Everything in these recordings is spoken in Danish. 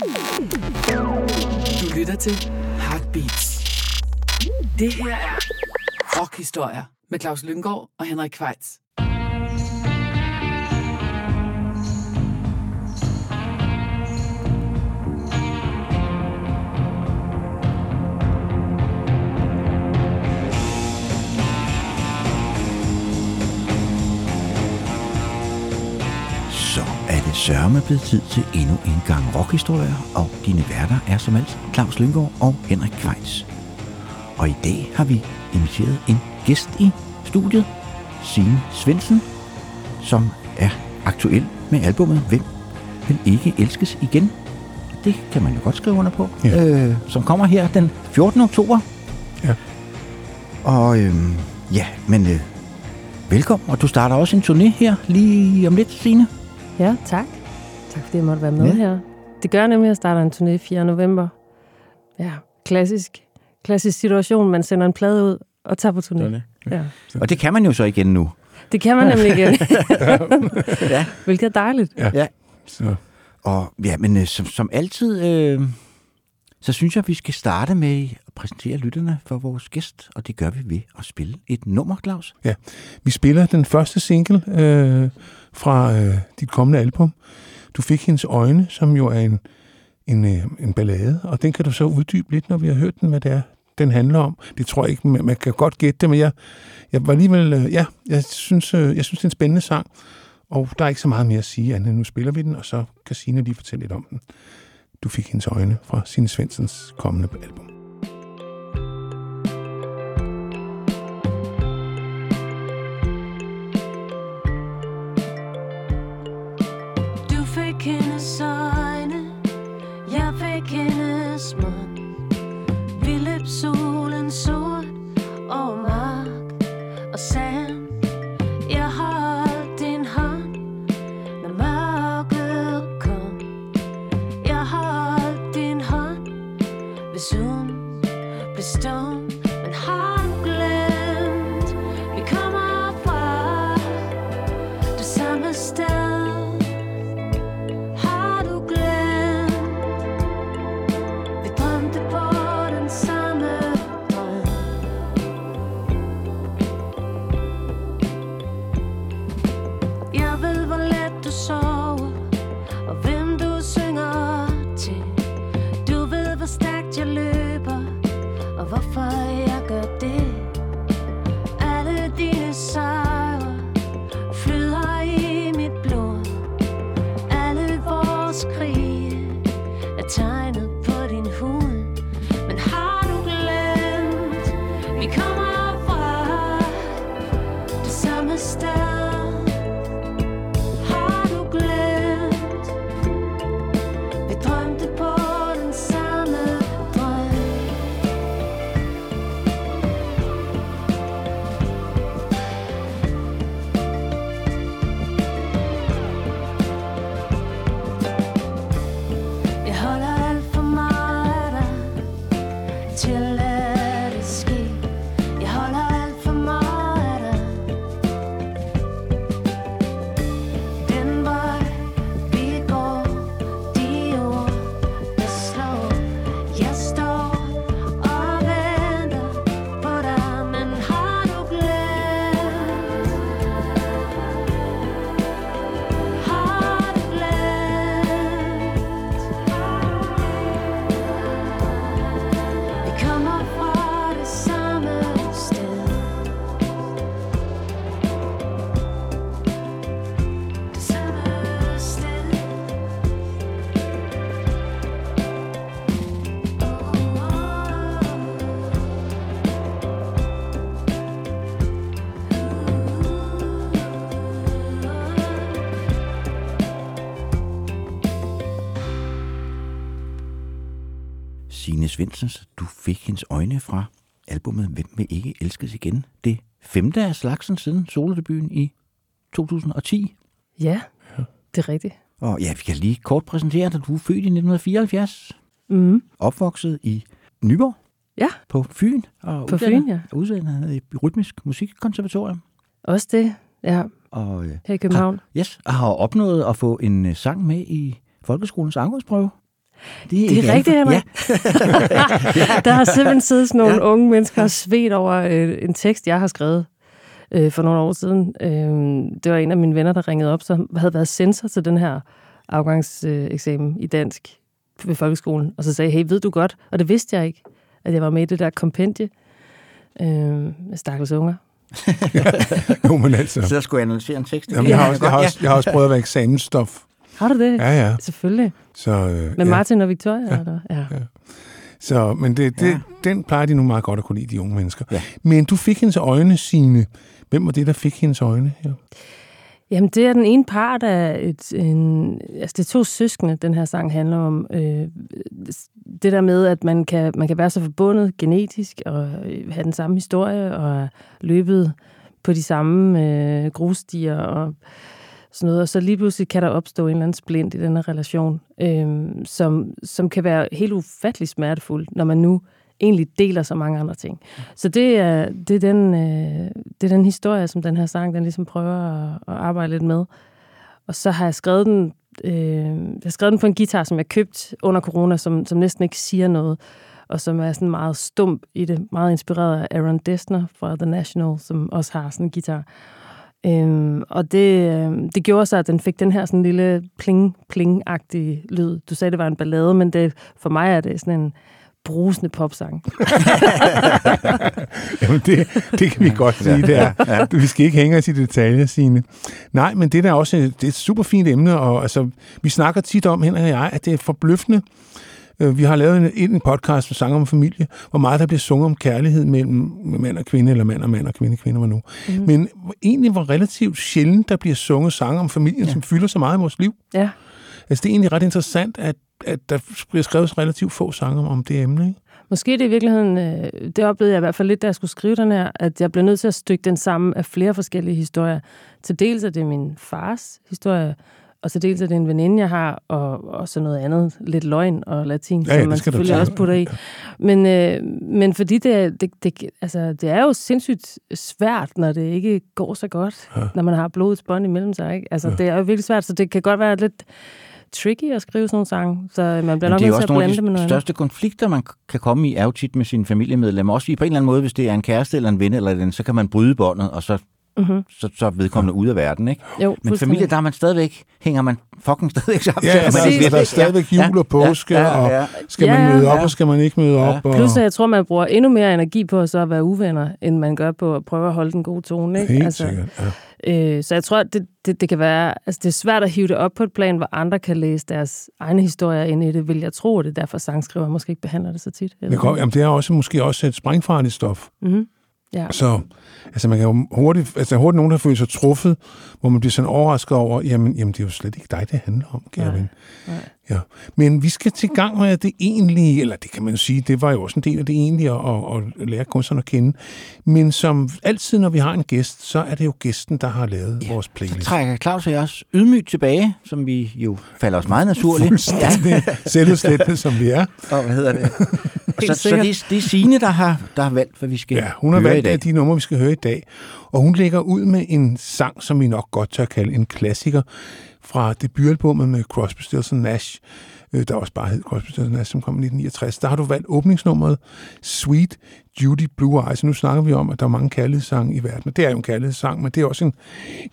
Du lytter til Heartbeats. Det her er Rockhistorier med Claus Lyngård og Henrik Kvejts. Det sørme blevet tid til endnu en gang rockhistorier, og dine værter er som altid Claus Lynggaard og Henrik Kvejs. Og i dag har vi inviteret en gæst i studiet, Signe Svendsen, som er aktuel med albumet Hvem vil ikke elskes igen? Det kan man jo godt skrive under på. Ja. Øh, som kommer her den 14. oktober. Ja. Og øhm, ja, men øh, velkommen. Og du starter også en turné her lige om lidt, Signe. Ja, tak. Tak fordi jeg måtte være med Ja. ja. her. Det gør nemlig, at jeg starter en turné 4. november. Ja, klassisk. Klassisk situation. Man sender en plade ud og tager på turné. Ja. Og det kan man jo så igen nu. Det kan man nemlig igen. Ja. Hvilket er dejligt. Ja. Ja. Så, Og ja, men øh, som, som altid, øh, så synes jeg, vi skal starte med at præsentere lytterne for vores gæst, og det gør vi ved at spille et nummer, Claus. vi spiller den første single øh, fra øh, dit kommende album. Du fik hendes øjne, som jo er en, en, øh, en ballade, og den kan du så uddybe lidt, når vi har hørt den, hvad det er, den handler om. Det tror jeg ikke, man, man kan godt gætte det, men jeg, jeg var alligevel, øh, ja, jeg synes, øh, jeg synes, det er en spændende sang, og der er ikke så meget mere at sige, andet nu spiller vi den, og så kan Signe lige fortælle lidt om den. Du fik hendes øjne fra Signe Svendsens kommende album. Og Svendsens, du fik hendes øjne fra albumet Hvem vil ikke elskes igen? Det femte af slagsen siden solodebuten i 2010. Ja, det er rigtigt. Og ja, vi kan lige kort præsentere dig. Du er født i 1974, Mm. opvokset i Nyborg Ja, på Fyn. Og På uddannet- Fyn, ja. Uddannet i Rytmisk Musikkonservatorium. også det. Ja, Og her i København. Yes, og har opnået at få en øh, sang med i folkeskolens afgangsprøve. Det Det er rigtigt, Henrik. Ja. der har simpelthen siddet nogle ja. unge mennesker og svedt over øh, en tekst, jeg har skrevet øh, for nogle år siden. Øh, det var en af mine venner, der ringede op, som havde været censor til den her afgangseksamen i dansk ved folkeskolen, og så sagde hey, ved du godt, og det vidste jeg ikke, at jeg var med i det der kompendie øh, med stakkels unger. Jo, men altså. Så skulle jeg analysere en tekst. Jamen, jeg, har også, jeg, har også, jeg har også prøvet at være eksamensstof. Har du det? Ja, ja. Selvfølgelig. Så, øh, Med ja. Martin og Victoria? Ja. Eller? Ja. Så, men det, det, Ja. ja. den plejer de nu meget godt at kunne lide, de unge mennesker. Ja. Men du fik hendes øjne, sine. Hvem var det, der fik hendes øjne? Ja. Jamen, det er den ene part af et, en... Altså, det er to søskende, den her sang handler om. Øh, det der med, at man kan, man kan være så forbundet genetisk og øh, have den samme historie og løbet på de samme øh, grusstier og sådan noget. Og så lige pludselig kan der opstå en eller anden splint i den her relation, øh, som, som kan være helt ufattelig smertefuld, når man nu egentlig deler så mange andre ting. Så det er, det er, den, øh, det er den historie, som den her sang, den ligesom prøver at, at arbejde lidt med. Og så har jeg skrevet den, øh, jeg har skrevet den på en guitar, som jeg købte under corona, som, som næsten ikke siger noget, og som er sådan meget stump i det, meget inspireret af Aaron Dessner fra The National, som også har sådan en guitar. Øhm, og det, øh, det gjorde så, at den fik den her sådan lille pling-pling-agtige lyd. Du sagde, det var en ballade, men det, for mig er det sådan en brusende popsang. Jamen, det, det kan vi godt sige, det er. Vi skal ikke hænge os i detaljer, Signe. Nej, men det der er også det er et super fint emne, og altså, vi snakker tit om, Henrik og jeg, at det er forbløffende. Øh, Vi har lavet en, en podcast med sang om familie, hvor meget der bliver sunget om kærlighed mellem mand og kvinde, eller mand og mand og kvinde, kvinde var nu. Mm-hmm. Men egentlig var relativt sjældent, der bliver sunget sange om familien, ja. som fylder så meget i vores liv. Ja. Altså, det er egentlig ret interessant, at, at der bliver skrevet relativt få sange om, om det emne. Ikke? Måske det i virkeligheden, øh, det oplevede jeg i hvert fald lidt, da jeg skulle skrive den her, at jeg blev nødt til at stykke den sammen af flere forskellige historier. Til dels er det min fars historie, og til dels er det en veninde, jeg har, og, og så noget andet, lidt løgn og latin, Ja, ja, som man det selvfølgelig også putter i. Men, øh, men fordi det, er- det, det, altså, det er jo sindssygt svært, når det ikke går så godt, ja. når man har blodets bånd imellem sig. Ikke? Altså, ja. Det er jo virkelig svært, så det kan godt være lidt tricky at skrive sådan nogle sange, så man bliver nok det er nødt til at blande det med noget andet. største konflikter, man kan komme i, er jo tit med sine familiemedlemmer. Også i på en eller anden måde, hvis det er en kæreste eller en ven eller den, så kan man bryde båndet, og så, Mm-hmm. så, så er vedkommende ude af verden. Ikke? Jo, Men familie, der er man stadigvæk, hænger man fucking stadigvæk sammen. Ja, altså, man der, ikke der, er stadigvæk jul og påske, ja, ja, og ja. skal man Ja, møde op, ja. og skal man ikke møde Ja. op. Og, Plus, jeg tror, man bruger endnu mere energi på at så at være uvenner, end man gør på at prøve at holde den gode tone. Ikke? Helt sikkert, ja. øh, så jeg tror, det, det, det kan være... Altså, det er svært at hive det op på et plan, hvor andre kan læse deres egne historier ind i det, vil jeg tro, og det er derfor sangskriver måske ikke behandler det så tit. Det, går, jamen, det er også måske også et sprængfarligt stof. Mm-hmm. Ja. Så altså, man kan jo hurtigt, altså, hurtigt nogen, der føler sig truffet, hvor man bliver sådan overrasket over, jamen, jamen det er jo slet ikke dig, det handler om, kære ven. Ja. Men vi skal til gang med det egentlige, eller det kan man jo sige, det var jo også en del af det egentlige at, at, at lære kunstnerne at kende. Men som altid, når vi har en gæst, så er det jo gæsten, der har lavet ja. vores Så playlist. trækker Claus og jeg os ydmygt tilbage, som vi jo falder os meget naturligt. Fuldstændig selvudslættende, som vi er. Og hvad hedder det? så, så sikkert. det, er- det er Signe, der har, der har valgt, hvad vi skal Ja, hun har valgt af de numre, vi skal høre i dag. Og hun lægger ud med en sang, som vi nok godt tør kalde en klassiker, fra debutalbummet med Crosby, Stills Nash, øh, der også bare hed Crosby, Stills Nash, som kom i 1969. Der har du valgt åbningsnummeret Sweet Judy Blue Eyes. Nu snakker vi om, at der er mange kærlighedssange i verden. Og det er jo en kærlighedssang, men det er også en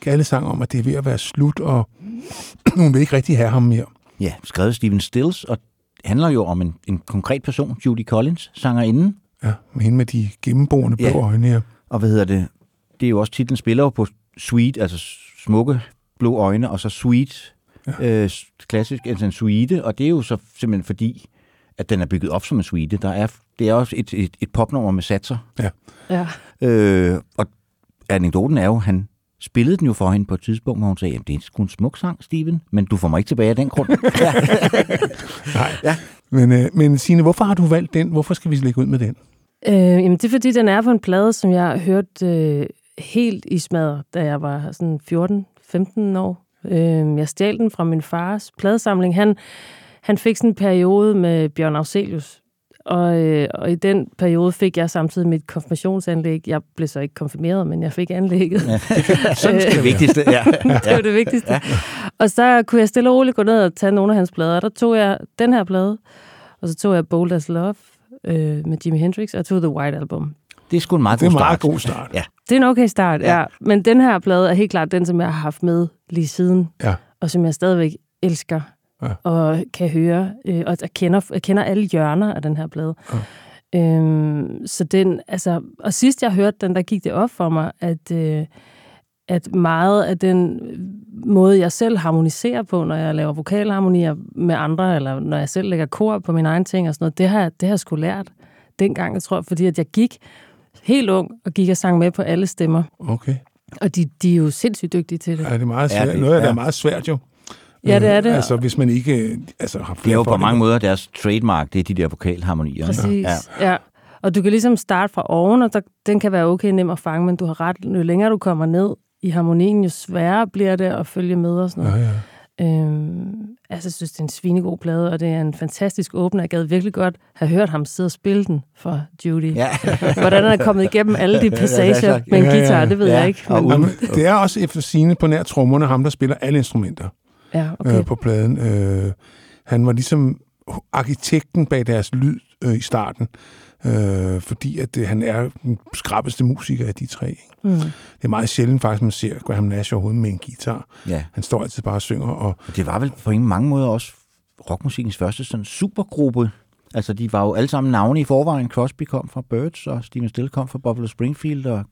kærlighedssang om, at det er ved at være slut, og hun vil ikke rigtig have ham mere. Ja, skrevet Steven Stills, og handler jo om en, en konkret person, Judy Collins, sangerinden. Ja, med hende med de gennemboende blå Ja. øjne her. Og hvad hedder det? Det er jo også titlen spiller jo på sweet, altså smukke blå øjne, og så sweet, ja. øh, klassisk, altså en suite, og det er jo så simpelthen fordi, at den er bygget op som en suite. Der er, det er også et, et, et popnummer med satser. Ja. Øh, og anekdoten er jo, han spillede den jo for hende på et tidspunkt, hvor hun sagde, at det er sgu en smuk sang, Steven, men du får mig ikke tilbage af den grund. ja. Men, øh, men Signe, hvorfor har du valgt den? Hvorfor skal vi lægge ud med den? Øh, jamen, det er fordi, den er på en plade, som jeg hørte øh, helt i smadret, da jeg var sådan 14-15 år. Øh, jeg stjal den fra min fars pladesamling. Han, han fik sådan en periode med Bjørn Afzelius, Og, øh, og i den periode fik jeg samtidig mit konfirmationsanlæg. Jeg blev så ikke konfirmeret, men jeg fik anlægget. Ja. Sådan det vigtigste, ja. det var det vigtigste. Ja. Og så kunne jeg stille og roligt gå ned og tage nogle af hans plader. Der tog jeg den her plade, og så tog jeg Bold as Love øh, med Jimi Hendrix, og tog The White Album. Det er sgu en meget Det er god en meget start. god start. Ja. Det er en okay start, ja. Ja. ja. Men den her plade er helt klart den, som jeg har haft med lige siden, Ja. og som jeg stadigvæk elsker Ja. og kan høre. Øh, og jeg kender, jeg kender alle hjørner af den her plade. Ja. Øhm, så den, altså, og sidst jeg hørte den, der gik det op for mig, at, øh, at meget af den måde, jeg selv harmoniserer på, når jeg laver vokalharmonier med andre, eller når jeg selv lægger kor på mine egne ting og sådan noget, det har, det har jeg sgu lært dengang, jeg tror, fordi at jeg gik helt ung og gik og sang med på alle stemmer. Okay. Og de, de er jo sindssygt dygtige til det. Ja, det er meget Ja, svært. det- Noget af det ja. er meget svært jo. Ja, det er det. Altså, hvis man ikke øh, altså, har Det er flere jo på mange måder deres trademark, det er de der vokalharmonier. Præcis, Ja. ja. ja. Og du kan ligesom starte fra oven, og der, den kan være okay nem at fange, men du har ret, jo længere du kommer ned i harmonien, jo sværere bliver det at følge med og sådan Ja, noget. ja. Øhm, altså, jeg synes, det er en svinegod plade, og det er en fantastisk åbner. Jeg gad virkelig godt have hørt ham sidde og spille den for Judy. Ja. Hvordan han er kommet igennem alle de passager altså, med en ja, ja, guitar, ja. det ved Ja, jeg ikke. Men, Jamen, det er også efter sine på nær trommerne ham, der spiller alle instrumenter ja, okay. okay. øh, på pladen. Øh, han var ligesom arkitekten bag deres lyd øh, i starten, øh, fordi at øh, han er den skrappeste musiker af de tre. Ikke? Mm. Det er meget sjældent faktisk, man ser Graham Nash overhovedet med en guitar. ja. Han står altid bare og synger, og Og det var vel på en mange måder også rockmusikkens første sådan supergruppe. Altså, de var jo alle sammen navne i forvejen. Crosby kom fra Birds, og Steven Still kom fra Buffalo Springfield, og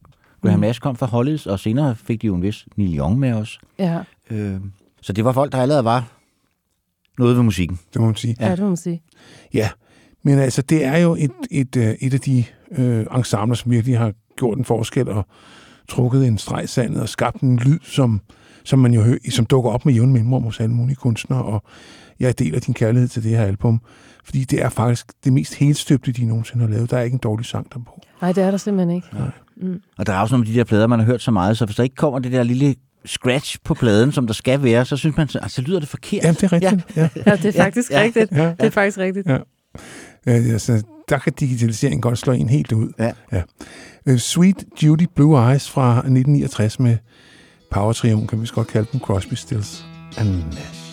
Graham Nash kom fra Hollies, og senere fik de jo en vis Neil Young med os. Ja, Øh, så det var folk, der allerede var noget ved musikken. det må man sige. ja. ja, det må man sige. Ja, men altså, det er jo et, et, øh, et af de øh, ensembler, som virkelig har gjort en forskel og trukket en streg i sandet og skabt en lyd, som, som man jo hører, som dukker op med jævn mellemrum hos alle mulige kunstnere, og jeg deler din kærlighed til det her album, fordi det er faktisk det mest helstøbte, de nogensinde har lavet. Der er ikke en dårlig sang der på. Nej, det er der simpelthen ikke. Og der er også nogle af de der plader, man har hørt så meget, så hvis der ikke kommer det der lille scratch på pladen, som der skal være, så synes man, så, altså, så lyder det forkert. Ja, det er rigtigt. Ja. Ja, det er faktisk Ja, ja. rigtigt. Ja. Det er faktisk rigtigt. Ja. Ja, altså, der kan digitaliseringen godt slå en helt ud. Ja. Ja. Uh, Sweet Judy Blue Eyes fra 1969 med Power Trion, kan vi godt kalde dem Crosby, Stills and Nash.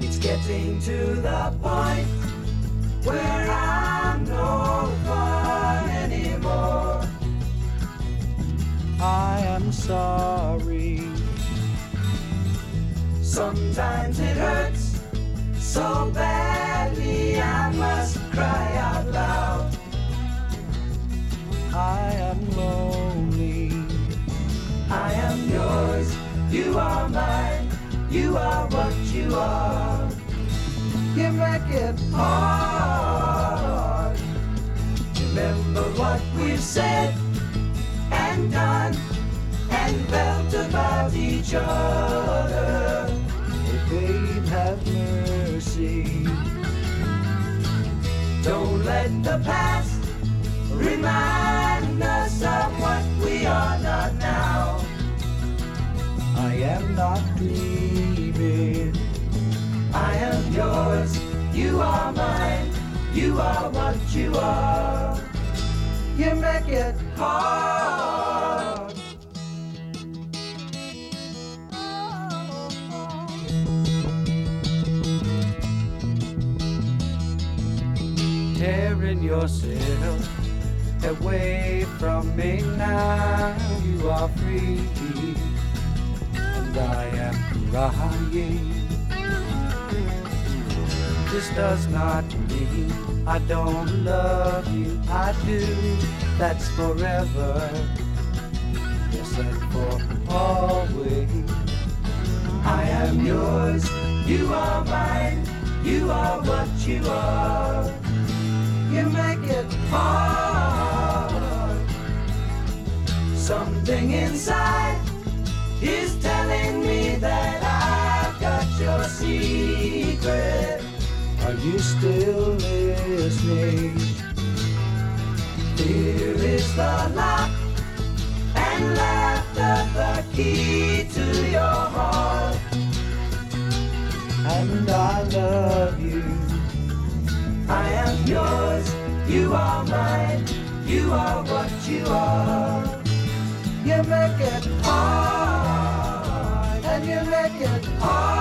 It's getting to the point where I'm no fun anymore. I am sorry. Sometimes it hurts so badly I must cry out loud. I am lonely. I am yours. You are mine. You are what you are. You make it hard. Remember what we've said and done and felt about each other. Babe, have mercy. Don't let the past remind us of what we are not now. I am not dreaming. I am yours. You are mine. You are what you are. You make it hard. Tearing yourself away from me now. You are free and I am crying. This does not mean I don't love you. I do. That's forever. Yes, and for always. I am yours. You are mine. You are what you are you make it hard. Something inside is telling me that I've got your secret. Are you still listening? Here is the lock and laughter, the key to your heart. And I love you yours, you are mine, you are what you are. You make it hard, and you make it hard.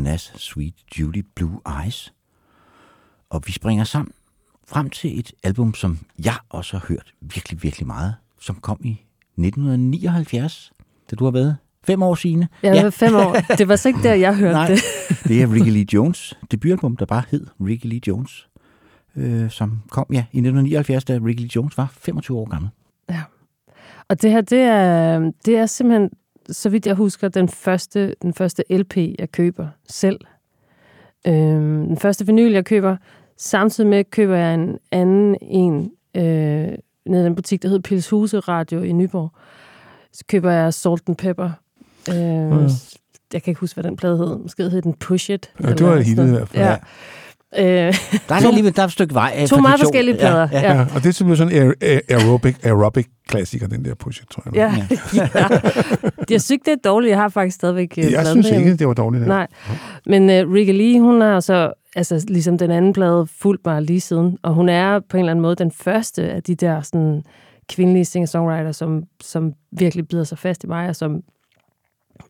Nas Sweet Judy Blue Eyes. Og vi springer sammen frem til et album, som jeg også har hørt virkelig, virkelig meget, som kom i 1979, da du har været fem år, Signe. Ja, ja. fem år. Det var så ikke der, jeg hørte Nej, det. det er Ricky Lee Jones debutalbum, der bare hed Ricky Lee Jones, øh, som kom ja, i 1979, da Ricky Lee Jones var 25 år gammel. Ja. Og det her, det er, det er simpelthen så vidt jeg husker, den første, den første LP, jeg køber selv. Øhm, den første vinyl, jeg køber. Samtidig med køber jeg en anden en øh, nede i den butik, der hedder Pilshuse Radio i Nyborg. Så køber jeg Salt and Pepper. Øh, Mm. Jeg kan ikke huske, hvad den plade hed. Måske hed den Push It. Ja, det var et hit i hvert fald. Ja. Øh, Der er alligevel der er et stykke vej. øh, To meget forskellige plader, Ja, ja. ja. Og det er simpelthen sådan en aer- aer- aerobic, aerobic klassiker, den der push, tror jeg. ja. ja. Jeg synes, det er dårligt. Jeg har faktisk stadigvæk øh, Jeg pladen synes ikke, det var dårligt. Nej, men uh, Ricky Lee, hun har så, altså ligesom den anden plade, fulgt mig lige siden, og hun er på en eller anden måde den første af de der sådan, kvindelige singer-songwriter, som, som virkelig bider sig fast i mig, og som,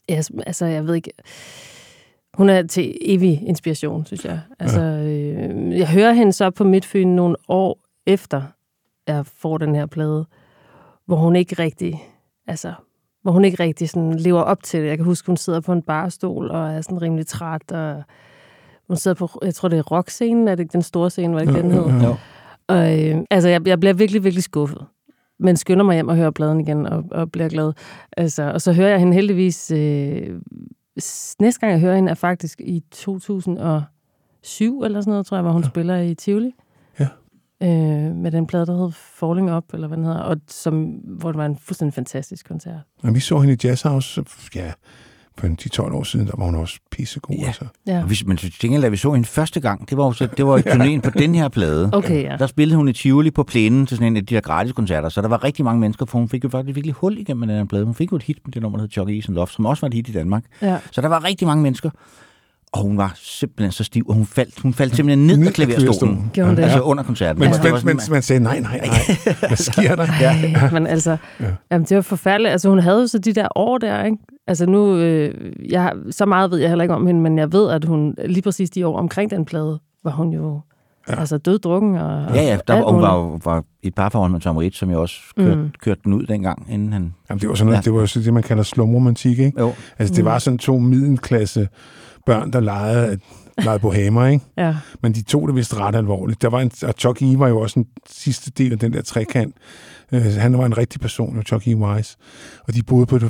ja, som- altså jeg ved ikke, hun er til evig inspiration, synes jeg. Altså, øh, jeg hører hende så på Midtfyn nogle år efter, jeg får den her plade, hvor hun ikke rigtig, altså, hvor hun ikke rigtig sådan lever op til det. Jeg kan huske, hun sidder på en barstol og er sådan rimelig træt, og hun sidder på, jeg tror det er rockscenen, er det ikke den store scene, hvad det ikke den hed? Jo. Og, øh, altså, jeg, jeg bliver virkelig, virkelig skuffet. Men skynder mig hjem og hører pladen igen og, og bliver glad. Altså, og så hører jeg hende heldigvis... Øh, næste gang, jeg hører hende, er faktisk i 2007 eller sådan noget, tror jeg, hvor hun ja. spiller i Tivoli. Ja. Øh, med den plade, der hed Falling Up, eller hvad den hedder, og som, hvor det var en fuldstændig fantastisk koncert. Men vi så hende i Jazz House, ja, for en 10-12 år siden, der var hun også pissegod. Ja. Altså. Ja. Og Hvis, men til gengæld, da vi så hende første gang, det var jo så, det var i turnéen på den her plade. Okay, ja. Der spillede hun i Tivoli på plænen til sådan en af de der gratis koncerter, så der var rigtig mange mennesker, for hun fik jo faktisk virkelig hul igennem den her plade. Hun fik jo et hit med det nummer, der hed Chuck E. and Love, som også var et hit i Danmark. ja. Så der var rigtig mange mennesker, og hun var simpelthen så stiv, og hun faldt, hun faldt simpelthen ned af klaverstolen. Gjorde hun det? Altså under koncerten. Men, Altså, det var men, sådan, men man sagde, nej, nej, nej, hvad sker der? Ja. Men altså, Ja. ja. jamen, det var forfærdeligt. Altså, hun havde jo så de der år der, ikke? Altså nu, øh, jeg, så meget ved jeg heller ikke om hende, men jeg ved, at hun lige præcis de år omkring den plade, var hun jo ja. altså døddrukken. Og, Ja, ja, der var, hun var, jo- var et parforhold med Tom Waits, som jeg også kørte, Mm. mm. kørte den ud dengang, inden han... Jamen, det var sådan noget, Ja. ja. det var jo så det, man kalder slumromantik, ikke? Jo, Altså, det var sådan to middelklasse børn, der legede, legede bohemer, ikke? Ja, Men de tog det vist ret alvorligt. Der var en, og Chuck E. var jo også en sidste del af den der trekant. Øh, han var en rigtig person, jo Chuck E. Wise. Og de boede på et,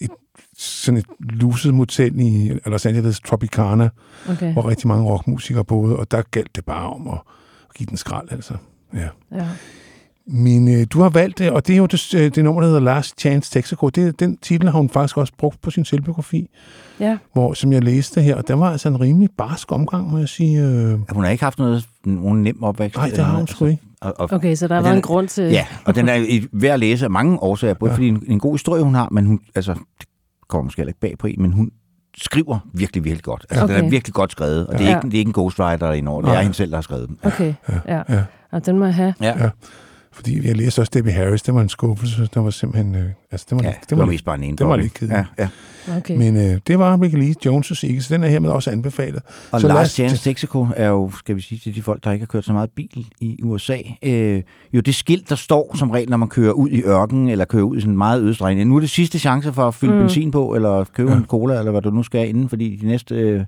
et sådan et luset motel i Los Angeles Tropicana, okay. hvor rigtig mange rockmusikere boede, og der galt det bare om at, at give den skrald, altså. Ja. Ja. Men øh, du har valgt det, og det er jo det, øh, det nummer, der hedder Last Chance Texaco. Det, den titel har hun faktisk også brugt på sin selvbiografi, ja. hvor, som jeg læste her, og der var altså en rimelig barsk omgang, må jeg sige. Øh, hun har ikke haft noget, nogen nem opvækst. nej, det har hun sgu ikke. Og, og, Okay, så der var den- en grund til... Ja, og den er i- værd at læse af mange årsager, både ja. fordi en, en god historie, hun har, men hun, altså, det kommer måske heller ikke bag på en, men hun skriver virkelig, virkelig godt. Altså, okay. den er virkelig godt skrevet, og det er, Ja. ikke, det er ikke en ghostwriter i Norge, det er Nej. hende selv, der har skrevet den. Okay, ja. Ja. Og den må jeg have. Ja, Fordi jeg læste også Debbie Harris, det var en skuffelse. Det var simpelthen... Øh, altså, det var, ja det, det var, var, mest bare en ene. det var lidt kedeligt. Ja, ja. Okay. Men øh, det var Ricky Lee Jones' ikke, så den er hermed også anbefalet. Og Så Last Chance Texaco er jo, skal vi sige til de folk, der ikke har kørt så meget bil i USA, øh, jo det skilt, der står som regel, når man kører ud i ørken, eller kører ud i sådan en meget ødestregn. Nu er det sidste chance for at fylde Mm. benzin på, eller købe Ja. en cola, eller hvad du nu skal inden, fordi de næste øh,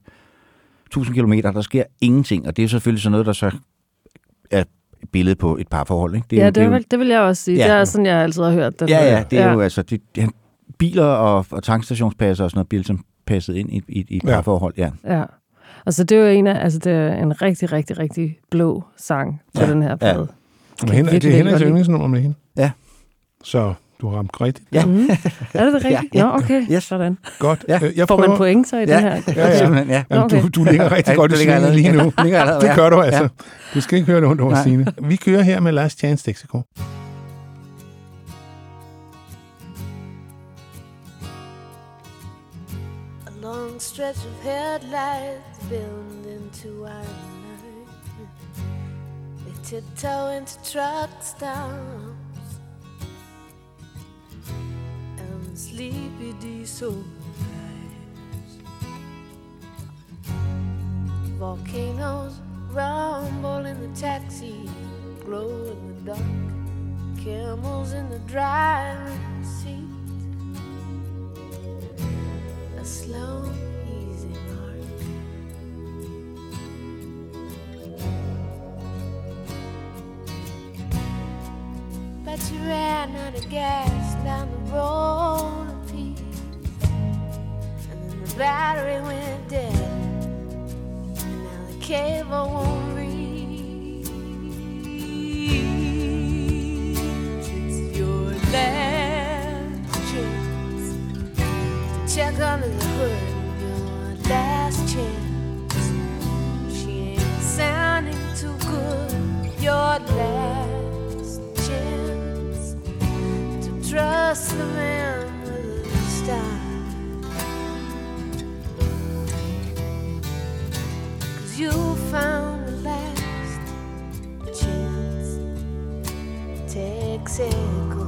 1000 kilometer, der sker ingenting. Og det er selvfølgelig sådan noget, der så er billede på et par forhold. Ikke? Det er ja, jo- det, er jo- vil, det vil jeg også sige. Ja. Det er sådan, jeg altid har hørt den. Ja, ja, det er ja. jo altså, det, det, biler og, og tankstationspasser og sådan noget bliver ligesom passet ind i, i, i et Ja. par forhold, ja. Ja. Og så det er jo en af, altså det er en rigtig, rigtig, rigtig blå sang på Ja, den her plade. Men hende, det er lide. yndlingsnummer med hende. Ja. Så du har ramt rigtigt. Ja. Mm. Er det det rigtigt? Ja, ja. Nå, okay. Yes. Sådan. Godt. Ja. Øh, Jeg Får man prøver- point så i Ja. den her? Ja, ja. Simpelthen, ja. Jamen, Okay. du, du ligger rigtig Ja, godt i svingen lige nu. Ligger allerede, Det gør du altså. Ja. Du skal ikke høre det ondt over Nej. Signe. Vi kører her med Last Chance Texaco. A long stretch of headlights build into our night. They tiptoe into truck stops sleepy diesel lights. Volcanoes rumble in the taxi glow in the dark, camels in the driving seat. A slow, But you ran out of gas down the road of peace. And then the battery went dead. And now the cable won't reach. It's your last chance to check under the hood. Your last chance. She ain't sounding too good. Your last trust the man with the style. Cause you found the last chance. Texaco.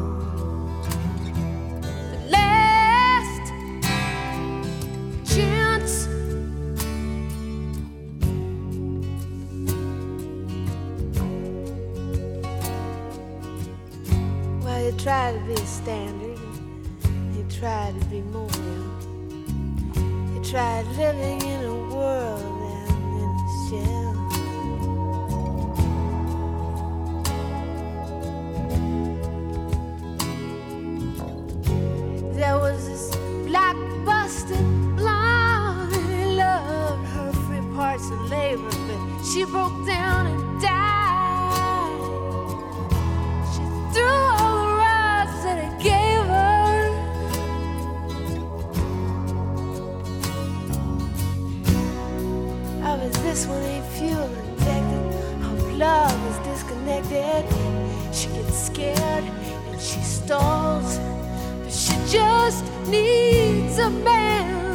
You try to be a standard, you try to be more. You tried living in a world and in a shell. There was this black busted blonde who loved her free parts of labor, but she broke down and died. This one ain't fuel injected. Her love is disconnected. She gets scared and she stalls. But she just needs a man.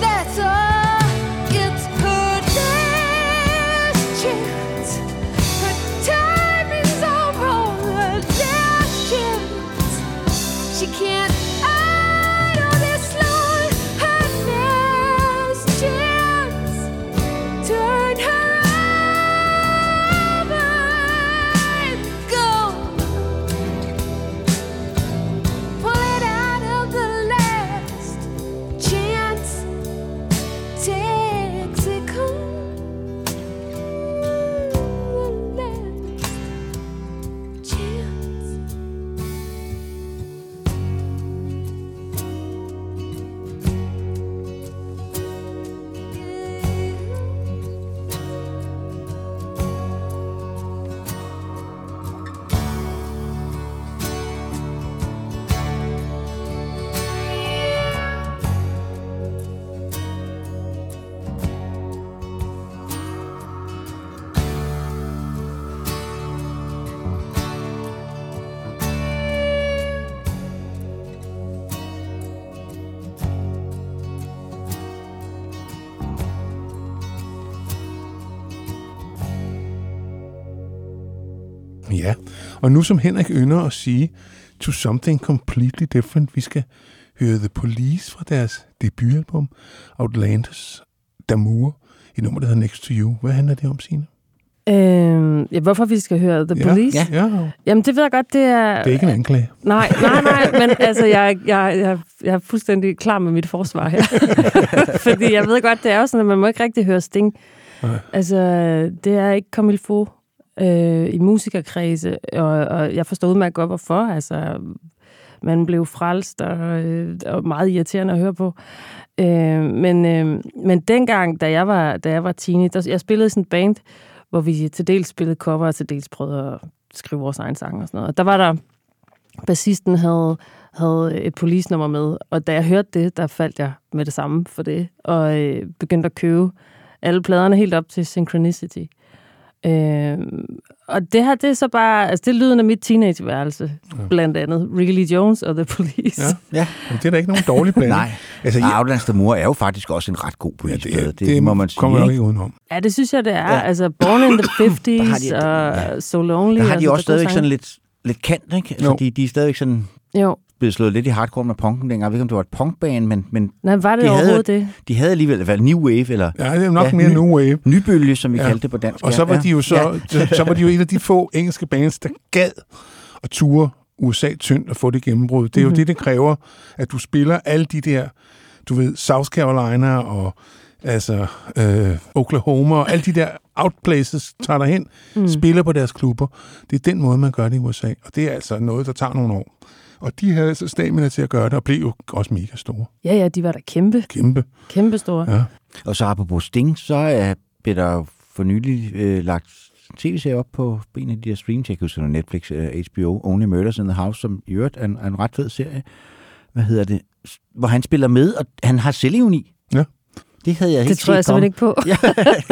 That's all. Og nu som Henrik ynder at sige, to something completely different, vi skal høre The Police fra deres debutalbum, Outlanders Damour, i nummer, der hedder Next to You. Hvad handler det om, Signe? Øhm, ja, hvorfor vi skal høre The Police? Ja, ja. Jamen, det ved jeg godt, det er... Det er ikke en anklage. Nej, nej, nej, men altså, jeg, jeg, jeg, jeg er fuldstændig klar med mit forsvar her. Fordi jeg ved godt, det er jo sådan, at man må ikke rigtig høre Sting. Nej. Altså, det er ikke comme il faut øh, i musikerkredse, og, og jeg forstod udmærket godt, hvorfor. Altså, man blev frelst og, øh, og meget irriterende at høre på. Øh, men, øh, men dengang, da jeg var, da jeg var teenager, der, jeg spillede i sådan en band, hvor vi til dels spillede cover, og til dels prøvede at skrive vores egen sang og sådan noget. Og der var der, bassisten havde, havde et polisnummer med, og da jeg hørte det, der faldt jeg med det samme for det, og øh, begyndte at købe alle pladerne helt op til Synchronicity. Øh, og det her, det er så bare, altså det er lyden af mit teenageværelse, ja. blandt andet. Ricky Lee Jones og The Police. Ja. Ja. Ja. Men det er da ikke nogen dårlig blanding. Nej. Altså, jeg, Outlands Mor er jo faktisk også en ret god ja, politisk det, plade. er- Det, det, må man sige. kommer nok ikke? udenom. ja, det synes jeg, det er. Ja. Ja. Altså, Born in the 50s Der har de- og So Lonely. Der har de også er gode stadigvæk sådan lidt, lidt kant, ikke? Altså, de, de er stadigvæk sådan... Jo, blevet slået lidt i hardcore med punken dengang. Jeg ved ikke, om det var et punkband, men, men Nej, var det De havde- overhovedet det? de havde alligevel, fald New Wave, eller Ja, det er nok Ja, mere ny- New Wave. Nybølge, som vi Ja. kaldte det på dansk. Og så var ja. de jo så, Ja. så, så var de jo et af de få engelske bands, der gad at ture USA tyndt og få det gennembrud. Det er jo Mhm. det, det kræver, at du spiller alle de der, du ved, South Carolina og altså øh, Oklahoma og alle de der outplaces tager dig hen, mm. spiller på deres klubber. Det er den måde, man gør det i USA, og det er altså noget, der tager nogle år. Og de havde altså stamina til at gøre det, og blev jo også mega store. Ja, ja, de var da kæmpe, Kæmpe. kæmpe store. Ja. Og så apropos Sting, så er, blev der jo for nylig øh, lagt tv-serie op på en af de der streams, jeg kan huske, det Netflix, øh, HBO, Only Murders in the House, som i øvrigt er en, er en ret fed serie. Hvad hedder det? Hvor han spiller med, og han har selvevni. Ja. Det havde jeg Det helt tror jeg simpelthen ikke på. Ja,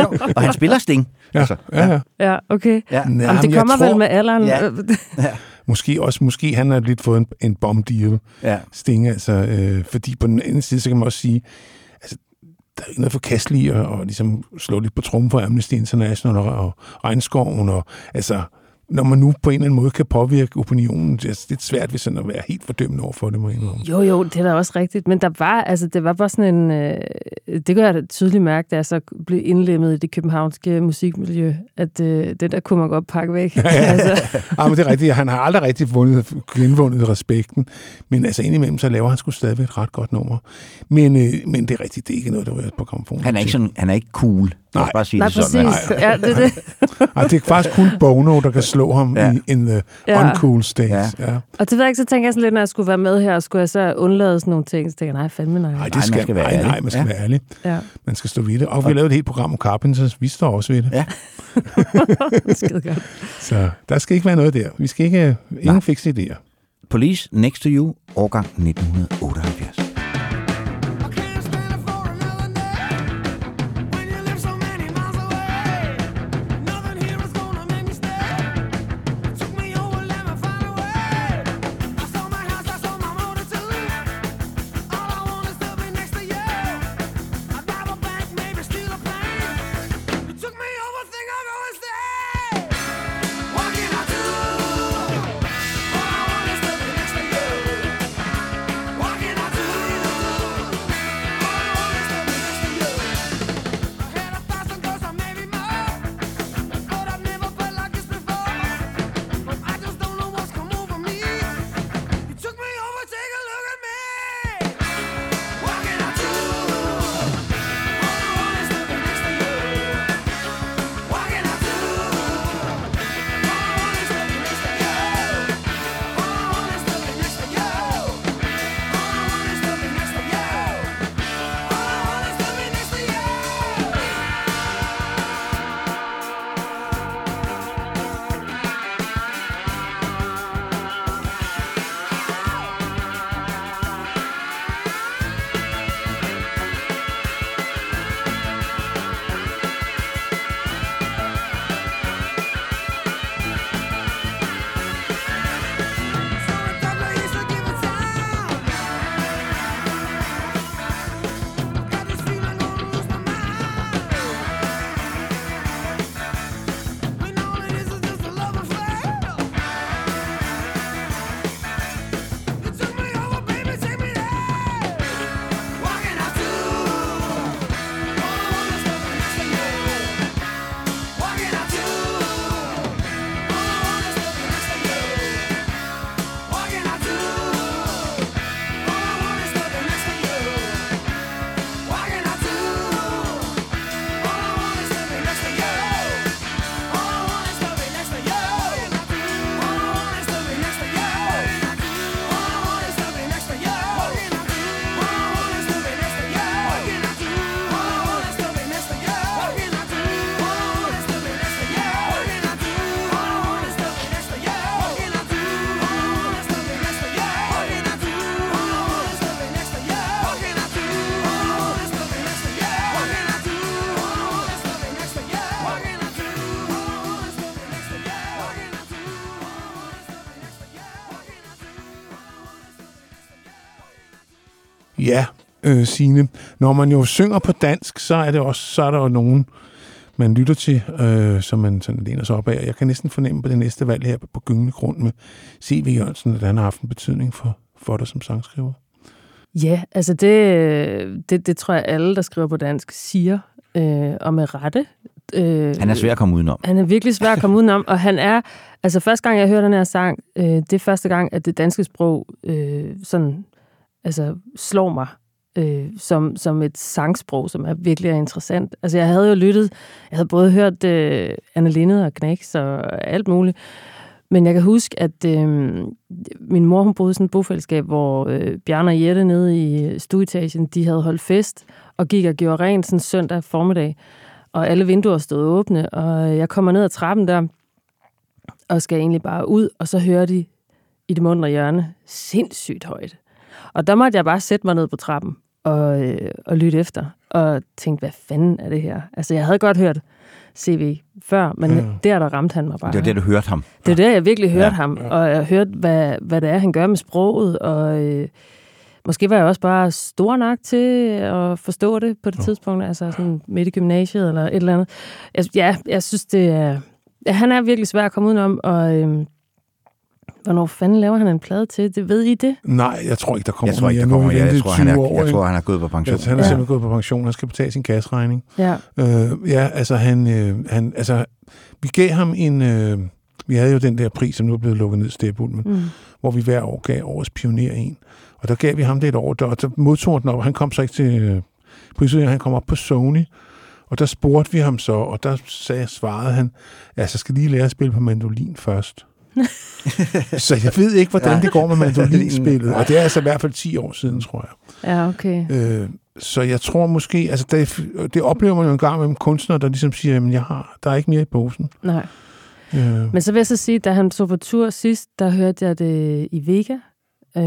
jo, og han spiller Sting. Ja, Altså, ja, ja. Ja, okay. Ja. Jamen, det jeg kommer tror, vel med alderen. Ja. Ja. Måske også, måske han har lidt fået en, en bomb deal. Ja. Sting, altså, øh, fordi på den anden side, så kan man også sige, altså, der er ikke noget forkasteligt at, at ligesom slå lidt på trummen for Amnesty International og, og Regnskoven, og altså, når man nu på en eller anden måde kan påvirke opinionen, det er lidt svært ved sådan at være helt fordømmende over for det, må jeg indrømme. Jo, jo, det er da også rigtigt. Men der var, altså, det var bare sådan en... Øh, det gør jeg da tydeligt mærke, da jeg så blev indlemmet i det københavnske musikmiljø, at øh, det der kunne man godt pakke væk. altså, Ja, men det er rigtigt. Han har aldrig rigtig vundet, genvundet respekten, men altså indimellem, så laver han sgu stadigvæk et ret godt nummer. Men, øh, men det er rigtigt, det er ikke noget, der ryger på gramofonen. Han er ikke, sådan, han er ikke cool. Nej. bare sige nej, det sådan. præcis. Ja, det er det. Ej, det er faktisk kun Bono, der kan slå ham Ja. i in the Ja. uncool state. Ja. Ja. Og det ved jeg ikke, så tænker jeg sådan lidt, når jeg skulle være med her, skulle jeg så undlade sådan nogle ting, så tænker jeg, nej, fandme nej. Nej, man det skal, skal være nej, nej, ærlig. man skal Ja. være ærlig. Ja, Man skal stå ved det. Og vi har lavet et helt program om Carpenters. Vi står også ved det. Ja. skide godt. Så der skal ikke være noget der. Vi skal ikke... Ingen fikse idéer. Police Next to You, årgang 1978. øh, Signe. Når man jo synger på dansk, så er det også, så er der jo nogen, man lytter til, øh, som man sådan læner sig op af. Jeg kan næsten fornemme på det næste valg her på gyngende grund med C.V. Jørgensen, at han har haft en betydning for, for dig som sangskriver? Ja, altså det, det, det tror jeg alle, der skriver på dansk, siger, øh, og med rette. Øh, Han er svær at komme udenom. Han er virkelig svær at komme udenom, og han er, altså første gang jeg hører den her sang, øh, det er første gang, at det danske sprog øh, sådan, altså slår mig øh, som, som et sangsprog, som er virkelig er interessant. Altså jeg havde jo lyttet, jeg havde både hørt øh, Anne Linde og Knæks og alt muligt, men jeg kan huske, at øh, min mor hun boede i sådan et bofællesskab, hvor øh, Bjarne og Jette nede i stueetagen, de havde holdt fest og gik og gjorde rent sådan søndag formiddag. Og alle vinduer stod åbne, og jeg kommer ned ad trappen der, og skal egentlig bare ud, og så hører de i det mundre hjørne sindssygt højt. Og der måtte jeg bare sætte mig ned på trappen og, øh, og lytte efter, og tænkte, hvad fanden er det her? Altså, jeg havde godt hørt CV før, men Ja. der, der ramte han mig bare. Det var det, du hørte ham. Det er der, jeg virkelig hørte Ja, ham, og jeg hørte, hvad, hvad det er, han gør med sproget, og øh, måske var jeg også bare stor nok til at forstå det på det Ja. tidspunkt, altså sådan midt i gymnasiet eller et eller andet. Jeg, ja, jeg synes, det er... Ja, han er virkelig svær at komme udenom, og øh, hvornår fanden laver han en plade til? Det ved I det? Nej, jeg tror ikke, der kommer Jeg tror ikke, der kommer. Jeg tror, han er, 20 år, jeg tror, han er gået på pension. Altså, han er Ja. simpelthen gået på pension. Han skal betale sin gasregning. Ja, Øh, ja, altså han, øh, han, altså, vi gav ham en, øh, vi havde jo den der pris, som nu er blevet lukket ned, Stepulmen, mm. hvor vi hver år gav årets pioner en. Og der gav vi ham det et år, der, og der modtog den op. Han kom så ikke til øh, prisuddelingen, han kom op på Sony, og der spurgte vi ham så, og der sagde, svarede han, ja, så skal lige lære at spille på mandolin først. så jeg ved ikke, hvordan Ja. det går med mandolinspillet, og det er altså i hvert fald 10 år siden, tror jeg. ja okay. Øh, så jeg tror måske, altså det, det oplever man jo en gang med kunstnere, der ligesom siger, jamen jeg har, der er ikke mere i posen. Nej. Øh, Men så vil jeg så sige, da han tog på tur sidst, der hørte jeg det i Vega. Øh,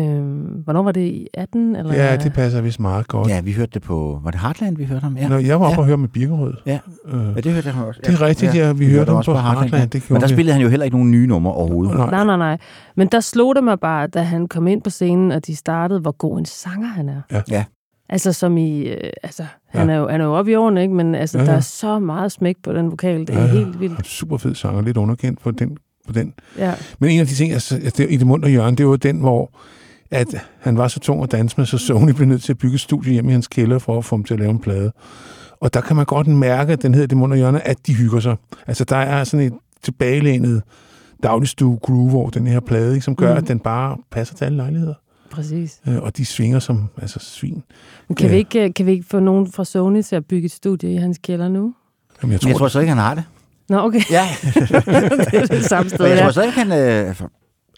hvornår var det? I 18? Eller? ja, det passer vist meget godt. Ja, vi hørte det på... Var det Heartland, vi hørte ham? Ja, Når jeg var oppe ja. og høre med Birkerød. Ja. Øh, ja det hørte jeg også. det er rigtigt, ja, vi, hørte ham på Heartland. Det Men der vi. spillede han jo heller ikke nogen nye numre overhovedet. Nej. Nej, nej, nej. Men der slog det mig bare, da han kom ind på scenen, og de startede, hvor god en sanger han er. Ja. Ja. Altså som i, øh, altså, han, Ja. er jo, han er jo oppe i årene, ikke? men altså, Ja, ja, ja. der er så meget smæk på den vokal, det er Ja, ja. helt vildt. Super fed sanger, lidt underkendt på den, på den. Ja, Men en af de ting, altså, det, i det munter hjørne, det var den, hvor at han var så tung at danse med, så Sony blev nødt til at bygge et studie hjem i hans kælder for at få ham til at lave en plade. Og der kan man godt mærke, at den hedder det munter hjørne, at de hygger sig. Altså der er sådan et tilbagelænet dagligstue groove over den her plade, ikke, som gør, Mhm. at den bare passer til alle lejligheder. præcis. Øh, Og de svinger som altså, svin. Men kan, Ja. vi ikke, øh, kan vi ikke få nogen fra Sony til at bygge et studie i hans kælder nu? Jamen, jeg tror, jeg tror så ikke, han har det. Nå, okay. Ja, det er det samme sted, men jeg ja. tror så ikke, han, øh,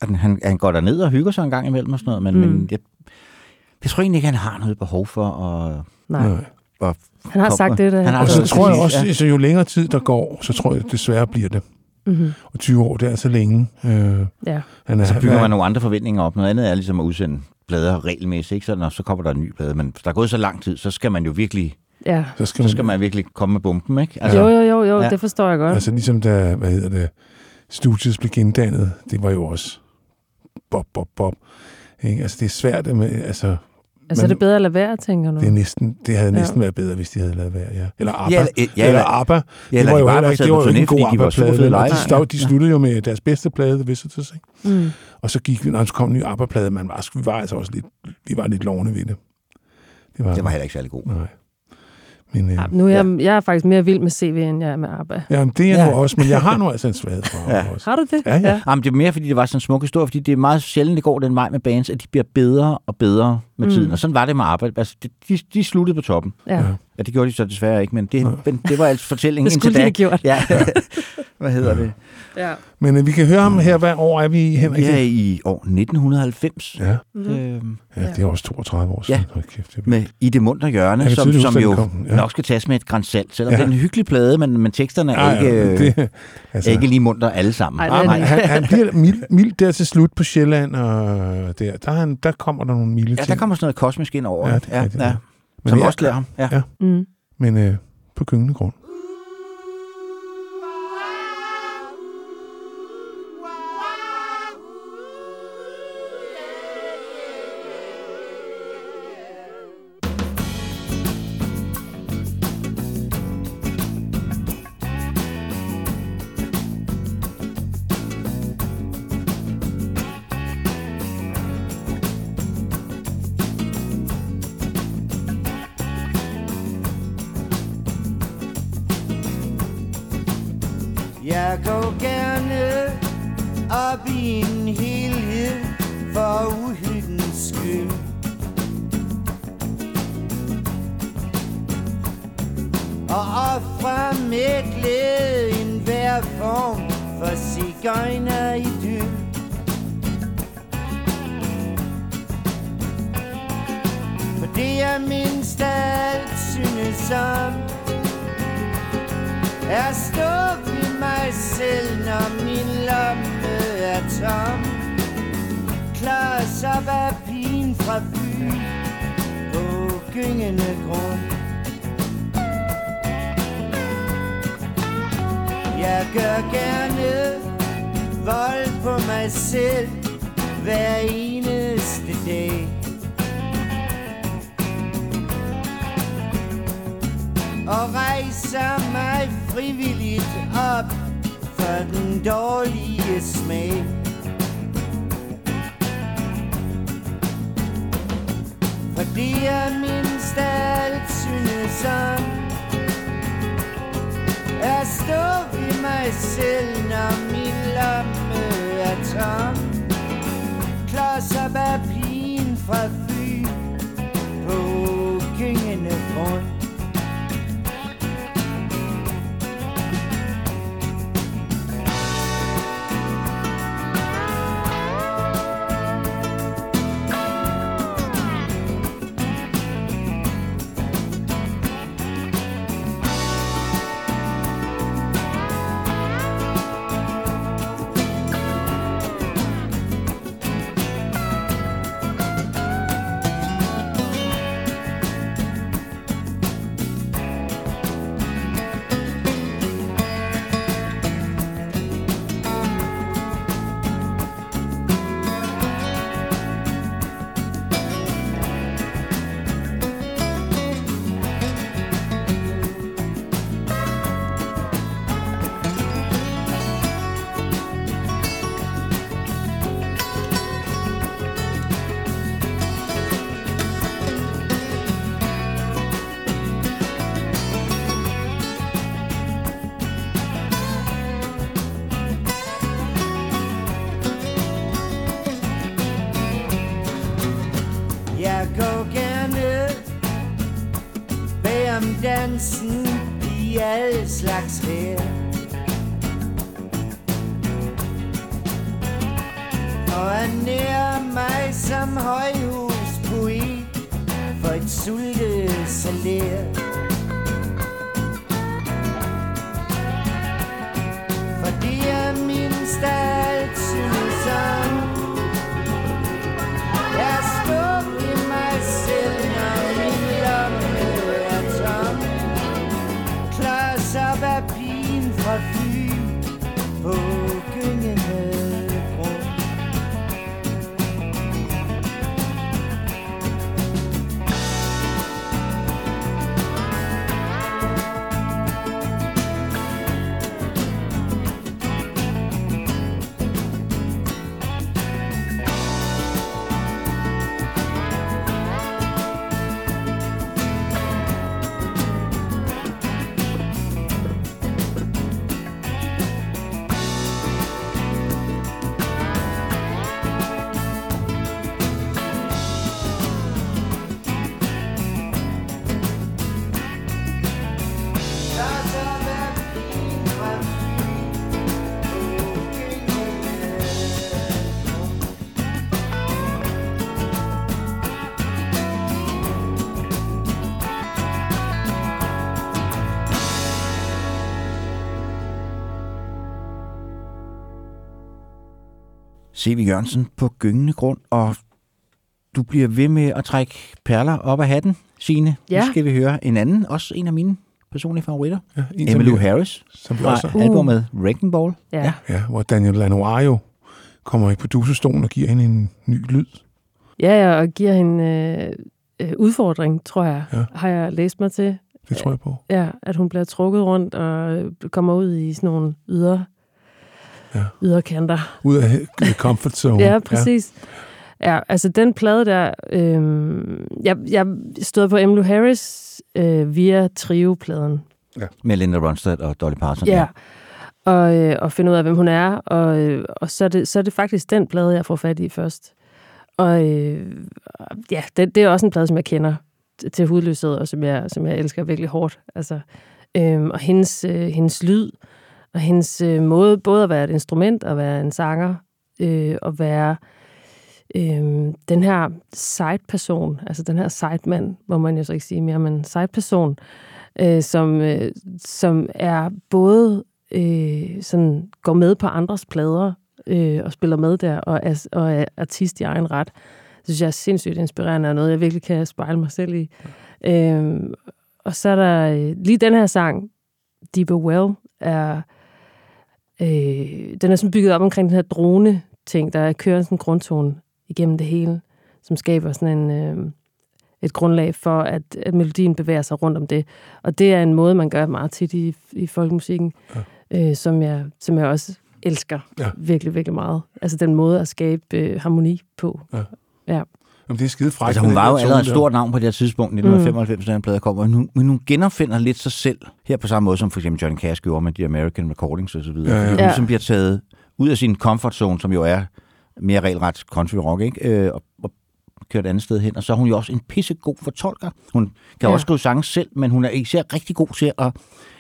at han, han går derned og hygger sig en gang imellem og sådan noget, men, Mm. men jeg, jeg tror egentlig ikke, han har noget behov for at... Nej, Nej. at han har sagt det, der. Han har Og så Altså, tror jeg også, ja. altså, jo længere tid der går, så tror jeg desværre bliver det. Mm-hmm. Og 20 år, det er så længe. Øh, Ja. han er, så bygger han er- man nogle andre forventninger op. Noget andet er ligesom at udsende plader regelmæssigt, ikke? Så, når, så kommer der en ny plade. Men hvis der er gået så lang tid, så skal man jo virkelig, ja. så skal så man, skal man virkelig komme med bomben, ikke? Altså, jo, jo, jo, jo, Ja. det forstår jeg godt. Altså ligesom da, hvad hedder det, Studios blev gendannet, det var jo også bob, bob, bob. Ikke? Altså det er svært, med, altså altså, er men- det bedre at lade være, tænker du? det, er næsten, det havde Ja. næsten været bedre, hvis de havde lavet være, ja. Eller ABBA. Ja, eller- ja, eller ABBA. Ja, det eller var de jo heller var ikke, det var jo ikke en god var ABBA-plade. de, stod, de sluttede jo med deres bedste plade, The Visitors, ikke? Mm. Og så gik vi, når så kom en ny ABBA-plade, man var, vi var altså også lidt, vi var lidt lovende ved det. Det var, Det var heller ikke særlig god. Nej. Men, øh, Ja, nu er jeg, jeg er faktisk mere vild med CV, end jeg er med ABBA. Jamen, det er Ja. ja. nu også, men jeg har nu altså en svaghed for Ja. også. Har du det? Ja, ja. Jamen, det er mere, fordi det var sådan en smuk historie, fordi det er meget sjældent, det går den vej med bands, at de bliver bedre og bedre med Mm. tiden. Og sådan var det med arbejde. Altså, de, de, de sluttede på toppen. Ja. Ja. Ja, det gjorde de så desværre ikke, men det, Nej. men det var altså fortællingen Det skulle indtil de da. have gjort. Ja. Hvad hedder det? Ja. Men øh, vi kan høre ham her, hvad år er vi i, Henrik? Vi er i år 1990. Ja, Mm-hmm. Øhm, ja, det er også 32 år siden. Ja. Kæft, det med I det munter hjørne, kan som, som jo ja. nok skal tages med et grænsalt. Selvom Ja. det er en hyggelig plade, men, men teksterne er, Ja, ikke, ja, øh, det, altså, ikke lige munter alle sammen. Ej, Nej, det det. han, han bliver mild, mild der til slut på Sjælland, og der, der, er han, der kommer der nogle milde Ja, ting. der kommer sådan noget kosmisk ind over. Ja, det er ja, rigtigt, ja. ja. Men Som det også klæder ham. Ja. Ja. Mm. Men øh, på gyngende grund. Dansen i alle slags C.V. Jørgensen på gyngende grund, og du bliver ved med at trække perler op af hatten, Signe. Ja. Nu skal vi høre en anden, også en af mine personlige favoritter. Ja, en, som, Emmylou vi, Harris som fra også, albumet Wrecking Ball. Ja. ja, hvor Daniel Lanois jo kommer i producerstolen og giver hende en ny lyd. Ja, ja, og giver hende øh, øh, udfordring, tror jeg, Ja. ja. har jeg læst mig til. Det tror jeg på. Ja, at hun bliver trukket rundt og kommer ud i sådan nogle yder, Ja. yderkanter. Ud af øh, comfort zone. Ja, præcis. Ja. ja, altså den plade der, øh, jeg, jeg stod på Emmylou Harris øh, via Trio-pladen. Med Linda Ronstadt og Dolly Parton. Ja. og, øh, og finde ud af, hvem hun er. Og, øh, og så, er det, så er det faktisk den plade, jeg får fat i først. Og øh, ja, det, det er også en plade, som jeg kender til hudløshed, og som jeg, som jeg elsker virkelig hårdt. Altså, øh, og hendes, øh, hendes lyd, og hendes øh, måde både at være et instrument, og være en sanger, øh, og være øh, den her side-person, altså den her side-mand, må man jo så ikke sige mere, men side-person, øh, som, øh, som er både øh, sådan går med på andres plader øh, og spiller med der, og er, og er artist i egen ret. Det synes jeg er sindssygt inspirerende, og noget, jeg virkelig kan spejle mig selv i. Øh, og så er der øh, lige den her sang, Deep Well, er, øh, den er sådan bygget op omkring den her drone-ting, der kører sådan en grundtone igennem det hele, som skaber sådan en, øh, et grundlag for, at, at melodien bevæger sig rundt om det. Og det er en måde, man gør meget tit i, i folkemusikken, ja. øh, som, jeg, som jeg også elsker Ja. virkelig, virkelig meget. Altså den måde at skabe øh, harmoni på. Ja. Ja. Jamen, det er skide frækt. Altså, hun var jo allerede et stort navn på det her tidspunkt, 1995, da den plade kom, men hun, men hun genopfinder lidt sig selv, her på samme måde som for eksempel Johnny Cash gjorde med de American Recordings og så videre. Ja, ja. Hun Ja. ligesom bliver taget ud af sin comfort zone, som jo er mere regelret country rock, ikke? Øh, og, og kørt et andet sted hen. Og så er hun jo også en pissegod fortolker. Hun kan ja. Også skrive sange selv, men hun er især rigtig god til at,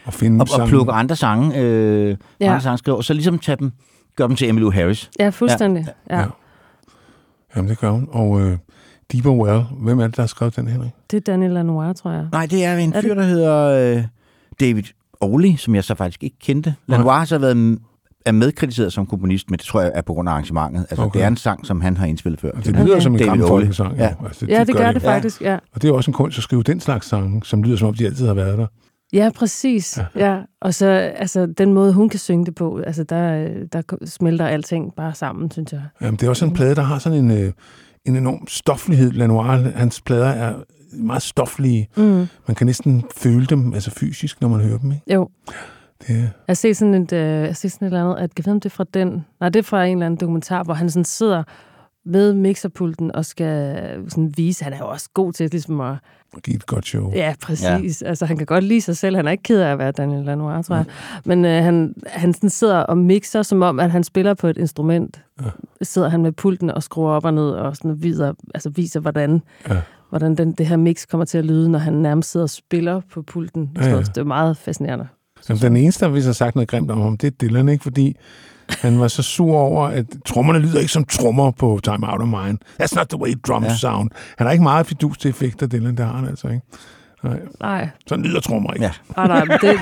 Og finde at, at plukke andre sange, øh, ja. Andre sangskriver, og så ligesom tage dem, gøre dem til Emmylou Harris. ja, fuldstændig. Ja. Ja. Ja. Jamen, det gør hun. Og øh, Deeper Well, hvem er det, der har skrevet den, Henrik? Det er Daniel Lanois, tror jeg. Nej, det er en Er fyr, det? der hedder øh, David Oley, som jeg så faktisk ikke kendte. Lanois har så været er medkritiseret som komponist, men det tror jeg er på grund af arrangementet. Altså, Okay. det er en sang, som han har indspillet før. Og det lyder Okay. som en David gammel folkesang. Ja. jo. Altså, Ja, det gør det Ja. faktisk, ja. Og det er også en kunst at skrive den slags sange, som lyder som om, de altid har været der. Ja, præcis. Ja. ja. Og så altså, den måde, hun kan synge det på, altså, der, der smelter alting bare sammen, synes jeg. Jamen, det er også en plade, der har sådan en, øh, en enorm stoflighed. Lanois, hans plader er meget stoflige. Mm. Man kan næsten føle dem, altså fysisk, når man hører dem. Ikke? Jo, Det, jeg set sådan et, øh, jeg set sådan et eller andet, at jeg ved, om det er fra den, nej, det er fra en eller anden dokumentar, hvor han sådan sidder ved mixerpulten og skal sådan vise, han er jo også god til ligesom at give et godt show. ja, præcis, ja. altså han kan godt lide sig selv, han er ikke ked af at være Daniel Lanois, tror jeg, men øh, han, han sådan sidder og mixer, som om, at han spiller på et instrument, ja. sidder han med pulten og skruer op og ned og sådan viser, altså viser, hvordan, Ja. hvordan den, det her mix kommer til at lyde, når han nærmest sidder og spiller på pulten. Ja, ja. Det er meget fascinerende. Jamen, den eneste, der vist har sagt noget grimt om ham, det er Dylan, ikke? Fordi han var så sur over, at trommerne lyder ikke som trommer på Time Out of Mine. That's not the way drums ja. Ja. sound. Han har ikke meget fidus til effekter, Dylan, det har han altså ikke. Nej, Nej, sådan lyder trommer ikke. Ja. nej, nej, men det,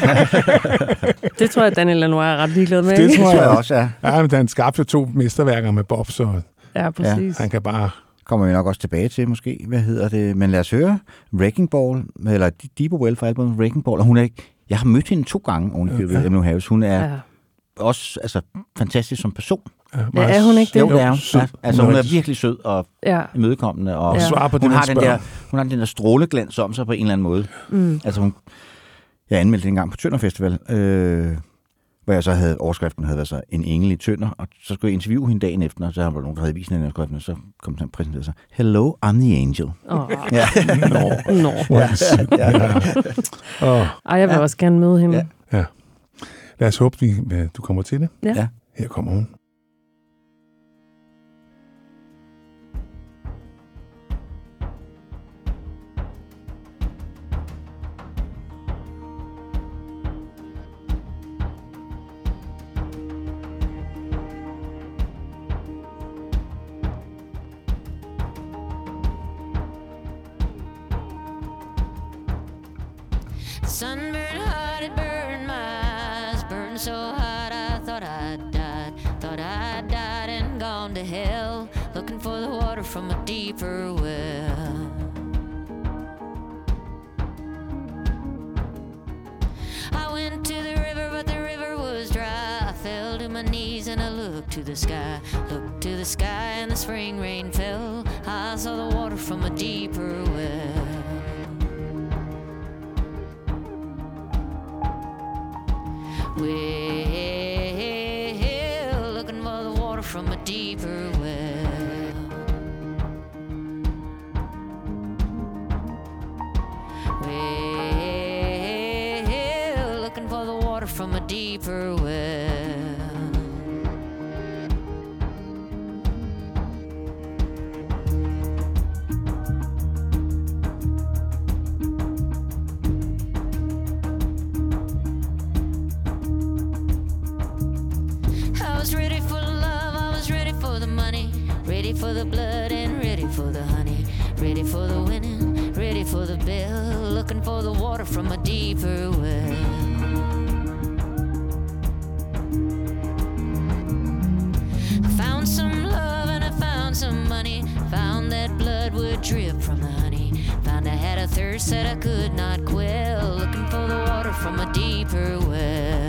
det tror jeg, Daniel Lanois er ret ligeglad med. Det tror Det tror jeg også, ja. Ja, men han skabte jo to mesterværker med Bob, så Ja, præcis. han kan bare... Kommer vi nok også tilbage til, måske. Hvad hedder det? Men lad os høre Wrecking Ball, eller Deeper Well fra albumet Wrecking Ball. Og hun er ikke... Jeg har mødt hende to gange oven i købet, Ja. ja. Emmylou Harris. Hun er ja. Ja. også altså, fantastisk som person. Ja, Ja, er hun ikke det? Jo, det er hun. sød. Ja. Altså, hun er virkelig sød og ja. imødekommende. Og Og Ja. svarer på det, hun, man har den der, hun har den der stråleglans om sig på en eller anden måde. Mm. Altså hun, jeg anmeldte det en gang på Tønder Festival, øh, hvor jeg så havde, overskriften havde været så en engel i Tønder, og så skulle jeg interviewe hende dagen efter, og så var der nogen, der havde vist hende overskriften, og så kom han og præsenterede sig. Hello, I'm the angel. Oh, Ja. Nå, Nå. hvor er det sygt. ja. Åh, Ej, jeg vil også gerne møde hende. Ja. ja. Lad os håbe, vi, øh, du kommer til det. Ja. Ja. Her kommer hun. From a deeper well. I went to the river, but the river was dry. I fell to my knees and I looked to the sky. Looked to the sky and the spring rain fell. I saw the water from a deeper well. Well, looking for the water from a deeper well. deeper well. I was ready for love, I was ready for the money, ready for the blood and ready for the honey, ready for the winning, ready for the bill, looking for the water from a deeper well. That I could not quell. Looking for the water from a deeper. Well,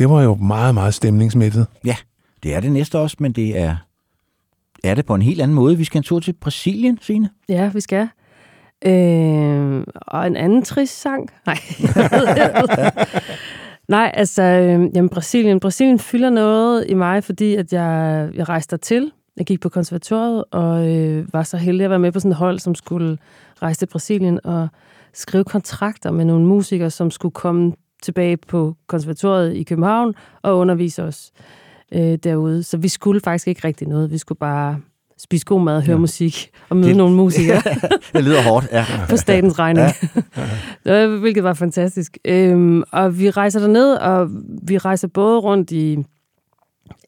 det var jo meget, meget stemningsmættet. Ja, det er det næste også, men det er, er det på en helt anden måde. Vi skal en tur til Brasilien, Signe. Ja, vi skal. Øh, og en anden trist sang. Nej. Nej, altså, øh, jamen Brasilien. Brasilien fylder noget i mig, fordi at jeg, jeg rejste til. Jeg gik på konservatoriet og øh, var så heldig at være med på sådan et hold, som skulle rejse til Brasilien og skrive kontrakter med nogle musikere, som skulle komme tilbage på konservatoriet i København og undervise os øh, derude. Så vi skulle faktisk ikke rigtig noget. Vi skulle bare spise god mad, høre ja. musik og møde Det- nogle musikere Det lyder hårdt, ja. på statens regning. Ja. Hvilket var fantastisk. Øhm, og vi rejser derned, og vi rejser både rundt i...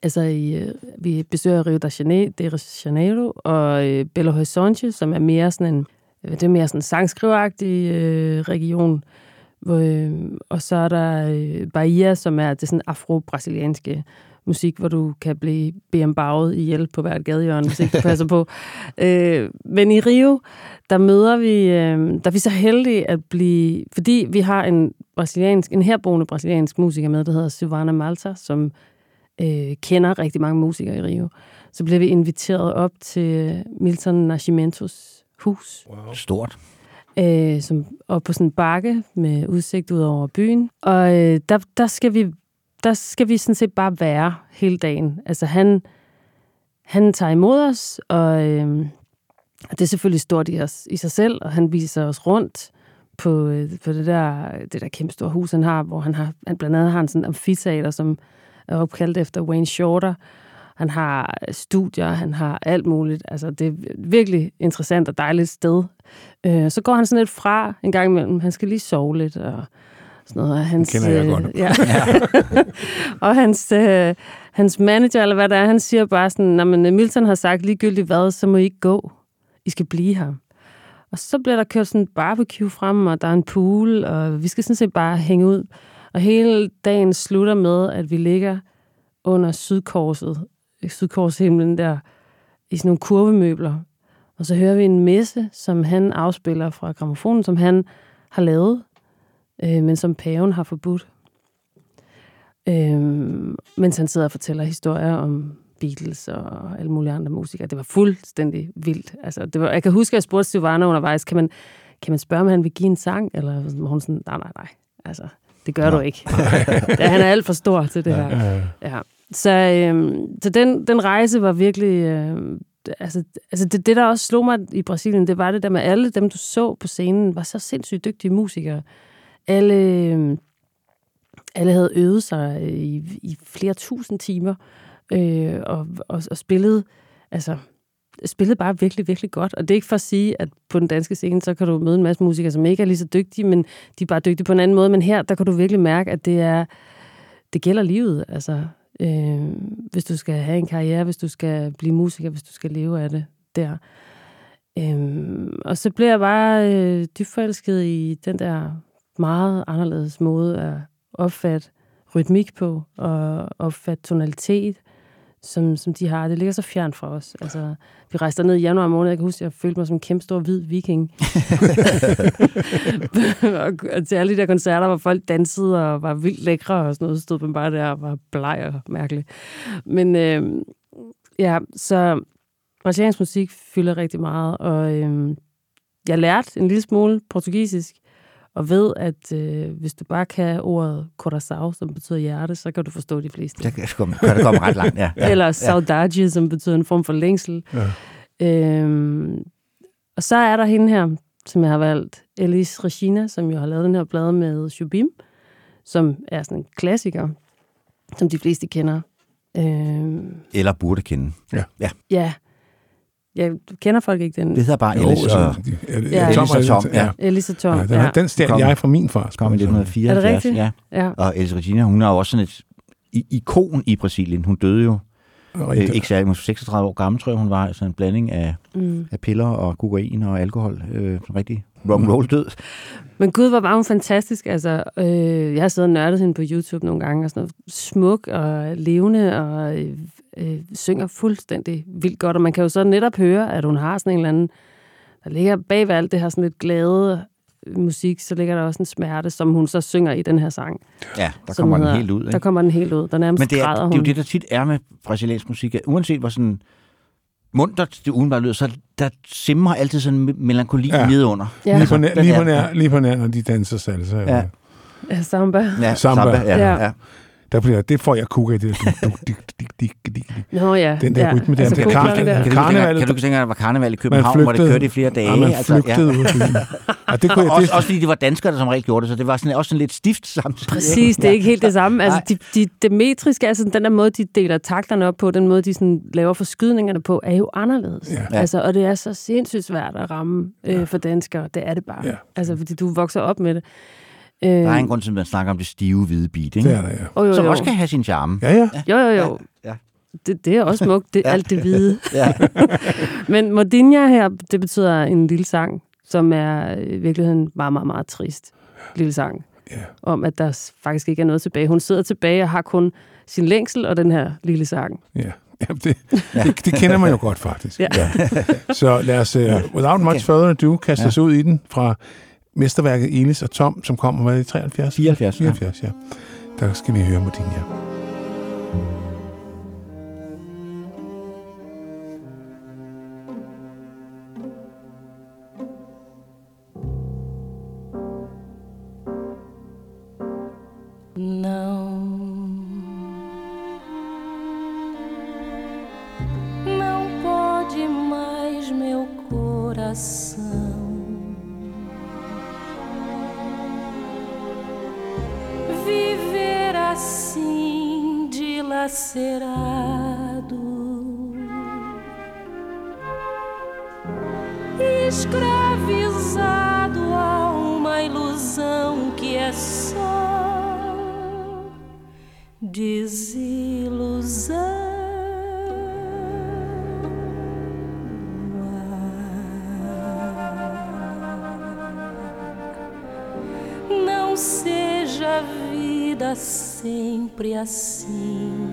Altså, i, øh, vi besøger Rio de Janeiro, de Janeiro og øh, Belo Horizonte, som er mere sådan en, øh, det er mere sådan en sangskriveragtig øh, region. Hvor, øh, og så er der øh, Bahia, som er det sådan afro-brasilianske musik, hvor du kan blive bembaget ihjel på hvert gadehjørne, hvis ikke du passer på. Øh, men i Rio, der møder vi, øh, der er vi så heldige at blive, fordi vi har en brasiliansk, en herboende brasiliansk musiker med, der hedder Silvana Malta, som øh, kender rigtig mange musikere i Rio. Så blev vi inviteret op til Milton Nascimentos hus, Stort øh, som op på sådan en bakke med udsigt ud over byen. Og øh, der, der, skal vi, der skal vi sådan set bare være hele dagen. Altså han, han tager imod os, og øh, og det er selvfølgelig stort i, os, i sig selv, og han viser os rundt på, øh, på det der, det der kæmpe store hus, han har, hvor han, har, han blandt andet har en sådan amfiteater, som er opkaldt efter Wayne Shorter. Han har studier, han har alt muligt. Altså, det er virkelig interessant og dejligt sted. Øh, så går han sådan lidt fra en gang imellem. Han skal lige sove lidt og sådan noget. Og Hans, kender jeg øh, godt. Ja. og hans, øh, hans manager, eller hvad det er, han siger bare sådan, når man Milton har sagt ligegyldigt hvad, så må I ikke gå. I skal blive her. Og så bliver der kørt sådan en barbecue frem, og der er en pool, og vi skal sådan set bare hænge ud. Og hele dagen slutter med, at vi ligger under sydkorset, sydkorshimlen der, i sådan nogle kurvemøbler. Og så hører vi en messe, som han afspiller fra gramofonen, som han har lavet, øh, men som paven har forbudt. Øh, mens han sidder og fortæller historier om Beatles og alle mulige andre musikere. Det var fuldstændig vildt. Altså, det var, jeg kan huske, at jeg spurgte Silvana undervejs, kan man, kan man spørge, om han vil give en sang? Eller var hun sådan, nej, nej, nej. Altså, det gør Nå. du ikke. ja, han er alt for stor til det her. Ja. Så, øh, så den, den rejse var virkelig... Øh, altså, altså det, det, der også slog mig i Brasilien, det var det der med alle dem, du så på scenen, var så sindssygt dygtige musikere. Alle, øhm, alle havde øvet sig øh, i, i flere tusind timer øh, og, og, og spillede, altså, spillede bare virkelig, virkelig godt. Og det er ikke for at sige, at på den danske scene, så kan du møde en masse musikere, som ikke er lige så dygtige, men de er bare dygtige på en anden måde. Men her, der kan du virkelig mærke, at det er, det gælder livet. Altså, øh, hvis du skal have en karriere, hvis du skal blive musiker, hvis du skal leve af det der. Øh, og så bliver jeg bare øh, dybt forelsket i den der meget anderledes måde at opfatte rytmik på, og opfatte tonalitet, som, som de har. Det ligger så fjern fra os. Altså, vi rejste ned i januar måned, jeg kan huske, at jeg følte mig som en kæmpe stor hvid viking. og, til alle de der koncerter, hvor folk dansede og var vildt lækre og sådan noget, stod man bare der og var bleg og mærkelig. Men øh, ja, så brasiliansk musik fylder rigtig meget, og øh, jeg lærte en lille smule portugisisk, og ved, at øh, hvis du bare kan ordet coração, som betyder hjerte, så kan du forstå de fleste. Det kan, kan det komme ret langt, ja. ja. Eller saudade, som betyder en form for længsel. Ja. Øhm, og så er der hende her, som jeg har valgt, Elis Regina, som jo har lavet den her plade med Shubim, som er sådan en klassiker, som de fleste kender. Øhm, Eller burde kende. Ja. Ja. ja. Jeg kender folk ikke den. Det hedder bare Jo, Ellis og, ja, Ja. Ellis og Tom. Ja. Elisa Tom. Ja, den, ja. den stjal Kom. jeg fra min far. Kom i 1974. Er det rigtigt? Ja. Ja. Og Elis Regina, hun er jo også sådan et ikon i Brasilien. Hun døde jo øh, ikke særlig, måske 36 år gammel, tror jeg, hun var. Altså en blanding af, Mm. af piller og kokain og alkohol. Øh, sådan rigtig rock roll død. Men gud, hvor var hun fantastisk. Altså, øh, jeg har siddet og nørdet hende på YouTube nogle gange, og sådan noget. smuk og levende, og øh, synger fuldstændig vildt godt. Og man kan jo så netop høre, at hun har sådan en eller anden, der ligger bag ved alt det her sådan lidt glade musik, så ligger der også en smerte, som hun så synger i den her sang. Ja, der kommer den hedder- helt ud. Ikke? Der kommer den helt ud. Der nærmest Men det er, græder det hun. er jo det, der tit er med brasiliansk musik. at Uanset hvor sådan muntert det udenbart lyder, så der simmer altid sådan en melankoli Ja. nedenunder. Ja. Lige på nær, Den lige på nær, lige på nær, når de danser salsa. Ja. Ja. Ja, samba. Ja, Samba. samba. ja, Ja. ja. Der bliver, det får jeg kukker i det. der. Nå ja. Den der ja. rytme der. Altså, Det er kuglerne kar- der. Kan du, Karnevalet- kan, du, kan du tænke dig, at der var karneval i København, hvor det flygtede, kørte i flere dage? Ja, man altså, flygtede ud af byen. Ja, det kunne jeg, Også, det, også fordi det var danskere, der som regel gjorde det, så det var sådan, også sådan lidt stift samtidig. Præcis, det er ikke helt det samme. Altså, de, de, det metriske, altså den der måde, de deler takterne op på, den måde, de sådan laver forskydningerne på, er jo anderledes. Ja. Ja. Altså, og det er så sindssygt svært at ramme øh, for danskere. Det er det bare. Ja. Altså, fordi du vokser op med det. Øh, Der er en grund til, at man snakker om det stive hvide beat, ikke? det er der, ja. oh, jo, Som jo. også kan have sin charme. Ja, ja. Jo, jo, jo. Ja. Det, det er også smukt, det, Ja. alt det hvide. Ja. Men Modinha her, det betyder en lille sang, som er i virkeligheden meget, meget, meget trist lille sang. Ja. Om, at der faktisk ikke er noget tilbage. Hun sidder tilbage og har kun sin længsel og den her lille sang. ja. ja det, det, det, kender man jo godt, faktisk. Ja. Så lad os, uh, without much further ado, kaste Ja. os ud i den fra mesterværket Elis og Tom, som kommer er det, i 73? 74, ja. 74, ja. Der skal vi høre Modinha. Dilacerado, escravizado a uma ilusão que é só desilusão. Não seja vida vida sempre assim.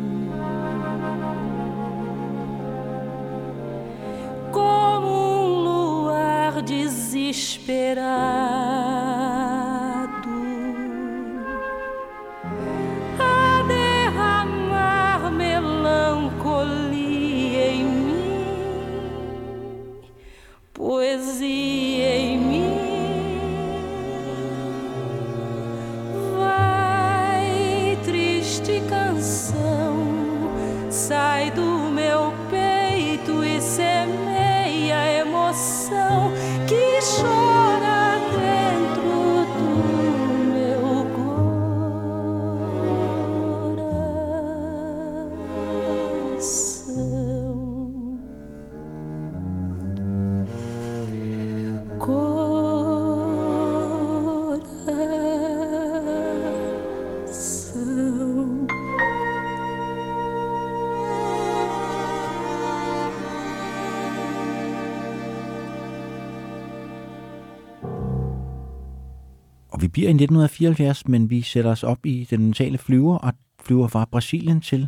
Bliver i 1974, men vi sætter os op i den mentale flyver og flyver fra Brasilien til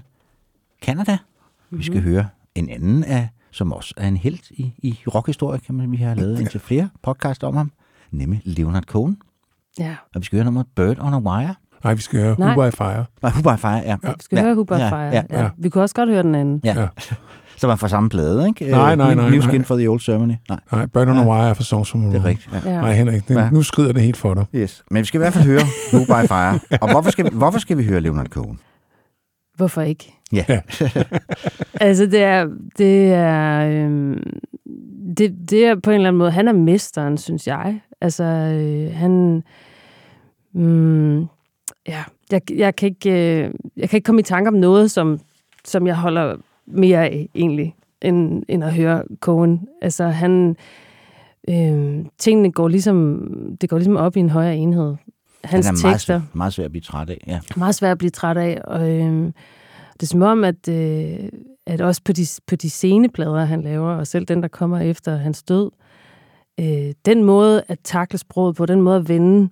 Kanada. Mm-hmm. Vi skal høre en anden af, som også er en helt i, i rockhistorie, kan man vi har lavet indtil flere podcast om ham, nemlig Leonard Cohen. Ja. Og vi skal høre nummeret Bird on a Wire. Nej, vi skal høre Nej. Who by Fire. Nej, Who by Fire, ja. Vi skal ja. høre Who by ja, Fire. Ja, Ja. Vi kunne også godt høre den anden. ja. ja. Så var fra samme plade, ikke? Nej, nej, Øh, nej, New nej. Skin for the Old Ceremony. Nej, Nej, Bird on a Wire er for Songs from det er rigtigt. Ja. Ja. Nej, Henrik, det, Ja. nu skrider det helt for dig. Yes. Men vi skal i hvert fald høre Who by Fire. Og hvorfor skal, vi, hvorfor skal vi høre Leonard Cohen? Hvorfor ikke? Ja. Ja. Altså, det er... Det er, øhm, det, det er på en eller anden måde... Han er mesteren, synes jeg. Altså, øh, han... Mm, ja, jeg, jeg, kan ikke, øh, jeg kan ikke komme i tanke om noget, som, som jeg holder mere af, egentlig, end, end at høre Cohen. Altså, han... Øh, tingene går ligesom, det går ligesom op i en højere enhed. Hans Han er meget, tekster svær- meget svær at blive træt af. Ja. meget svært at blive træt af. Og, øhm, det er som om, at, øh, at også på de, på de sceneplader, han laver, og selv den, der kommer efter hans død, øh, den måde at takle sproget på, den måde at vende øh,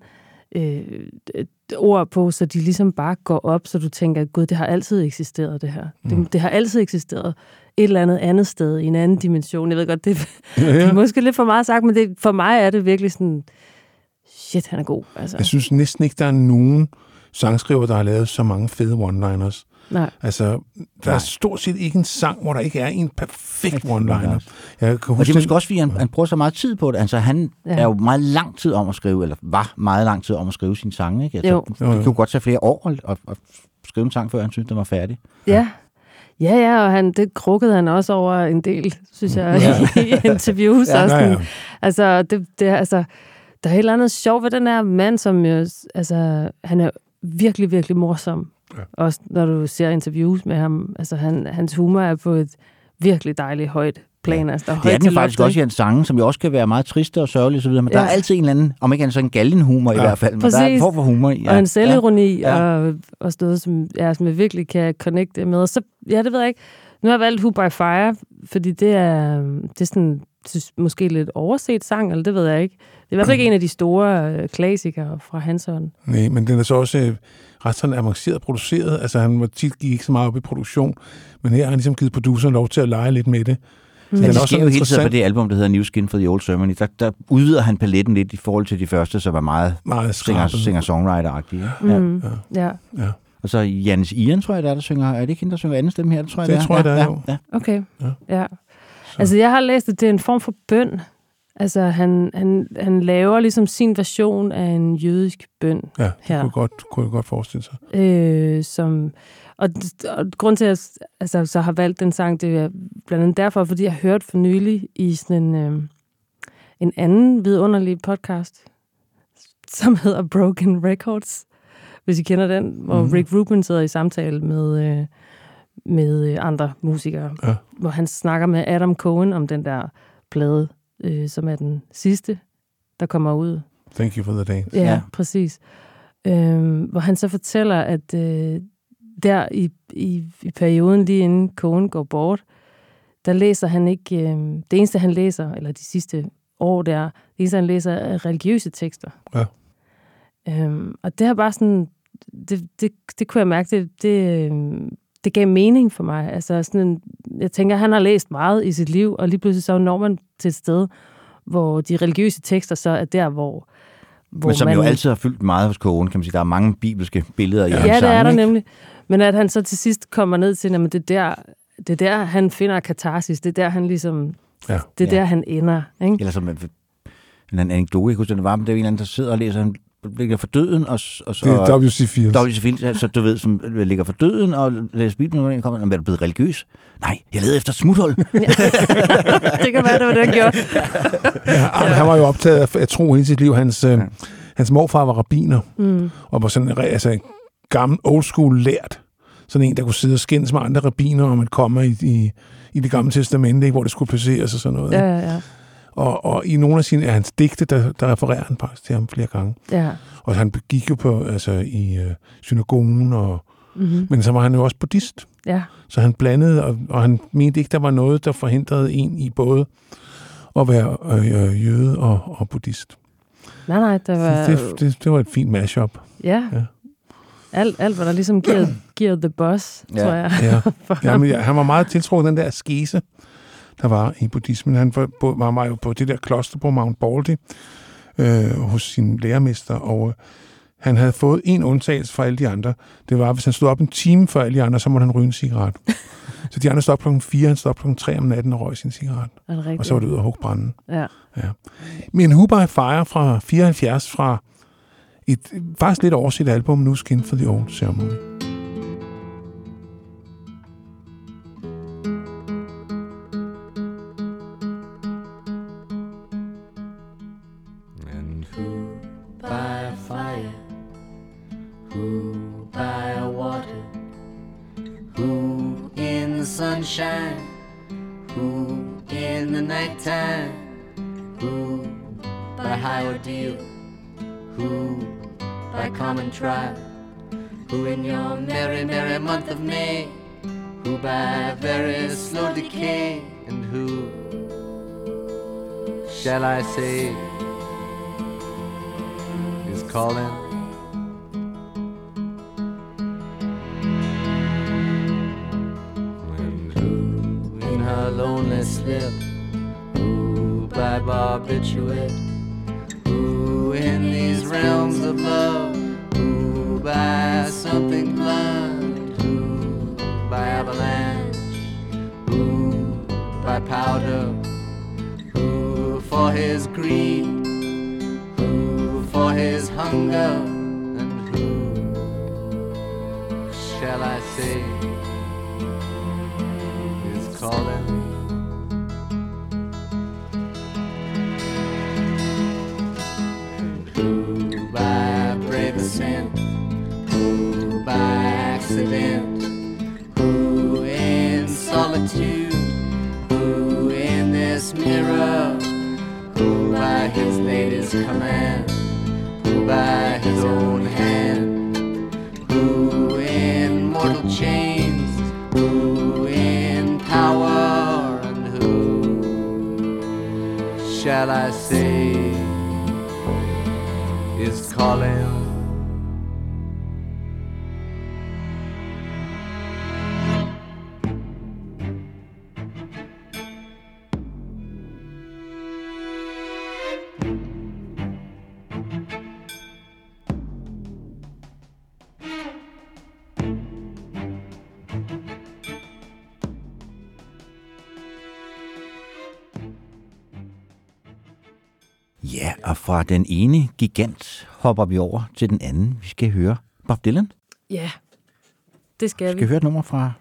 et ord på, så de ligesom bare går op, så du tænker, gud, det har altid eksisteret, det her. Mm. Det, det har altid eksisteret et eller andet andet sted, i en anden dimension. Jeg ved godt, det, Ja, det er ja. måske lidt for meget sagt, men det, for mig er det virkelig sådan, shit, han er god. Altså. Jeg synes næsten ikke, der er nogen sangskriver, der har lavet så mange fede one-liners. Nej. Altså, der Nej. er stort set ikke en sang, hvor der ikke er en perfekt one-liner. Jeg kan Og det huske er måske også, fordi han, han bruger så meget tid på det. Altså, han Ja. ja. er jo meget lang tid om at skrive, eller var meget lang tid om at skrive sine sange. Ikke? Altså, Jo. Det jo. kunne jo godt tage flere år at, at, skrive en sang, før han syntes, den var færdig. Ja. Ja, ja, og han, det krukkede han også over en del, synes jeg, ja. i interviews. Ja, og Ja, sådan. ja. Altså, det, det, er- altså, der er et eller andet sjovt ved den her mand, som jo, altså, han er virkelig, virkelig morsom. Ja. Også når du ser interviews med ham. Altså, han, hans humor er på et virkelig dejligt højt plan. Ja. Altså, der er Det højt er den faktisk også i hans sange, som jo også kan være meget triste og sørgelige osv., men ja. der Ja. er altid en eller anden, om ikke andet så en galgenhumor ja. i Ja. hvert fald, men der er en Præcis. form for humor i. og en selvironi Ja. ja. og, og sådan noget, som, ja, som jeg virkelig kan connecte med. Og så, ja, det ved jeg ikke. Nu har jeg valgt Who by Fire, fordi det er, det er sådan, synes, måske lidt overset sang, eller det ved jeg ikke. Det er i hvert fald ikke en af de store øh, klassikere fra hans hånd. Nej, men den er så også øh, ret sådan avanceret produceret. Altså, han var tit gik ikke så meget op i produktion, men her har han ligesom givet produceren lov til at lege lidt med det. Mm. Men er det også sker jo sådan hele tiden på det album, der hedder New Skin for the Old Ceremony. Der, der udvider han paletten lidt i forhold til de første, som var meget Meget singer- singer-songwriter-agtige. Ja. Mm. Ja, Ja. Og så Janis Ian, tror jeg, der er, der synger. Er det ikke hende, der synger anden stemme her? Det tror jeg, Det det er. tror jeg, ja, det er, ja, jo. ja. okay. Ja. Ja. Altså, jeg har læst, at det er en form for bøn. Altså, han, han, han laver ligesom sin version af en jødisk bøn. Ja, det Her. kunne, godt, kunne jeg godt forestille sig. øh, som, og, og grund til, at jeg altså, så har valgt den sang, det er blandt andet derfor, fordi jeg hørte for nylig i sådan en, øh, en anden vidunderlig podcast, som hedder Broken Records, hvis I kender den, hvor Mhm. Rick Rubin sidder i samtale med, øh, med øh, andre musikere, Ja. hvor han snakker med Adam Cohen om den der plade, øh, som er den sidste, der kommer ud Thank you for the day. Ja, ja. præcis. Øhm, hvor han så fortæller, at øh, der i, i, i perioden lige inden konen går bort, der læser han ikke, øh, det eneste han læser, eller de sidste år der, det eneste han læser er religiøse tekster. Ja. Øhm, og det har bare sådan det, det, det kunne jeg mærke, det, det, øh, det gav mening for mig. Altså sådan en, jeg tænker, han har læst meget i sit liv, og lige pludselig så når man til et sted, hvor de religiøse tekster så er der, hvor, hvor Men som man... jo altid har fyldt meget hos kogen, kan man sige. Der er mange bibelske billeder i Ja, hans det er der ikke? nemlig. Men at han så til sidst kommer ned til, at det er der, det er der, han finder katarsis. Det er der, han ligesom... Ja. Det er Ja. der, han ender. Ikke? Eller som en, en anekdote, jeg kunne huske, det var, men det er en eller anden, der sidder og læser, han ligger for døden, og, og så... Det er W.C. Fields. W.C. Fields, så du ved, som ligger for døden og læser Bibelen, og kommer, er du blevet religiøs? Nej, jeg leder efter smuthul. det kan være, det var det, han gjorde. Ja, ja. Han var jo optaget af at tro hele sit liv. Hans, øh, hans morfar var rabiner, Mm. og var sådan altså, en gammel old school lært. Sådan en, der kunne sidde og skændes med andre rabiner om at komme i, i, i det gamle testamente, ikke, hvor det skulle placeres og sådan noget. Ja, ja, ja. Og, og i nogle af sine af hans digte, der, der refererer han faktisk til ham flere gange. ja. Og han gik jo på, altså, i øh, synagogen, og, Mm-hmm. men så var han jo også buddhist. ja. Så han blandede, og, og han mente ikke, der var noget, der forhindrede en i både at være øh, øh, jøde og, og buddhist. Nej, nej, der var... Det, det, det, det var et fint mashup. Ja. Ja. Alt, alt, hvad der ligesom giver, giver the boss, Ja. tror jeg. Ja. Ja, men, ja, han var meget tiltrukket den der askese, der var i buddhismen. Han var, var meget jo på det der kloster på Mount Baldy øh, hos sin lærermester, og øh, han havde fået en undtagelse fra alle de andre. Det var, hvis han stod op en time før alle de andre, så måtte han ryge en cigaret. så de andre stod op klokken 4, han stod op klokken 3 om natten og røg sin cigaret. Og så var det ud og hugge branden. Ja. Men Who by Fire fra 74 fra et faktisk lidt overset album, Nu Skin for the Old Ceremony. Sunshine, who in the nighttime, who by high ordeal, who by common trial, who in your merry, merry month of May, who by very slow decay, and who shall I say is calling? Her lonely slip, who by barbiturate, who in these realms of love, who by something blunt, who by avalanche, who by powder, who for his greed, who for his hunger, and who shall I say calling? Accident, who in solitude, who in this mirror, who by his lady's command, who by his own hand, who in mortal chains, who in power, and who shall I say is calling? Fra den ene gigant hopper vi over til den anden. Vi skal høre Bob Dylan. Ja, det skal Vi vi. skal høre et nummer fra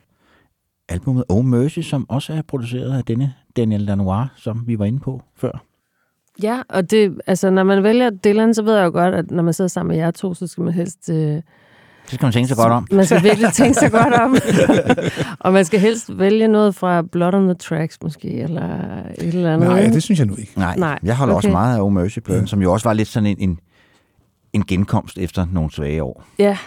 albumet Oh Mercy, som også er produceret af denne Daniel Lanois, som vi var inde på før. Ja, og det, altså, når man vælger Dylan, så ved jeg jo godt, at når man sidder sammen med jer to, så skal man helst... Øh, Det skal man tænke sig godt om. Man skal virkelig tænke sig godt om. og man skal helst vælge noget fra Blood on the Tracks, måske, eller et eller andet. Nej, det synes jeg nu ikke. Nej, Nej, jeg holder okay. også meget af Oh Mercy-pladen, som jo også var lidt sådan en, en, en genkomst efter nogle svage år. Ja.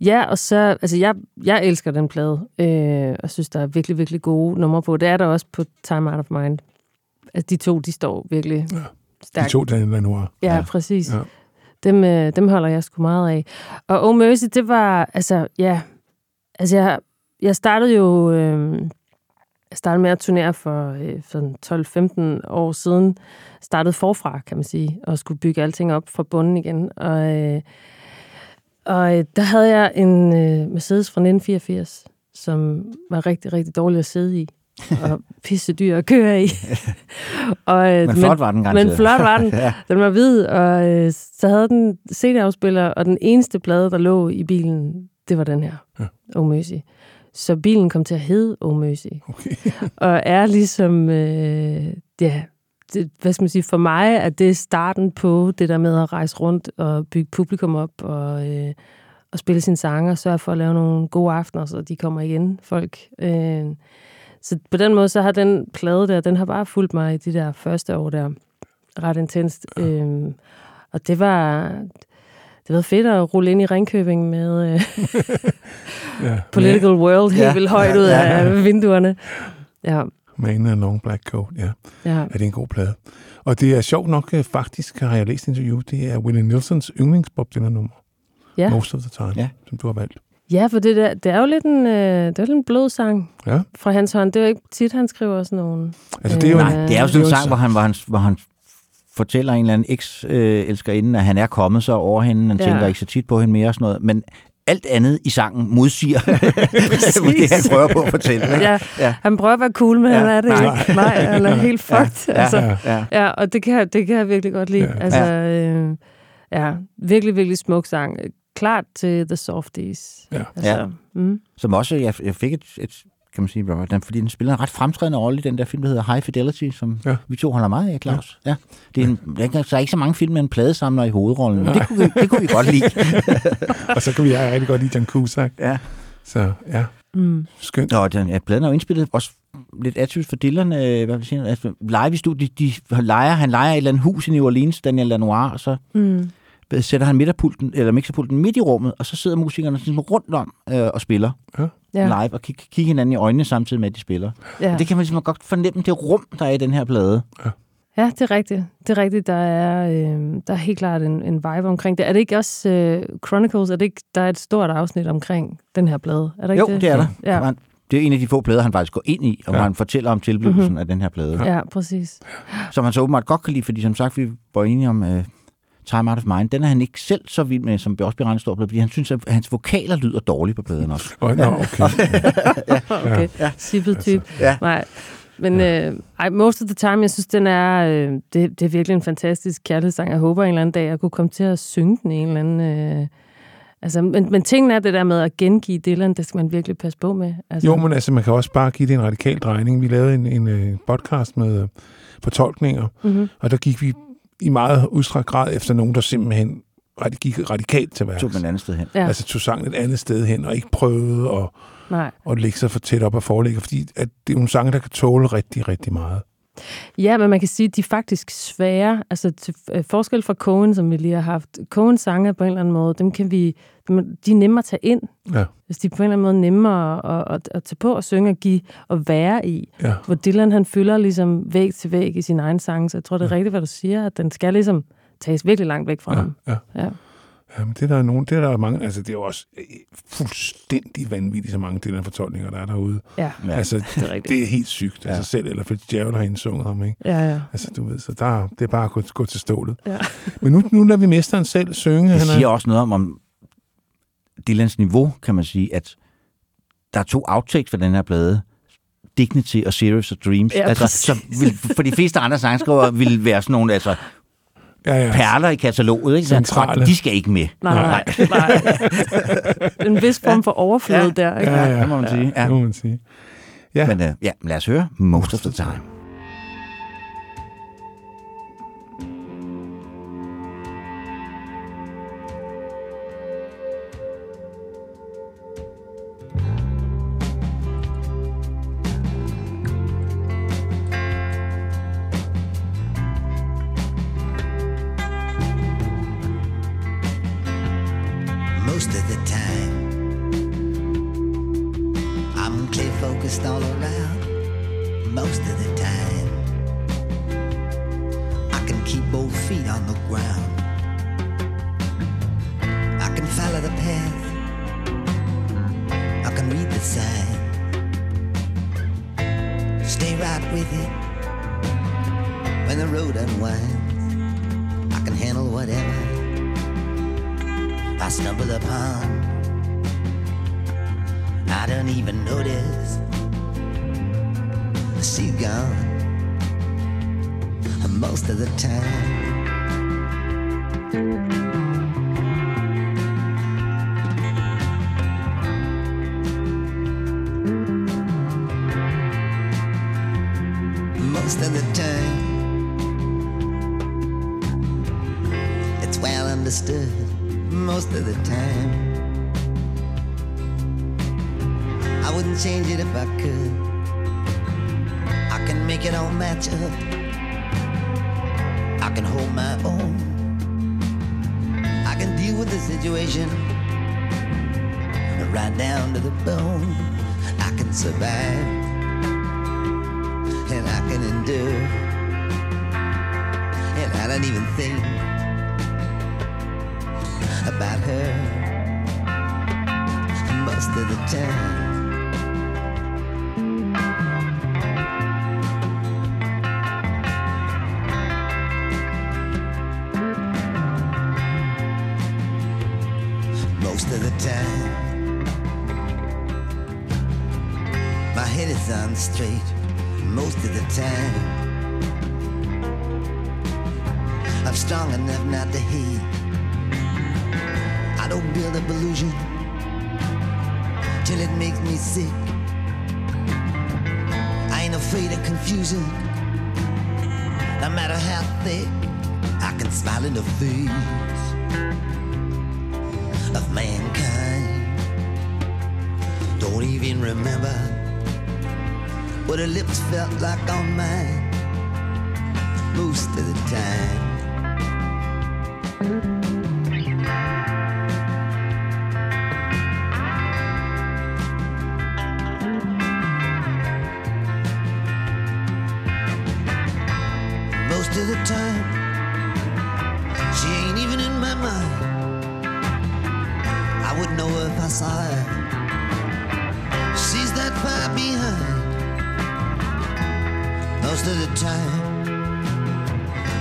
Ja, og så, altså jeg, jeg elsker den plade, øh, og synes, der er virkelig, virkelig gode numre på. Det er der også på Time Out of Mind. Altså de to, de står virkelig De stærkt. to Daniel Lanois. Ja, Ja. præcis. Ja. Dem, øh, dem holder jeg sgu meget af. Og Oh Mercy, det var, altså, ja, altså jeg, jeg startede jo, øh, jeg startede med at turnere for, øh, for 12-15 år siden. Startede forfra, kan man sige, og skulle bygge alting op fra bunden igen. Og, øh, og øh, der havde jeg en øh, Mercedes fra 1984, som var rigtig, rigtig dårlig at sidde i og pisse dyr at køre i. og, øh, Men flot var den Men garanteret. flot var den. Ja. Den var hvid, og øh, så havde den CD-afspiller, og den eneste plade, der lå i bilen, det var den her, Ja. Oh Mercy. Så bilen kom til at hedde Oh Mercy. Okay. Og er ligesom, øh, ja, det, hvad skal man sige, for mig er det starten på det der med at rejse rundt og bygge publikum op og, øh, og spille sine sange og sørge for at lave nogle gode aftener, så de kommer igen, folk. Øh, så på den måde, så har den plade der, den har bare fulgt mig i de der første år der, ret intenst. Øh, og det var, det var fedt at rulle ind i Ringkøbing med øh, Ja. Political World helt Ja. vildt højt ud af vinduerne. Ja, Man in a long black coat, ja. ja. Er det en god plade? Og det er sjovt nok, øh, faktisk har jeg læst interview, det er Willie Nelsons yndlings Bob Dylan-nummer. Ja. Most of the time, Ja. som du har valgt. Ja, for det, der, det er jo lidt en, øh, det er lidt en blodsang Ja. fra hans hånd. Det er jo ikke tit, han skriver sådan nogle... Altså, det er jo Øh, Nej, det er jo sådan en sang, hvor han, hvor han, hvor han fortæller en eller anden eks-elskerinde, at han er kommet så over hende, han Ja. tænker ikke så tit på hende mere og sådan noget, men alt andet i sangen modsiger Præcis. det, han prøver på at fortælle. ikke? Ja, Ja. han prøver at være cool, men Ja, han er det nej. ikke. Nej, han er helt fucked. Ja, altså. ja, ja. Ja, og det kan, det kan jeg virkelig godt lide. Ja. Altså, øh, ja, virkelig, virkelig smuk sang. Klart til The Softies. Ja. Altså, Ja. Mm. Som også, jeg, jeg fik et, et kan man sige, Robert, den, fordi den spiller en ret fremtrædende rolle i den der film, der hedder High Fidelity, som Ja. vi to holder meget af, Claus. Ja. ja. Det er, en, der er så er ikke så mange film med en pladesamler i hovedrollen, men det kunne, vi, det kunne vi godt lide. og så kan vi rigtig godt lide Jan Cusack. Ja. Så ja, Mm. skønt. Nå, den, ja, pladen er jo indspillet også lidt atypisk for Dylan, øh, hvad vil sige, altså, live i studiet, de, de leger, han leger et eller andet hus i New Orleans, Daniel Lanois, og så Mm. Sætter han midterpulten, eller mixerpulten midt i rummet, og så sidder musikerne sådan rundt om øh, og spiller Ja. ja. live, og kigger kig hinanden i øjnene samtidig med, at de spiller. Ja. Ja. Det kan man simpelthen godt fornemme, det rum, der er i den her plade. ja, det er rigtigt. Det er rigtigt. Der er, øh, der er helt klart en, en vibe omkring det. Er det ikke også øh, Chronicles? Er det ikke, der er et stort afsnit omkring den her plade? Er der ikke Jo, det? det er der. Ja. Han, det er en af de få plader, han faktisk går ind i, og Ja. ja. han fortæller om tilblivelsen Mhm. mm-hmm. af den her plade. Ja. Ja, præcis. Som han så åbenbart godt kan lide, fordi som sagt, vi var enige om uh, Time Out of Mind. Den er han ikke selv så vild med, som også bliver regnet stor på, fordi han synes, at hans vokaler lyder dårligt på pladen også. Oh, no, okay. Okay, ja. sippet type. Ja. Nej. Men øh, ej, most of the time, jeg synes, den er, øh, det, det er virkelig en fantastisk kærlighedssang. Jeg håber en eller anden dag, jeg kunne komme til at synge den i en eller anden... Øh, altså, men, men tingen er det der med at gengive Dylan, det skal man virkelig passe på med. Altså, Jo, men altså, man kan også bare give det en radikal drejning. Vi lavede en, en, en podcast med øh, fortolkninger, mm-hmm. og der gik vi i meget udstrakt grad efter nogen, der simpelthen gik radikalt til værks. Tog man et andet sted hen. Ja. Altså tog sangen et andet sted hen, og ikke prøvede at, Nej. at lægge sig for tæt op af forlægger, fordi at det er nogle sange, der kan tåle rigtig, rigtig meget. Ja, men man kan sige, at de er faktisk svære. Altså til øh, forskel fra Cohen, som vi lige har haft. Cohen sange på en eller anden måde, dem kan vi, de er nemme at tage ind. Ja. Altså, de er på en eller anden måde nemmere at, at, at tage på og synge og give og være i. Ja. Hvor Dylan, han fylder ligesom væg til væg i sin egen sang, så jeg tror, det er rigtigt, hvad du siger, at den skal ligesom tages virkelig langt væk fra Ja, ham. ja. Ja. Ja, men det er der nogen, det er der mange, altså det er jo også øh, fuldstændig vanvittigt, så mange Dylan fortolkninger, der er derude. Ja. Altså, det er rigtigt. det er helt sygt. Ja. Altså selv, eller Fitzgerald har indsunget ham, ikke? Ja, ja. Altså, du ved, så der, det er bare at gå, gå til stålet. Ja. Men nu, nu lader vi mesteren selv synge. Det Han siger er, også noget om, om Dylans niveau, kan man sige, at der er to outtakes for den her plade. Dignity og Serious of Dreams. Ja, altså, præcis. som vil, for de fleste andre sangskrivere vil være sådan nogle altså, ja, ja. perler i kataloget. Ikke? Centrale. De skal ikke med. Nej, nej, nej. en vis form for overflod Ja. der, ikke? Ja, ja, det må man sige. Ja. Det må man sige. Ja. Men uh, ja, lad os høre Most of the Time.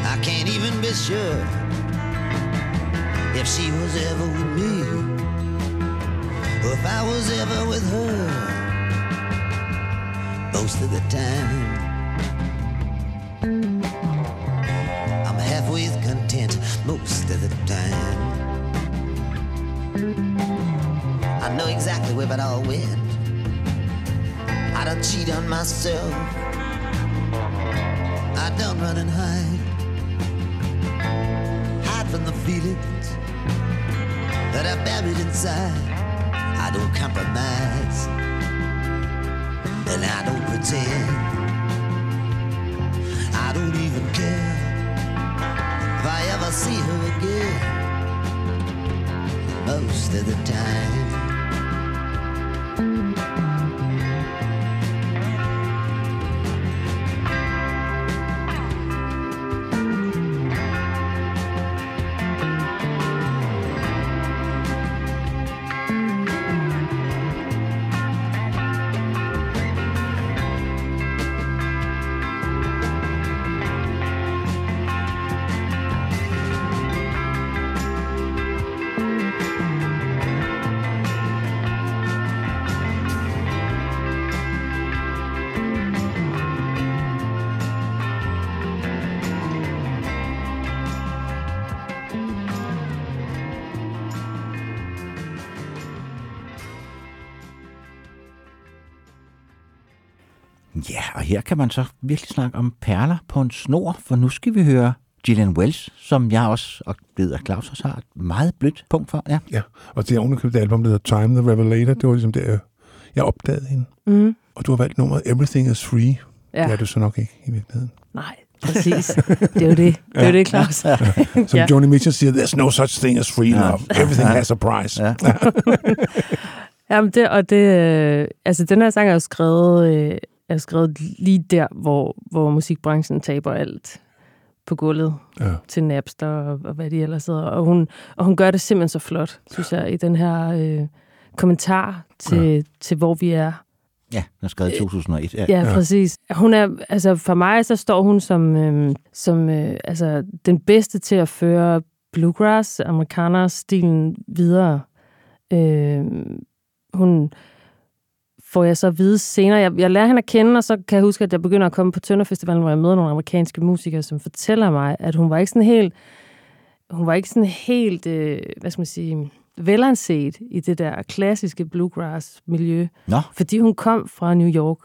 I can't even be sure if she was ever with me or if I was ever with her. Most of the time, I'm halfway content. Most of the time. I know exactly where it all went. I don't cheat on myself. I don't run and hide. Hide from the feelings that are buried inside. I don't compromise. And I don't pretend. I don't even care if I ever see her again most of the time. Kan man så virkelig snakke om perler på en snor, for nu skal vi høre Gillian Wells, som jeg også, og ved at Claus også har et meget blødt punkt for. Ja. Ja, og det er ovenikøbet det album, der hedder Time the Revelator. Det var ligesom der, jeg- opdagede hende. Mm. Og du har valgt nummeret Everything is Free. Ja. Det er du så nok ikke i virkeligheden. Nej, præcis. Det er jo det. Det er jo det, Claus. Som Ja. Joni Mitchell siger, there's no such thing as free Ja. love. Everything has a price. Ja. Jamen det, og det, øh, altså den her sang er jo skrevet, øh, er skrevet lige der, hvor, hvor musikbranchen taber alt på gulvet Ja. til Napster og, og hvad de ellers hedder. Og hun, og hun gør det simpelthen så flot, synes jeg, i den her øh, kommentar til, ja. til, hvor vi er Ja, den er skrevet i 2001. Ja. Ja, ja, præcis. Hun er, altså for mig, så står hun som, øhm, som øh, altså, den bedste til at føre bluegrass, amerikaner-stilen videre. Øh, hun får jeg så at vide senere. Jeg, jeg lærer hende at kende, og så kan jeg huske, at jeg begynder at komme på Tønder Festivalen, hvor jeg møder nogle amerikanske musikere, som fortæller mig, at hun var ikke sådan helt, hun var ikke sådan helt, øh, hvad skal man sige, velanset i det der klassiske bluegrass-miljø. Nå, Fordi hun kom fra New York,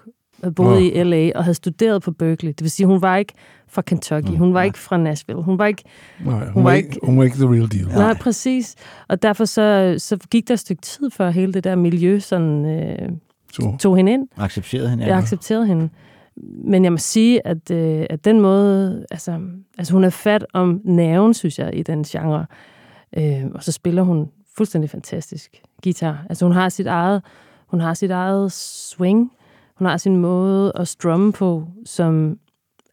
og boede Nå. i L.A. og havde studeret på Berkeley. Det vil sige, hun var ikke fra Kentucky. Hun var ikke fra Nashville. Hun var ikke... Nej, hun, Hun var var ikke, ikke- hun var ikke the real deal. Nej, præcis. Og derfor så, så gik der et stykke tid, før hele det der miljø sådan, øh, Så, tog hende ind. accepterede hende. Jeg accepterede hende. Men jeg må sige, at, øh, at den måde... Altså, altså, hun er fat om nerven, synes jeg, i den genre. Øh, og så spiller hun fuldstændig fantastisk guitar. Altså, hun har sit eget, hun har sit eget swing. Hun har sin måde at strumme på, som...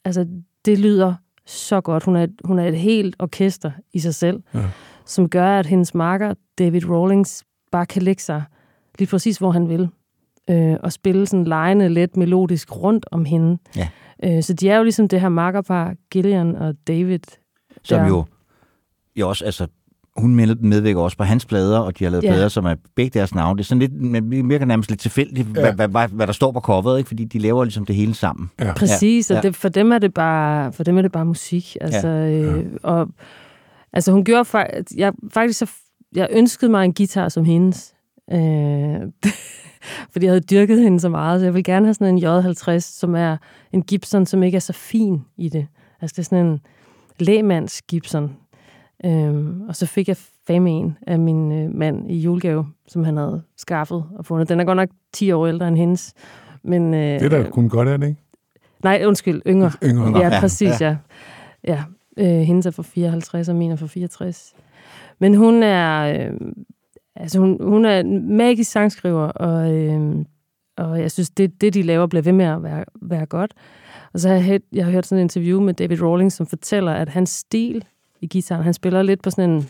Altså, det lyder så godt. Hun er, et- hun er et helt orkester i sig selv, Ja. som gør, at hendes marker, David Rawlings, bare kan lægge sig lige præcis, hvor han vil øh, og spille sådan lejende let melodisk rundt om hende. Ja. Øh, så de er jo ligesom det her makkerpar, Gillian og David. Som der- jo, jo også, altså, hun med- medvirker også på hans plader, og de har lavet Ja. ja. plader, som er begge deres navne. Det er sådan lidt, men det virker nærmest lidt tilfældigt, ja. Ja. hvad, hvad, hvad, der står på coveret, ikke? fordi de laver ligesom det hele sammen. ja. Præcis, Ja, og ja. det, for dem er det bare for dem er det bare musik. Altså, øh, og altså hun gjorde faktisk, jeg faktisk så, jeg ønskede mig en guitar som hendes. Øh, fordi jeg havde dyrket hende så meget, så jeg vil gerne have sådan en J50, som er en Gibson, som ikke er så fin i det. Altså det er sådan en lægmands Gibson. Øhm, og så fik jeg fame en af min øh, mand i julegave, som han havde skaffet og fundet. Den er godt nok 10 år ældre end hendes. Men, øh, Det er da kun godt, er det ikke? Nej, undskyld, yngre. Yngre. Nå, Ja, ja, præcis, ja. Ja, øh, hendes er fra 54, og min er fra 64. Men hun er, øh, altså hun, hun er en magisk sangskriver, og, øh, og jeg synes, det, det, de laver, bliver ved med at være, være godt. Og så har jeg, hørt- jeg har hørt sådan et interview med David Rawlings, som fortæller, at hans stil i guitaren, han spiller lidt på sådan en,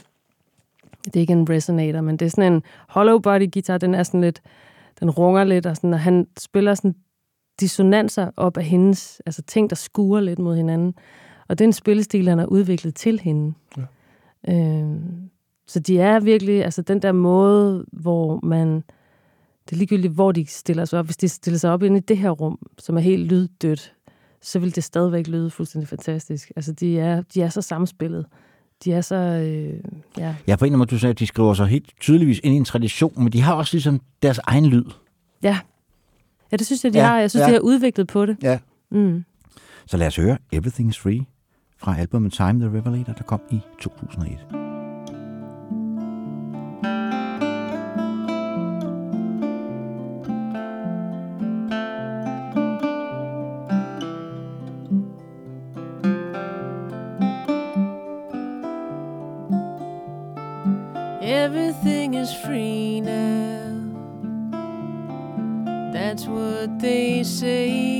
det er ikke en resonator, men det er sådan en hollow body guitar, den er sådan lidt, den runger lidt, og, sådan, og han spiller sådan dissonanser op af hendes, altså ting, der skuer lidt mod hinanden. Og den spillestil, han har udviklet til hende. Ja. Øhm, så de er virkelig, altså den der måde, hvor man, det er ligegyldigt, hvor de stiller sig op. Hvis de stiller sig op inde i det her rum, som er helt lyddødt, så vil det stadigvæk lyde fuldstændig fantastisk. Altså de er, de er så samspillet. De er så, øh, ja, Ja, på en måde, du sagde, at de skriver sig helt tydeligvis ind i en tradition, men de har også ligesom deres egen lyd. ja. Ja, det synes jeg, de Ja, har. Jeg synes, ja. de har udviklet på det. Ja. Mm. Så lad os høre Everything is Free fra albumet Time the Revelator, der kom i 2001. They say.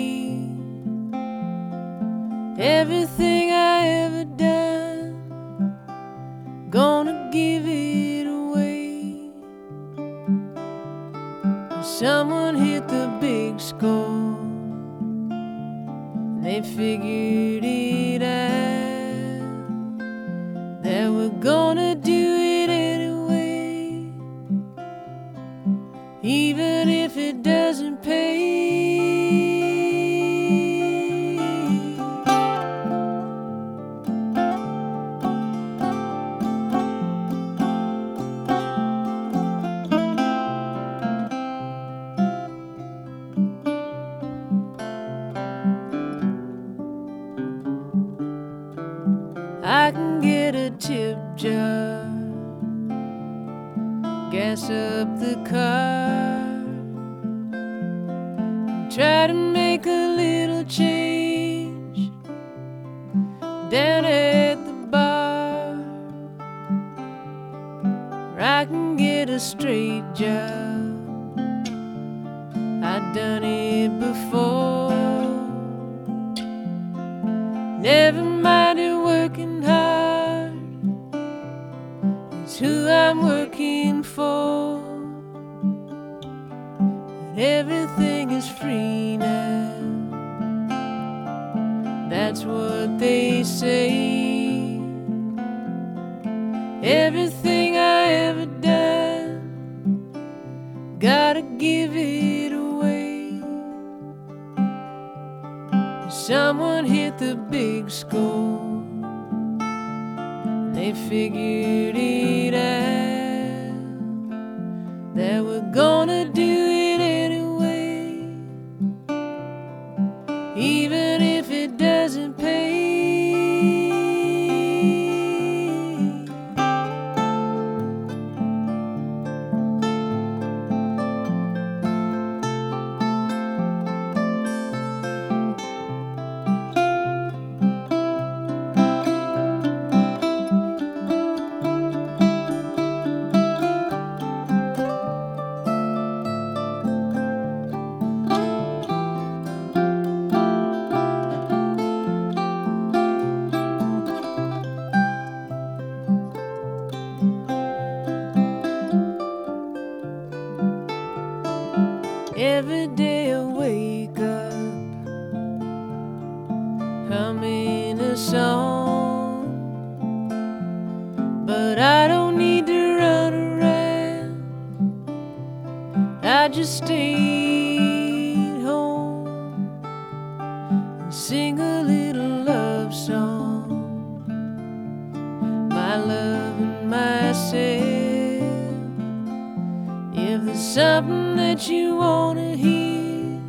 That you wanna hear,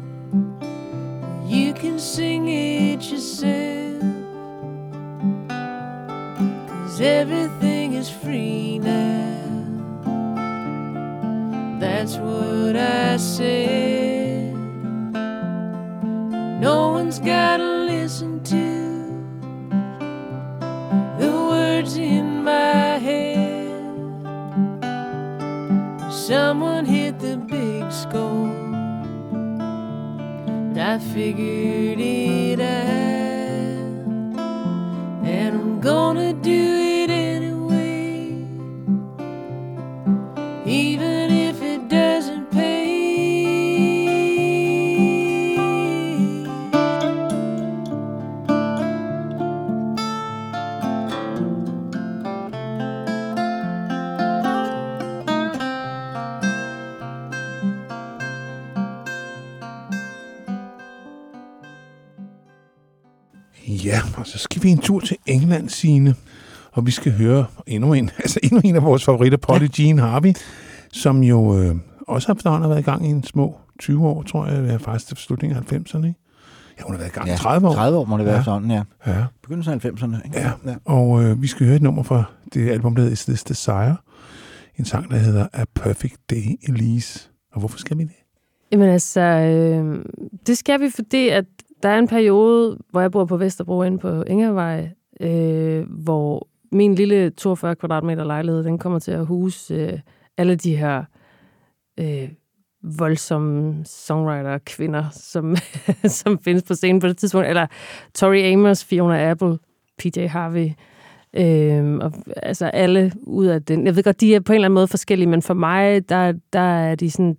you can sing it yourself. Cause everything is free now. That's what I said. No one's gotta But I figured it out. And I'm gonna do tur til England, Signe. Og vi skal høre endnu en, altså endnu en af vores favoritter, Polly Jean Harvey, som jo øh, også efterhånden har været i gang i en små 20 år, tror jeg, er faktisk til slutningen af 90'erne, ikke? Ja, hun har været i gang i 30 år. 30 år må det være Ja. ja. sådan, ja. Ja, Begyndelsen af 90'erne, ikke? ja. Og øh, vi skal høre et nummer fra det album, der hedder Is This Desire. En sang, der hedder A Perfect Day Elise. Og hvorfor skal vi det? Jamen altså, øh, det skal vi, fordi at der er en periode, hvor jeg bor på Vesterbro inde på Ingevej, øh, hvor min lille 42 kvadratmeter lejlighed, den kommer til at huse øh, alle de her øh, voldsomme songwriter-kvinder, som, som findes på scenen på det tidspunkt. Eller Tori Amos, Fiona Apple, PJ Harvey, Øhm, og, altså alle ud af den. Jeg ved godt, de er på en eller anden måde forskellige, men for mig, der, der er de sådan,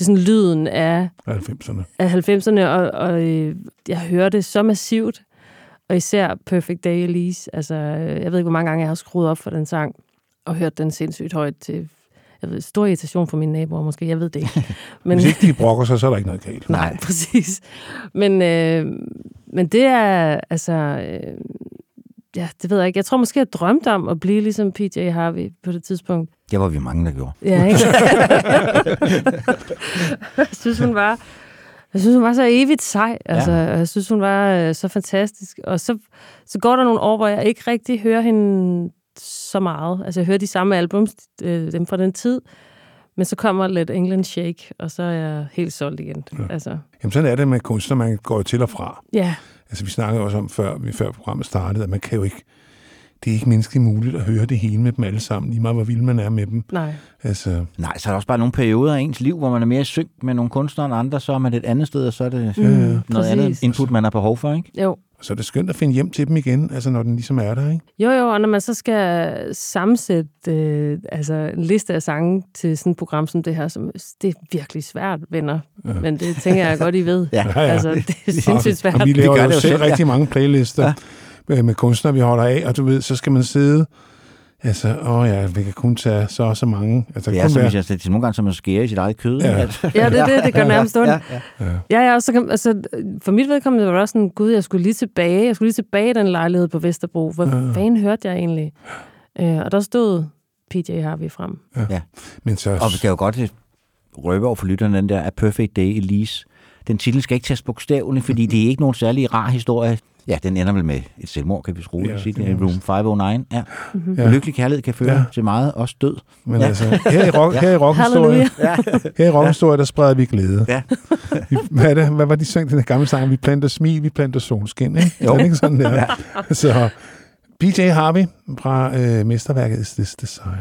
det er sådan lyden af, 90'erne. af 90'erne, og, og øh, jeg hører det så massivt, og især Perfect Day Elise. Altså, øh, jeg ved ikke, hvor mange gange jeg har skruet op for den sang, og hørt den sindssygt højt til jeg ved, stor irritation for mine naboer måske, jeg ved det ikke. Men, Hvis ikke de brokker sig, så er der ikke noget galt. Nej, præcis. Men, øh, men det er, altså, øh, ja, det ved jeg ikke. Jeg tror måske, jeg drømte om at blive ligesom PJ Harvey på det tidspunkt. Det var vi mange, der gjorde. Ja, ikke? jeg synes, hun var... Jeg synes, hun var så evigt sej. Altså, ja. Jeg synes, hun var øh, så fantastisk. Og så, så går der nogle år, hvor jeg ikke rigtig hører hende så meget. Altså, jeg hører de samme albums, øh, dem fra den tid. Men så kommer Let England Shake, og så er jeg helt solgt igen. Ja. Altså, Jamen sådan er det med kunstner, man går til og fra. ja, Altså vi snakkede også om, før, vi- før programmet startede, at man kan jo ikke, det er ikke menneskeligt muligt at høre det hele med dem alle sammen, lige meget hvor vild man er med dem. nej. Altså, Nej, så er der også bare nogle perioder af ens liv, hvor man er mere synk med nogle kunstnere end andre, så er man et andet sted, og så er det Mm, noget præcis. andet input, man har behov for, ikke? Jo, Så er det skønt at finde hjem til dem igen, altså når den ligesom er der, ikke? Jo, jo, og når man så skal sammensætte øh, altså en liste af sange til sådan et program som det her, som, det er virkelig svært, venner. Ja. Men det tænker jeg godt, I ved. Ja. Ja, ja. Altså, det er sindssygt svært. Og vi laver gør jo det jo selv selv, ja. rigtig mange playlister ja. med kunstnere, vi holder af, og du ved, så skal man sidde, altså, åh ja, vi kan kun tage så og så mange. Altså, Det er kun som, være- hvis jeg, det er nogle gange som at skære i sit eget kød. Ja. Altså. Ja, det er det, det gør nærmest ondt. Ja, ja. Ja, ja, og så kan, altså, for mit vedkommende var det også sådan, gud, jeg skulle lige tilbage. Jeg skulle lige tilbage i den lejlighed på Vesterbro. Hvad Ja. fanden hørte jeg egentlig? Øh, og der stod PJ Harvey frem. Men så, Og vi kan jo godt øh, røbe over for lytterne den der A Perfect Day, Elise. Den titel skal ikke tages bogstaveligt, fordi det er ikke nogen særlig rar historie. Ja, den ender vel med et selvmord, kan vi skrue Ja, ja, sige. det er Room 509. Ja. Ja. ja. Lykkelig kærlighed kan føre Ja. ja. til meget, også død. men Ja. altså, her i, rock, her i rockhistorie, Halleluja. her i rockhistorie, der spreder vi glæde. Ja. Hvad, er det? Hvad var de sang, den der gamle sang? Vi planter smil, vi planter solskin, ikke? Jo. Er det ikke sådan der? Så PJ Harvey fra øh, mesterværket Is This Desire.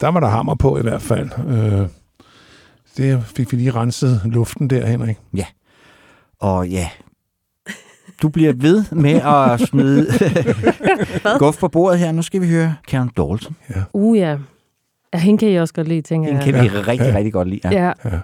Der var der hammer på i hvert fald. Øh, det fik vi lige renset luften der, Henrik. Og ja, du bliver ved med at smide guf på bordet her. Nu skal vi høre Karen Dalton. Uh, ja. Ja, hende kan I også godt lide, tænker Den jeg. kan vi rigtig, rigtig godt lide. Ja. Ja. Ja.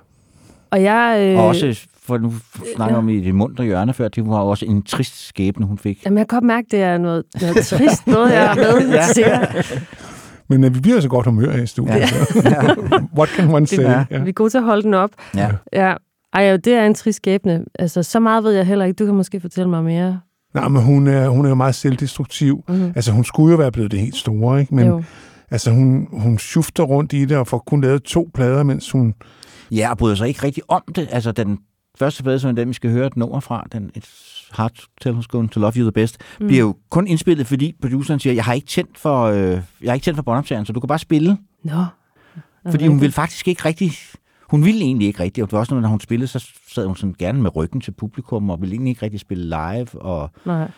Og jeg... Øh, Og også, for nu snakker ja. om i det mundre hjørne før, det var også en trist skæbne, hun fik. Jamen, jeg kan godt mærke, det er noget, noget trist, noget jeg er med Ja. Men øh, vi bliver så godt humør her i studiet. Ja. Ja. What can one say? er- Ja. Vi er gode til at holde den op. Ja. Ja. Ej, det er en trist skæbne. Altså, så meget ved jeg heller ikke. Du kan måske fortælle mig mere. Nej, men hun er, hun er jo meget selvdestruktiv. Mhm. Altså, hun skulle jo være blevet det helt store, ikke? Men Jo. altså, hun, hun shufter rundt i det og får kun lavet to plader, mens hun... Ja, og bryder sig ikke rigtig om det. Altså, den første plade, som er den, vi skal høre et nummer fra, den It's Hard to Tell Who's Going to Love You the Best, mm. bliver jo kun indspillet, fordi produceren siger, jeg har ikke tændt for, øh, jeg har ikke tændt for båndoptageren, så du kan bare spille Nå. Fordi hun ville faktisk ikke rigtig... Hun ville egentlig ikke rigtig, og det var også noget, når hun spillede, så sad hun sådan gerne med ryggen til publikum, og ville egentlig ikke rigtig spille live, og Nej.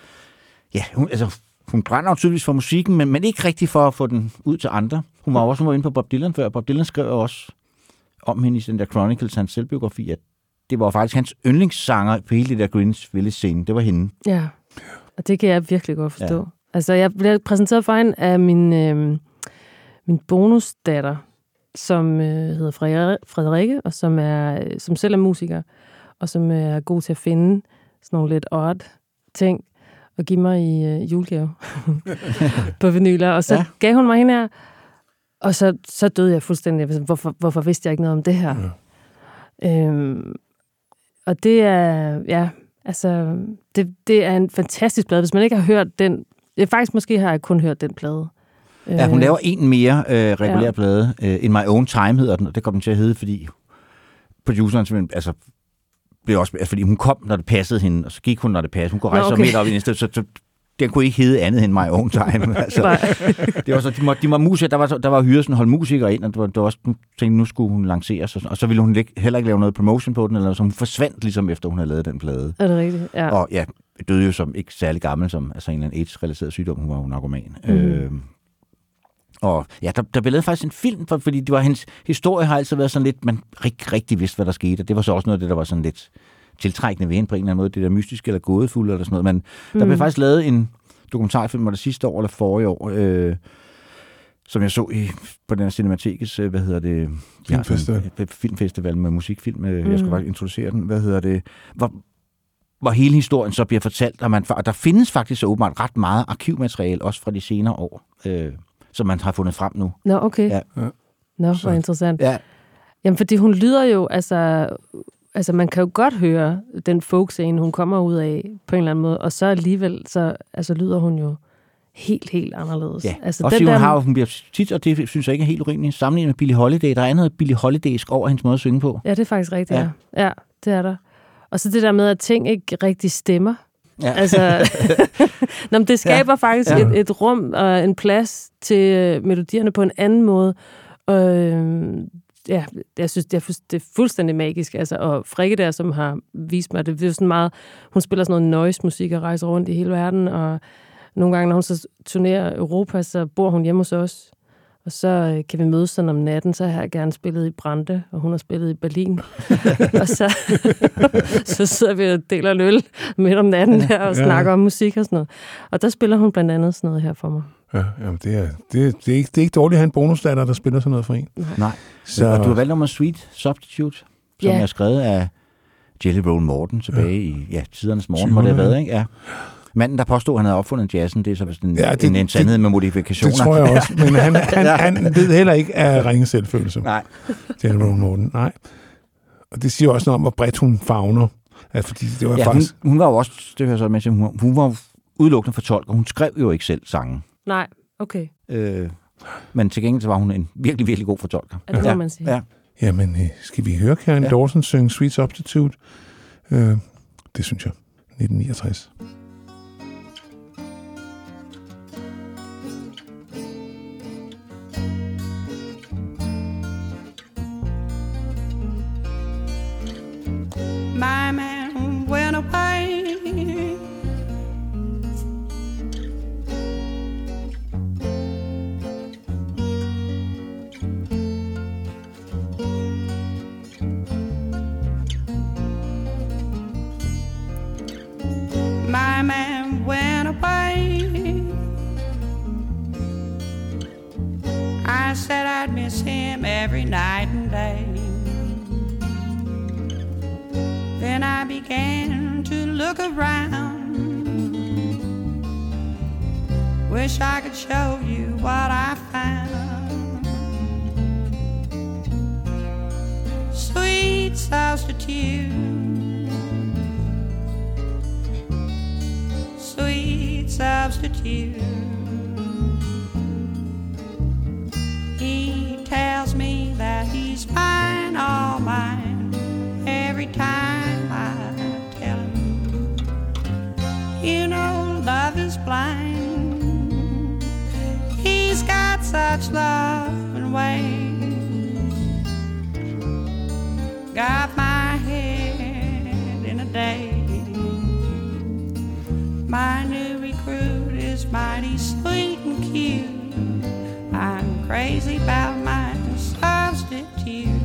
ja, hun, altså, hun brænder jo tydeligvis for musikken, men, men ikke rigtig for at få den ud til andre. Hun var jo også hun var inde på Bob Dylan før, Bob Dylan skrev også om hende i den der Chronicles, hans selvbiografi, at det var faktisk hans yndlingssanger på hele det der Village scene. Det var hende. Ja, og det kan jeg virkelig godt forstå. Ja. Altså, jeg blev præsenteret for hende af min, øh, min bonusdatter, som øh, hedder Frederik- Frederikke, og som, er, øh, som selv er musiker, og som er god til at finde sådan nogle lidt odd ting, og give mig i øh, julegave på vinyler. Og så ja. Gav hun mig hende her, og så, så døde jeg fuldstændig. Hvorfor, hvorfor vidste jeg ikke noget om det her? Ja. Øhm, og det er, ja, altså, det, det er en fantastisk plade. Hvis man ikke har hørt den, jeg faktisk måske har jeg kun hørt den plade. Ja, hun Øh, laver en mere øh, regulær Ja. plade. Øh, In My Own Time hedder den, og det kom den til at hedde, fordi produceren simpelthen, altså, blev også, altså, fordi hun kom, når det passede hende, og så gik hun, når det passede. Hun kunne Nå, rejse sig okay. midt op i næste, så, så den kunne ikke hedde andet end My Own Time. altså, det var så, de, de var musikere, der var, der var hyret sådan hold musikere ind, og det var, det var også, tænkte, nu skulle hun lanceres, og, så- og så ville hun ikke, heller ikke lave noget promotion på den, eller så hun forsvandt ligesom efter hun havde lavet den plade. Er det rigtigt? Ja. Og ja, døde jo som ikke særlig gammel, som altså en eller anden AIDS-relateret sygdom. Hun var jo narkoman. Mm. Øh, og ja, der, der blev lavet faktisk en film, for, fordi det var hendes historie har altid været sådan lidt, man ikke rigtig vidste, hvad der skete. Og det var så også noget af det, der var sådan lidt tiltrækkende ved hende på en eller anden måde. Det der mystiske eller gådefulde eller sådan noget. Men mm. der blev Mm. faktisk lavet en dokumentarfilm, var det sidste år eller forrige år, øh, som jeg så i, på den her Cinematikes, øh, hvad hedder det? de har sådan Filmfestival. Filmfestival med musikfilm. Øh, Mm. Jeg skulle bare introducere den. Hvad hedder det? Hvor, hvor hele historien så bliver fortalt, og, man, og der findes faktisk så åbenbart ret meget arkivmateriale, også fra de senere år, øh, som man har fundet frem nu. Nå, okay. Ja. Ja. Nå, hvor Så- interessant. Ja, Jamen, fordi hun lyder jo, altså, altså man kan jo godt høre den folkscene, hun kommer ud af på en eller anden måde, og så alligevel, så altså, lyder hun jo helt, helt anderledes. ja. Altså, også fordi hun, har, hun bliver tit, og det synes jeg ikke er helt urimeligt, sammenlignet med Billie Holiday. Der er noget Billie Holidaysk over hendes måde at synge på. Ja, det er faktisk rigtigt, ja. Ja. ja. det er der. Og så det der med, at ting ikke rigtig stemmer. Ja. Altså, Nå, men det skaber ja. faktisk Ja. ja. et, et rum og en plads til øh, melodierne på en anden måde. Og, øh, ja, jeg synes, det er, det er fuldstændig magisk. Altså, og Frikke der, som har vist mig, det, er sådan meget, hun spiller sådan noget noise-musik og rejser rundt i hele verden, og nogle gange, når hun så turnerer Europa, så bor hun hjemme hos os. Og så øh, kan vi mødes sådan om natten, så har jeg gerne spillet i Brande, og hun har spillet i Berlin. og så, så sidder vi og deler en øl midt om natten her og snakker om musik og sådan noget. Og der spiller hun blandt andet sådan noget her for mig. Ja, jamen det, er, det, det, er ikke, det er ikke dårligt at have en bonusdatter, der spiller sådan noget for en. Nej. Så. Og du har valgt nummer Sweet Substitute, som Ja. er skrevet af Jelly Roll Morton tilbage ja. i ja, tidernes morgen, hvor det har 20'erne, været, ikke? Ja. Manden, der påstod, at han havde opfundet jazzen, det er så en, Ja, ja, det- det, en, en det- sandhed med modifikationer. det tror jeg også. Men han, han, Ja. han ved heller ikke af ringe selvfølelse. Nej. Jenny Rowan Morton. Nej. Og det siger også noget om, hvor bredt hun fagner. Altså, fordi det var Ja, hun, faktisk... hun var jo også, det hører jeg så med, hun, hun var udelukkende fortolker. Hun skrev jo ikke selv sangen. Nej, okay. Øh, men til gengæld så var hun en virkelig, virkelig god fortolker. Ja, det må ja. man sige. Ja. Jamen, øh, skal vi høre Karen. Ja. Dawson synge Sweet Substitute? Øh, det synes jeg. 1969. My man went away. I said I'd miss him every night and day. Then I began to look around. Wish I could show you what I found. Sweet substitute. Sweet substitute. Tells me that he's mine, all mine, every time I tell him. You know, love is blind. He's got such love and ways. Got my head in a daze. My new recruit is mighty sweet and cute. I'm crazy about my substitute. He's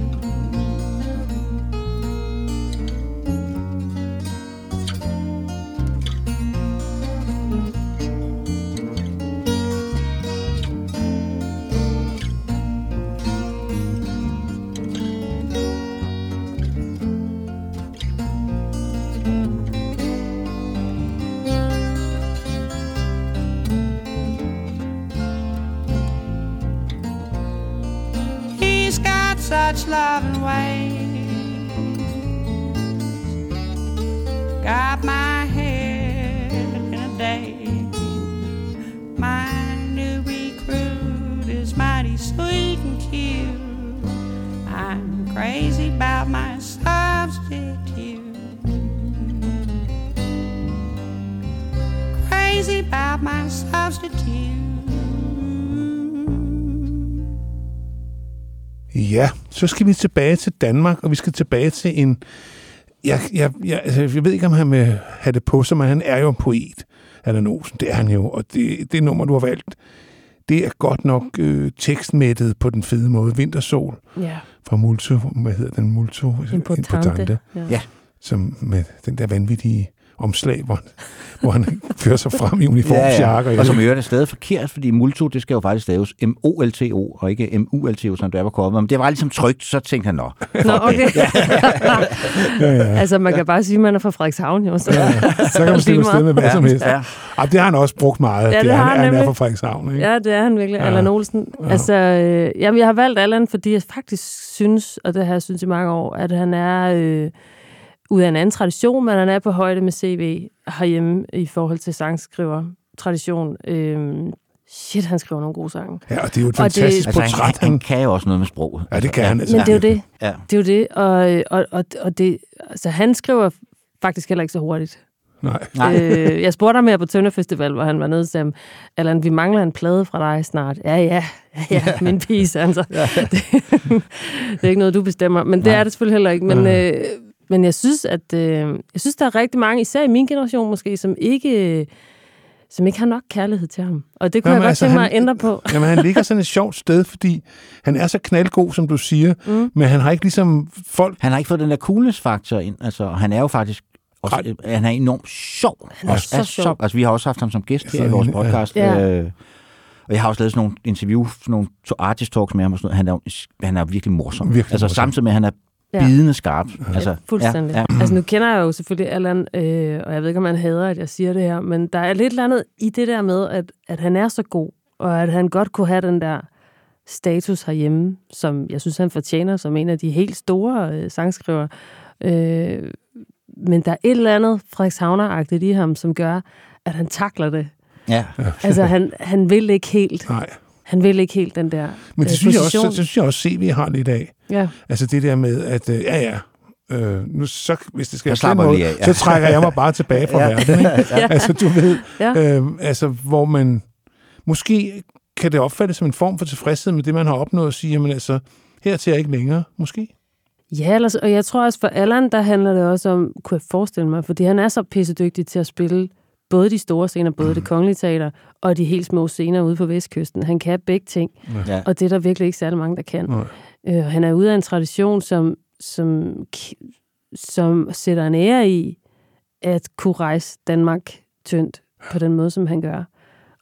got such loving ways. Got my head in a daze. My new recruit is mighty sweet and cute. I'm crazy about my substitute. Crazy about my substitute. Ja, så skal vi tilbage til Danmark, og vi skal tilbage til en... Jeg, jeg, jeg, altså, jeg ved ikke, om han vil have det på sig, men han er jo en poet, Allan Olsen. Det er han jo, og det, det nummer, du har valgt, det er godt nok øh, tekstmættet på den fede måde. Vintersol Ja. fra Multo, hvad hedder den? Multo? Importante. Ja. Ja. Som med den der vanvittige omslag, hvor, hvor han fører sig frem i uniformsjakke. ja. Og som i øvrigt er stadig forkert, fordi multo, det skal jo faktisk staves M-O-L-T-O, og ikke M-U-L-T-O, som det er på coveret. Men det var ligesom trygt, så tænkte han, nå. Nå, okay. ja, ja. altså, man kan bare sige, at man er fra Frederikshavn, jo. Så, Ja, så kan man slippe afsted med hvad som helst. Ja. Ja, det har han også brugt meget. Ja, det er, har han, han er nemlig. fra Frederikshavn. Ikke? Ja, det er han virkelig, Ja. ja. Allan Olsen. Ja. Ja. Altså, øh, jamen, jeg har valgt Allan, fordi jeg faktisk synes, og det har jeg synes i mange år, at han er øh, ud af en anden tradition, men han er på højde med CV herhjemme i forhold til sangskriver tradition. Øh, shit, han skriver nogle gode sange. Ja, og det er jo et Og det- fantastisk Altså, han, portræt. han, kan jo også noget med sproget. Ja, det kan han. Men det er jo det. Ja. Det er jo det, og, og, og, og det, altså, han skriver faktisk heller ikke så hurtigt. Nej. Nej. øh, jeg spurgte ham her på Tønder Festival, hvor han var nede og sagde, Allan, vi mangler en plade fra dig snart. Ja, ja, ja, ja min pige, sagde han så. det, det er ikke noget, du bestemmer, men det Nej. er det selvfølgelig heller ikke. Men, Nej. øh, men jeg synes, at øh, jeg synes, der er rigtig mange, især i min generation måske, som ikke, som ikke har nok kærlighed til ham. Og det kunne Jamen, jeg godt altså, tænke mig han- at ændre på. Jamen, han ligger sådan et sjovt sted, fordi han er så knaldgod, som du siger, Mm. men han har ikke ligesom folk... Han har ikke fået den der coolness-faktor ind. Altså, han er jo faktisk også, Nej. han er enormt sjov. Han er Også så sjov. Altså, vi har også haft ham som gæst her Så i vores podcast. Ja. Øh, og jeg har også lavet sådan nogle interview, sådan nogle artist talks med ham. Og sådan noget. Han, er, han er virkelig morsom. Virkelig altså morsom. samtidig med, at han er Ja. bidende skarp. Altså, Ja, fuldstændig. Ja, ja. Altså, nu kender jeg jo selvfølgelig Allan, øh, og jeg ved ikke, om han hader, at jeg siger det her, men der er lidt eller andet i det der med, at, at han er så god, og at han godt kunne have den der status herhjemme, som jeg synes, han fortjener som en af de helt store øh, sangskriver. Øh, men der er et eller andet Frederikshavner-agtigt i ham, som gør, at han takler det. ja. Altså, han, han vil ikke helt, Nej. Han vil ikke helt den der Men det øh, synes, jeg også, det synes jeg også, CV har lidt af. Ja. Altså det der med, at øh, ja, ja, øh, nu, så, hvis det skal den slapper måde, lige af, ja. så trækker jeg mig bare tilbage fra Ja. verden. Ikke? Ja. Altså du ved, Ja. øh, altså hvor man, måske kan det opfattes som en form for tilfredshed med det, man har opnået, og sige, jamen altså, hertil er jeg ikke længere, måske. Ja, ellers, og jeg tror også for Allan, der handler det også om, kunne jeg forestille mig, fordi han er så pissedygtig til at spille både de store scener, både Mm. det kongelige teater, og de helt små scener ude på Vestkysten. Han kan begge ting, ja. og det er der virkelig ikke særlig mange, der kan. Nej. Øh, han er ude af en tradition, som, som, som sætter en ære i at kunne rejse Danmark tyndt på den måde, som han gør.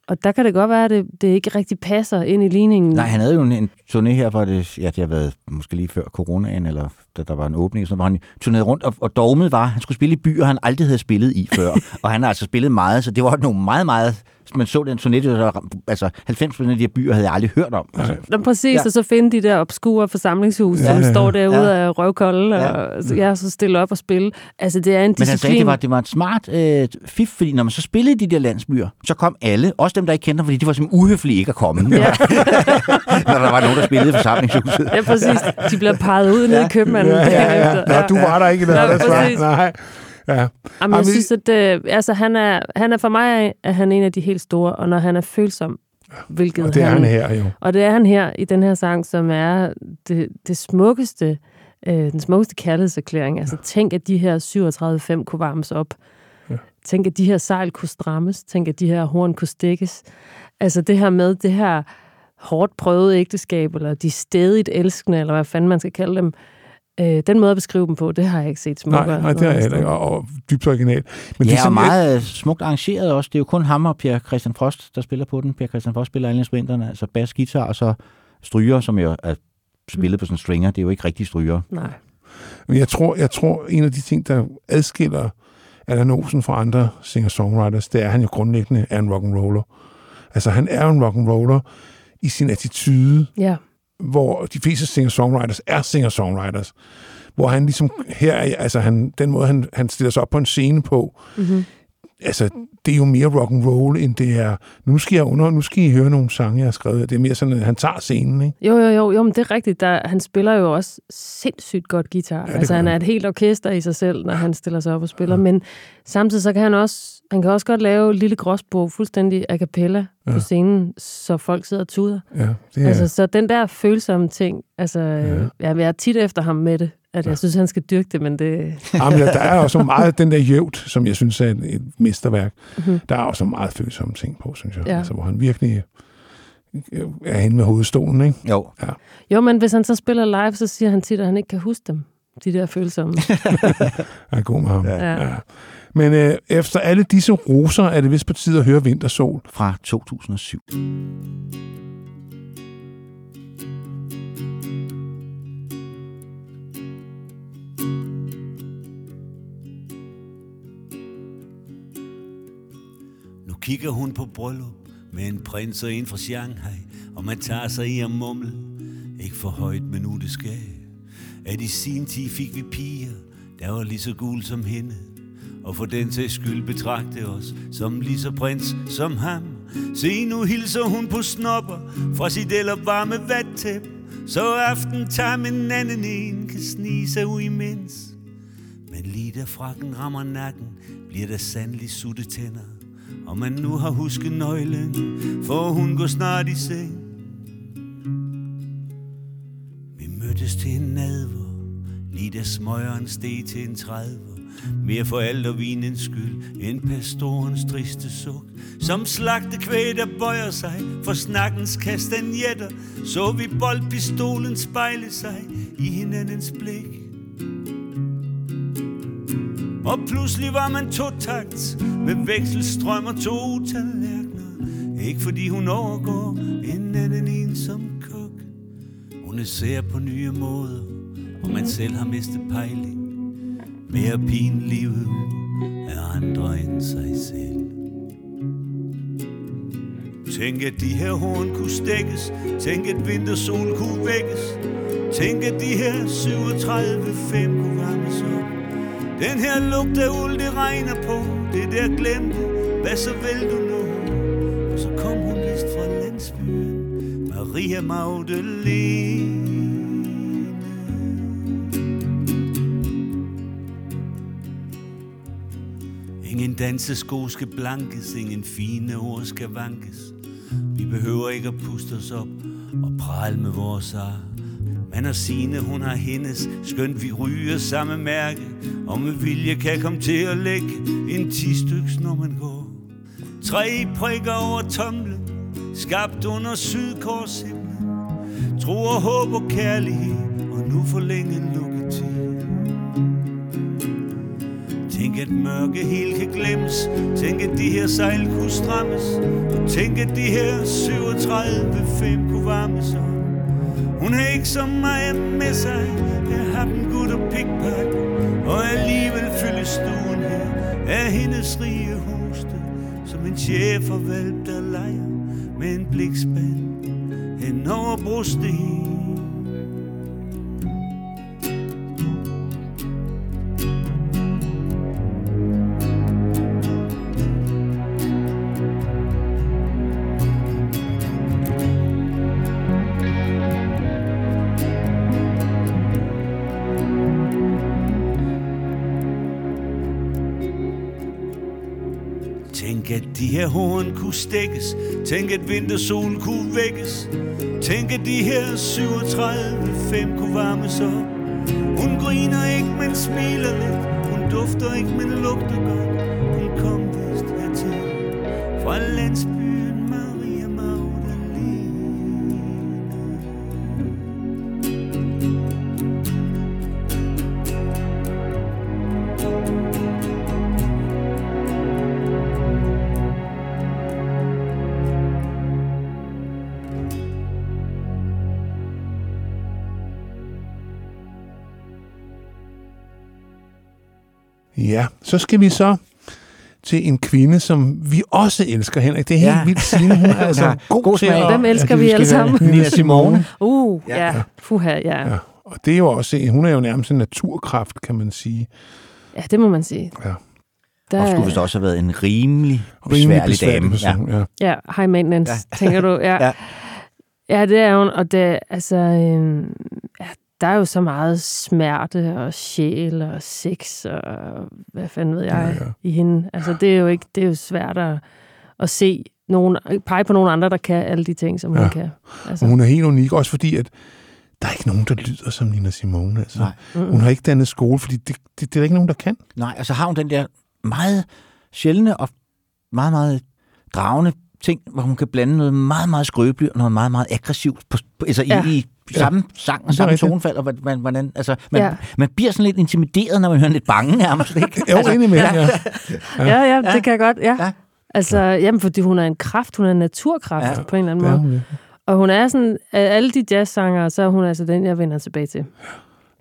Og der kan det godt være, at det, det ikke rigtig passer ind i ligningen. Nej, han havde jo en, en turné her, hvor det, ja, det har været måske lige før coronaen, eller da der var en åbning, så var han turnerede rundt, og, og dogmet var, at han skulle spille i byer, han aldrig havde spillet i før. og han har altså spillet meget, så det var nogle meget, meget... Man så den det var, altså 90 af de her byer havde jeg aldrig hørt om. Altså, Nå, præcis, Ja. ja. og så finde de der obskure forsamlingshus, Ja, ja, som ja. står derude Ja. ja. af røvkolde, Ja. og så, ja, så stille op og spille. Altså, det er en Men han disciplin. sagde, det var, det var et smart øh, fif, fordi når man så spillede de der landsbyer, så kom alle, også dem, der ikke kendte ham, fordi de var simpelthen uhøflige ikke at komme, Ja. når der var nogen, der spillede i forsamlingshuset. ja, præcis. De bliver peget ud nede i købmanden. Ja, ja, ja. Nå, du var der ikke Ja, lørdags, hva'? præcis. Nej. Ja. Jamen, Jamen, jeg synes, at øh, altså, han, er, han er for mig er han en af de helt store, og når han er følsom, Hvilket Og det er han her jo. Og det er han her i den her sang, som er det, det smukkeste, øh, den smukkeste kærlighedserklæring. Altså tænk, at de her 37-5 kunne varmes op. Ja. Tænk, at de her sejl kunne strammes. Tænk, at de her horn kunne stikkes. Altså det her med det her hårdt prøvede ægteskab, eller de stedigt elskende, eller hvad fanden man skal kalde dem. Øh, den måde at beskrive dem på, det har jeg ikke set smukkere. Nej, nej, det er noget jeg heller ikke, og, og dybt original. Men Ja, det er sådan, meget øh, smukt arrangeret også. Det er jo kun ham og Per Christian Frost, der spiller på den. Per Christian Frost spiller alle instrumenterne, altså bas, guitar og så stryger, som jo er spillet på sådan stringer. Det er jo ikke rigtig stryger. Nej. Men jeg tror, jeg tror, en af de ting, der adskiller Allan Olsen fra andre singer-songwriters, det er, at han jo grundlæggende er en rock'n'roller. Altså, han er en rock'n'roller i sin attitude, Ja. Hvor de fleste singer-songwriters er singer-songwriters. Hvor han ligesom her, er- altså han, den måde, han, han stiller sig op på en scene på, Mm-hmm. altså, det er jo mere rock and roll end det er, nu skal jeg under, nu skal I høre nogle sange, jeg har skrevet. Det er mere sådan, at han tager scenen, ikke? Jo, jo, jo, jo, men det er rigtigt. Der, han spiller jo også sindssygt godt guitar. Ja, altså, han er et helt orkester i sig selv, når han stiller sig op og spiller. Men samtidig så kan han også, han kan også godt lave et lille gråsbog fuldstændig a cappella ja. Ja. på scenen, så folk sidder og tuder. Ja, det Ja. er, Altså, så den der følsomme ting, altså, ja. jeg er tit efter ham med det, at jeg synes, han skal dyrke det, men det... Jamen, der er også meget den der jævnt, som jeg synes er et, et mesterværk. Mhm. Der er også meget følsomme ting på, synes jeg. Ja. Altså, hvor han virkelig øh, er henne med hovedstolen, ikke? Jo. Jo, men hvis han så spiller live, så siger han tit, at han ikke kan huske dem, de der følsomme. Jeg er god med ham. Ja. Ja. Men øh, efter alle disse roser, er det vist på tide at høre Vintersol. Fra 2007. Nu kigger hun på bryllup med en prins og en fra Shanghai, og man tager sig i at mumle. Ikke for højt, men nu det skal. At i sin tid fik vi piger, der var lige så gul som hende. Og for den sags skyld betragte os som lige så prins som ham. Se nu hilser hun på snopper fra sit eller varme vattæp. Så aften tager med anden en kan snige sig ud imens. Men lige da frakken rammer nakken, bliver der sandelig sutte tænder. Og man nu har husket nøglen, for hun går snart i seng. Vi mødtes til en nadver, lige da smøgeren steg til en tredver. Mere for alt og vinens skyld, end pastorens triste suk. Som slagte kvæg, der bøjer sig for snakkens kastanjetter, så vi boldpistolen spejle sig i hinandens blik. Og pludselig var man to takt med vekselstrøm og to tallerkener. Ikke fordi hun overgår en anden ensom kok. Hun er sær på nye måder, og man selv har mistet pejling. Mere pinlivet er andre end sig selv. Tænk at de her horn kunne stikkes Tænk at vintersolen kunne vækkes. Tænk at de her 37 fem kunne varmes op. Den her lugt af uld, det regner på. Det der glemte, hvad så vil du nu? Og så kom hun vist fra landsbyen. Maria Magdalene. Ingen dansesko skal blankes, ingen fine ord skal vankes. Vi behøver ikke at puste os op og prale med vores ar. Man og sine, hun har hendes, skønt vi ryger samme mærke. Og med vilje kan komme til at lægge en ti styks, når man går. Tre prikker over tomlen, skabt under sydkorshimlen. Tro og håb og kærlighed, og nu forlænget lukketid. Tænk at mørke helt kan glemmes. Tænk at de her sejl kunne strammes. Og tænk at de her 37 fem kunne varmes op. Hun har ikke så meget med sig. Jeg har den gut og pikpak Og alligevel fyldes stuen her Af hendes rige hoste. Som en chef og valp der leger Med en blikspand. Hen over brustet at de her horn kunne stikkes. Tænk, at vintersolen kunne vækkes. Tænk, at de her 37 fem kunne varmes op. Hun griner ikke, men smiler lidt. Hun dufter ikke, men lugter godt. Så skal vi så til en kvinde, som vi også elsker, Henrik. Det er helt Ja. ja. vildt, Signe. Hun er altså har god, god til smag. at... Hvem elsker Ja, vi alle sammen? Nina Simone. Uh, Ja. ja. Fuha, ja. Ja. ja. Og det er jo også, hun er jo nærmest en naturkraft, kan man sige. Ja, det må man sige. Ja. Der, Og skulle vist også have været en rimelig Rimelig besværlig besværlig dame. person, ja. Ja, high maintenance, Ja. ja. tænker du. Ja. Ja. ja. ja, det er hun. Og det, altså, øhm, ja, der er jo så meget smerte og sjæl og sex og hvad fanden ved jeg Ja, ja. i hende. Altså, det er jo ikke, det er jo svært at, at se nogen, pege på nogen andre, der kan alle de ting, som hun Ja. kan. Og Altså, hun er helt unik, også fordi, at der er ikke nogen, der lyder som Nina Simone. Altså. Nej. Hun har ikke dannet skole, fordi det, det, det er der ikke nogen, der kan. Nej, og så har hun den der meget sjældne og meget, meget dragende ting, hvor hun kan blande noget meget, meget skrøbeligt og noget meget, meget aggressivt på, på, altså Ja. i, i samme sang og samme tonefald. Og hvordan, hvordan, altså, man, Ja. man bliver sådan lidt intimideret, når man hører lidt bange nærmest. Ikke? Jo, altså, indimellem, ja. ja, ja, det kan jeg godt, ja. Ja. Altså, jamen, fordi hun er en kraft, hun er en naturkraft Ja. ja. på en eller anden måde. hun virkelig. Og hun er sådan, af alle de jazzsanger, så er hun altså den, jeg vender tilbage til.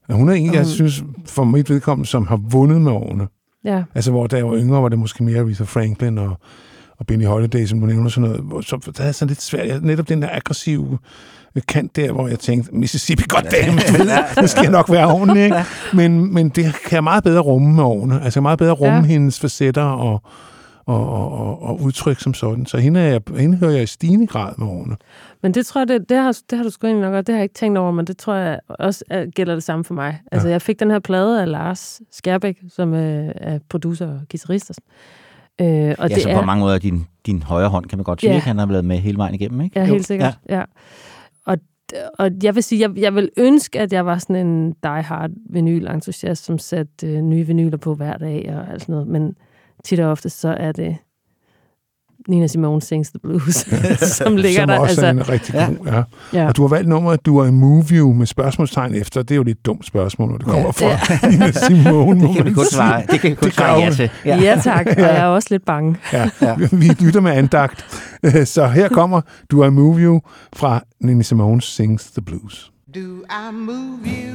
Ja, Hun er en, jeg hun- synes, for mit vedkommende, som har vundet med årene. Ja, Altså, hvor da jeg var yngre, var det måske mere Aretha Franklin og, og Benny Holiday, som du nævner sådan noget. Så, der er sådan lidt svært. Netop den der aggressive kant der, hvor jeg tænkte, Mississippi, goddamn, du ved, det skal nok være ordentligt, ikke? Men, men det kan jeg meget bedre rumme med årene. Altså, jeg kan meget bedre rumme ja. Ja. hendes facetter og, og, og, og, og udtryk som sådan. Så hende, er jeg, hende hører jeg i stigende grad med årene. men det tror jeg, det, det, har, det har du sgu egentlig nok, og det har jeg ikke tænkt over, men det tror jeg også at gælder det samme for mig. Altså, jeg fik den her plade af Lars Skærbæk, som øh, er producer og guitarist. og sådan. Øh, og Ja, det så er, på mange måder din, din højre hånd, kan man godt sige. Ja. Han har været med hele vejen igennem, ikke? Ja, helt sikkert. Ja. ja. Og, jeg vil sige, jeg, jeg vil ønske, at jeg var sådan en die-hard vinyl-entusiast, som satte øh, nye vinyler på hver dag og alt sådan noget. Men tit og ofte, så er det Nina Simone Sings the Blues, som ligger som der. også Altså, er en rigtig ja. god, ja. ja. Og du har valgt nummeret, du er en movie med spørgsmålstegn efter. Det er jo lidt et dumt spørgsmål, når det kommer fra Nina Simone. Det kan vi kun svare, det kan vi kun Det svare ja til. ja, tak. Og jeg er også lidt bange. Ja, vi lytter med andagt. Så her kommer Du er Move You fra Nina Simone Sings the Blues. Do I move you?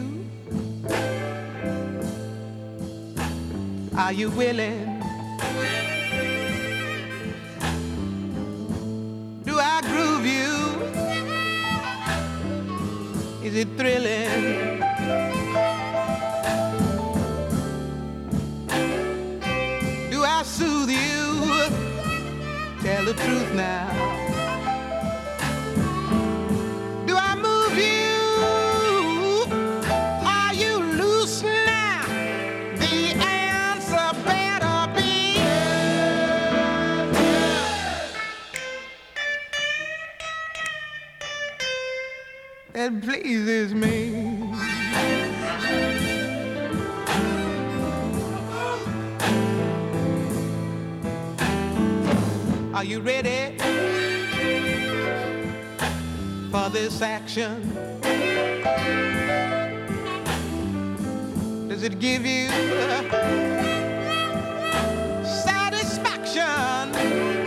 Are you willing? Do I groove you? Is it thrilling? Do I soothe you? Tell the truth now. It pleases me. Are you ready for this action? Does it give you satisfaction?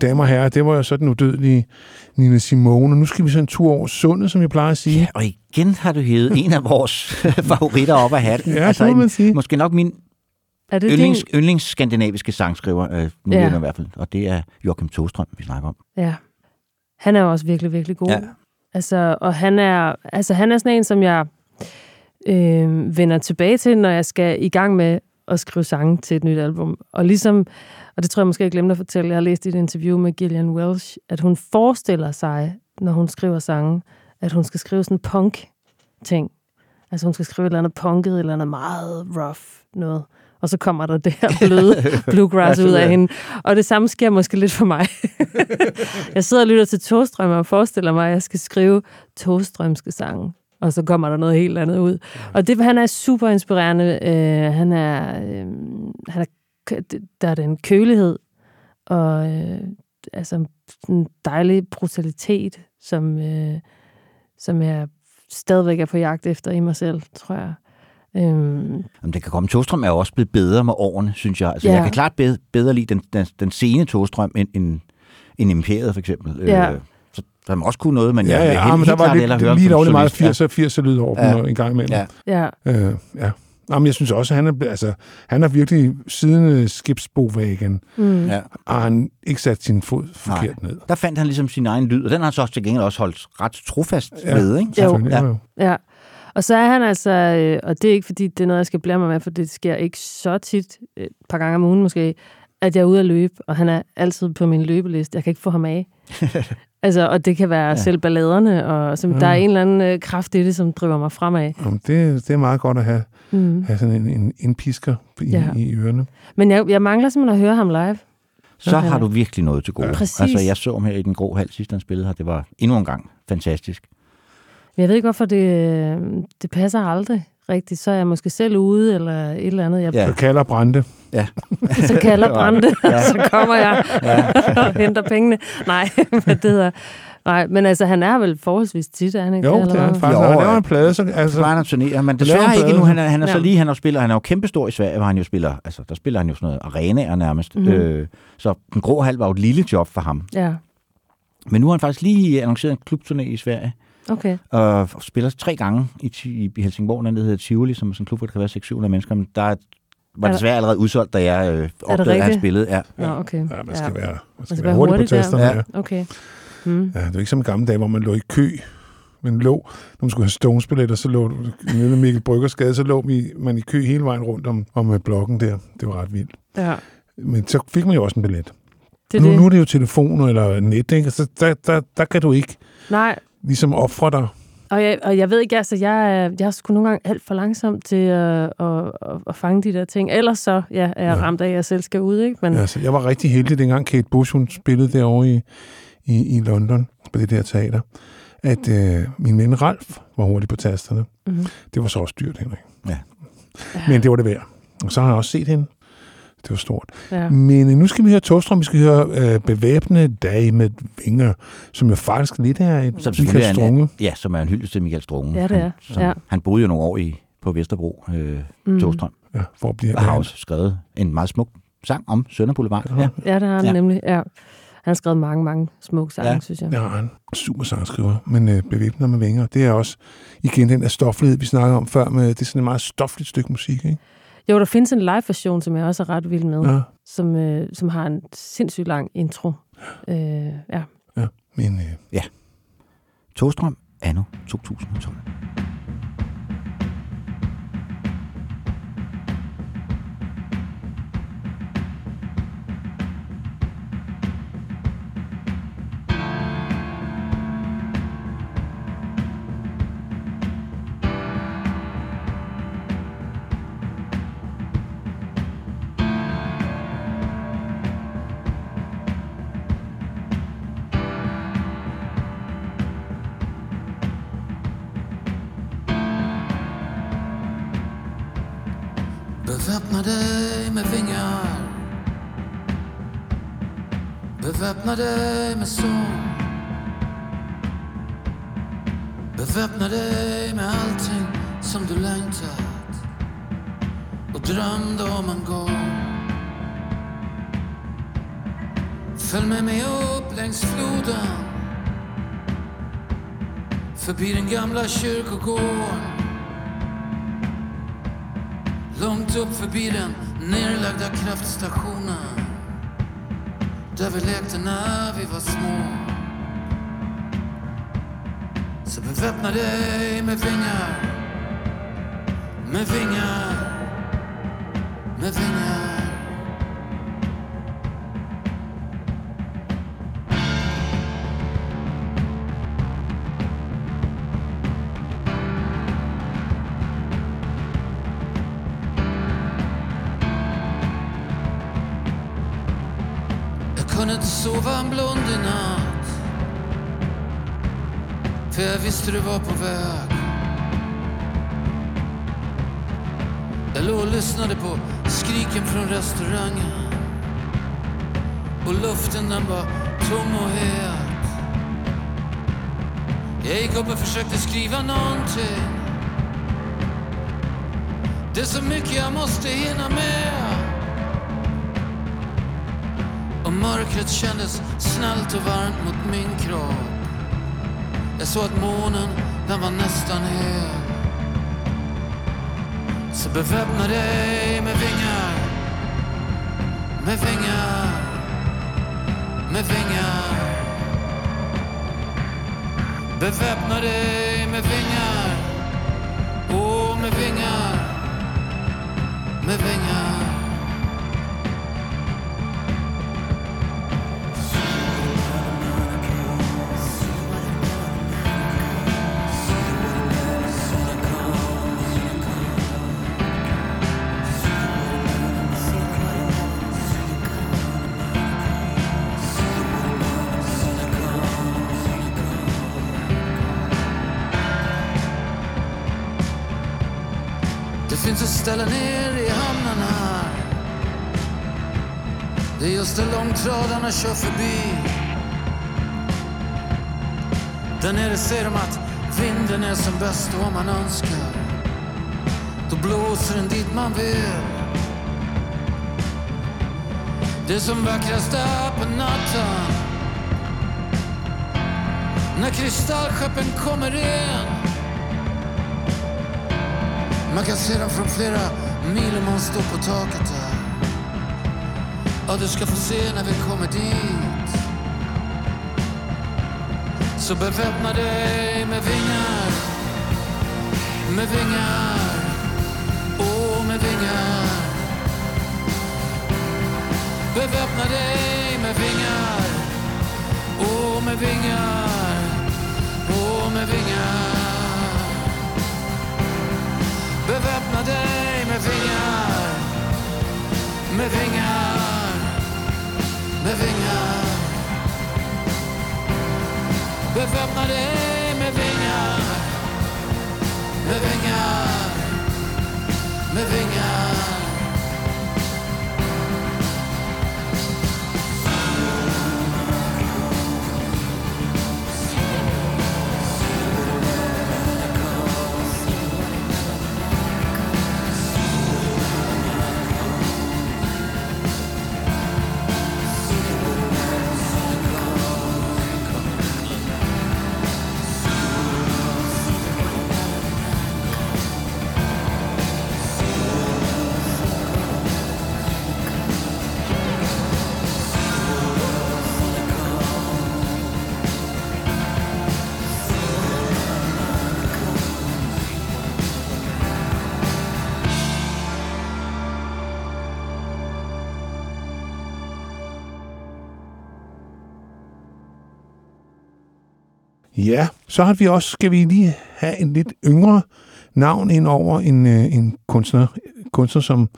Damer og herrer, det var jo så den udødelige Nina Simone. Og nu skal vi så en tur over sundet, som jeg plejer at sige. Ja, og igen har du hævet en af vores favoritter op af hatten. Ja, det må man sige. Måske nok min Er det yndlings, din? yndlings skandinaviske sangskriver, øh, nu Ja. ja. i hvert fald. Og det er Joachim Tostrøm, vi snakker om. Ja. Han er jo også virkelig, virkelig god. Ja. Altså, og han er, altså, han er sådan en, som jeg øh, vender tilbage til, når jeg skal i gang med at skrive sange til et nyt album. Og ligesom, og det tror jeg måske, jeg glemte at fortælle, jeg har læst i et interview med Gillian Welsh, at hun forestiller sig, når hun skriver sange, at hun skal skrive sådan punk-ting. Altså hun skal skrive et eller andet punket, et eller andet meget rough noget. Og så kommer der det her bløde bluegrass ud af hende. Og det samme sker måske lidt for mig. jeg sidder og lytter til Togstrøm og forestiller mig, at jeg skal skrive Togstrømske sange. Og så kommer der noget helt andet ud. Og det, han er super inspirerende. Øh, han er, øh, han er, der er den kølighed og øh, altså en dejlig brutalitet, som, øh, som jeg stadigvæk er på jagt efter i mig selv, tror jeg. Øhm, Jamen, det kan komme. Tostrøm er jo også blevet bedre med årene, synes jeg. Altså, Ja. Jeg kan klart bedre, bedre lide den, den, den sene Tostrøm end, end, end Imperiet, for eksempel. Ja. Øh, så der må også kunne noget, men Ja, jeg vil ja, helt, men der var lidt, lige lovlig meget solist. 80'er 80'er lyd over Ja. ja. en gang imellem. Ja. ja. Øh, ja. Nå, men jeg synes også, at han er, altså, han er virkelig siden øh, skibsbovæggen, Mm. Ja. har han ikke sat sin fod forkert ned. Der fandt han ligesom sin egen lyd, og den har han så også til gengæld også holdt ret trofast Ja. ved, ikke? Jo. Ja. jo. Ja. Og så er han altså, øh, og det er ikke fordi, det er noget, jeg skal blære mig med, for det sker ikke så tit, et par gange om ugen måske, at jeg er ude at løbe, og han er altid på min løbeliste. Jeg kan ikke få ham af. altså, og det kan være ja. selv balladerne, og som, der er en eller anden øh, kraft i det, som driver mig fremad. Jamen, det, det er meget godt at have, Mm. have sådan en, en, en pisker i, Ja. ja. i ørerne. Men jeg, jeg mangler simpelthen at høre ham live. Så har du virkelig noget til gode. Præcis. Altså, jeg så ham her i den grå hal sidst, han spillede her. Det var endnu en gang fantastisk. Men jeg ved ikke, hvorfor det, det passer aldrig rigtigt. Så er jeg måske selv ude, eller et eller andet. Jeg Ja. Så kalder Brande. Ja. så kalder Brande, Ja. så kommer jeg og henter pengene. Nej, hvad det hedder. Nej, men altså, han er vel forholdsvis tit, er han ikke? Jo, det er han faktisk. Jo, han laver en plade, så... Altså, Så han turnerer, men desværre en ikke nu. Han er, han er så Ja. lige, han er, spiller, han er jo kæmpestor i Sverige, hvor han jo spiller, altså der spiller han jo sådan noget arenaer nærmest. Mm-hmm. Øh, så den grå hal var jo et lille job for ham. Ja, Men nu har han faktisk lige annonceret en klubturné i Sverige, okay. og spiller tre gange i, i Helsingborg, den der hedder Tivoli, som er sådan en klub, hvor der kan være 600-700 mennesker, men der er- var der- desværre allerede udsolgt, da jeg øh, opdagede, at han rigtigt? spillede. Ja. Nå, okay. ja, man skal ja. være, man skal skal være være hurtig på hurtig der. tasterne. Ja. Ja. Okay. Mm. Ja, det er ikke som gamle dage, hvor man lå i kø. Men lå, når man skulle have Stones-billetter, så lå nede ved Mikkel Bryggers gade, så lå man i kø hele vejen rundt om, om øh, blokken der. Det var ret vildt. Ja, Men så fik man jo også en billet. det nu, det. nu er det jo telefoner eller net, ikke? Så der, der, der kan du ikke Nej, ligesom ofre dig. og jeg, og jeg ved ikke, altså, jeg, jeg er sgu nogle gange alt for langsom til at, at, at, at fange de der ting. Ellers så ja, er jeg Ja. ramt af, at jeg selv skal ud, ikke? Men, ja. Altså, jeg var rigtig heldig, dengang Kate Bush hun spillede derovre i, i, i London på det der teater, at øh, min ven Ralf var hurtig på tasterne. Mhm. Det var så også dyrt, Henrik. Ja. Men det var det værd. Og så har jeg også set hende. Det var stort. ja. Men øh, nu skal vi høre Togstrøm, vi skal høre øh, Bevæbnede dage med vinger, som jo faktisk lidt er et Som Michael er en, Strunge. ja, som er en hyldest til Michael Strunge. Ja, det er. Han, som, Ja. han boede jo nogle år i, på Vesterbro, øh, mm. Togstrøm, Ja, for at blive og har også skrevet en meget smuk sang om Sønder Boulevard. Ja. ja, det har han ja. nemlig. Ja. Han har skrevet mange, mange smukke sange, Ja. ja. synes jeg. Ja, han er super sangskriver, men øh, bevæbner med vinger, det er også igen den der stoflighed, vi snakker om før, med, det er sådan et meget stofligt stykke musik, ikke? Jo, der findes en live-version, som jeg også er ret vild med, Ja, som, øh, som har en sindssygt lang intro. Øh, ja. ja. Men øh, Togstrøm, anno 2012. dig med sol. Bevæbner dig med alting som du længtet Og drømte om en gång Følg med mig upp längs floden Förbi den gamla kyrkogården Långt upp förbi den nerlagda kraftstationen der vi lekte når vi var små. Så beväpna dig med vinger, Med vinger, Med vinger. Kunde inte sova en blund i natt. För jag visste du var på väg Jag låg och lyssnade på skriken från restaurangen Och luften den var tom och het. Jag gick upp och försökte skriva någonting Det är så mycket jag måste hinna med mörkret kändes snällt och varmt mot min kropp. Jag såg att månen, den var nästan hel. Så beväpna dig med vingar Med vingar Med vingar. Beväpna dig med vingar Åh, med vingar Med vingar. Det är långtradarna kör förbi Där nere säger de att vinden är som bäst och om man önskar. Då blåser den dit man vill. Det är som vackrast där på natten. När kristallskeppen kommer in. Man kan se dem från flera mil om man står på taket där. Og du ska få se när vi kommer dit. Så beväpna dig med vingar. Med vingar. Åh, oh, med vingar. Beväpna dig med vingar. Åh, oh, med vingar. Åh, oh, med vingar. Beväpna dig med vingar Med vingar med vinger. Bevæbner det med vinger. Med vinger. Med vinger. Så har vi også, skal vi lige have en lidt yngre navn ind over en, øh, en kunstner, kunstner, som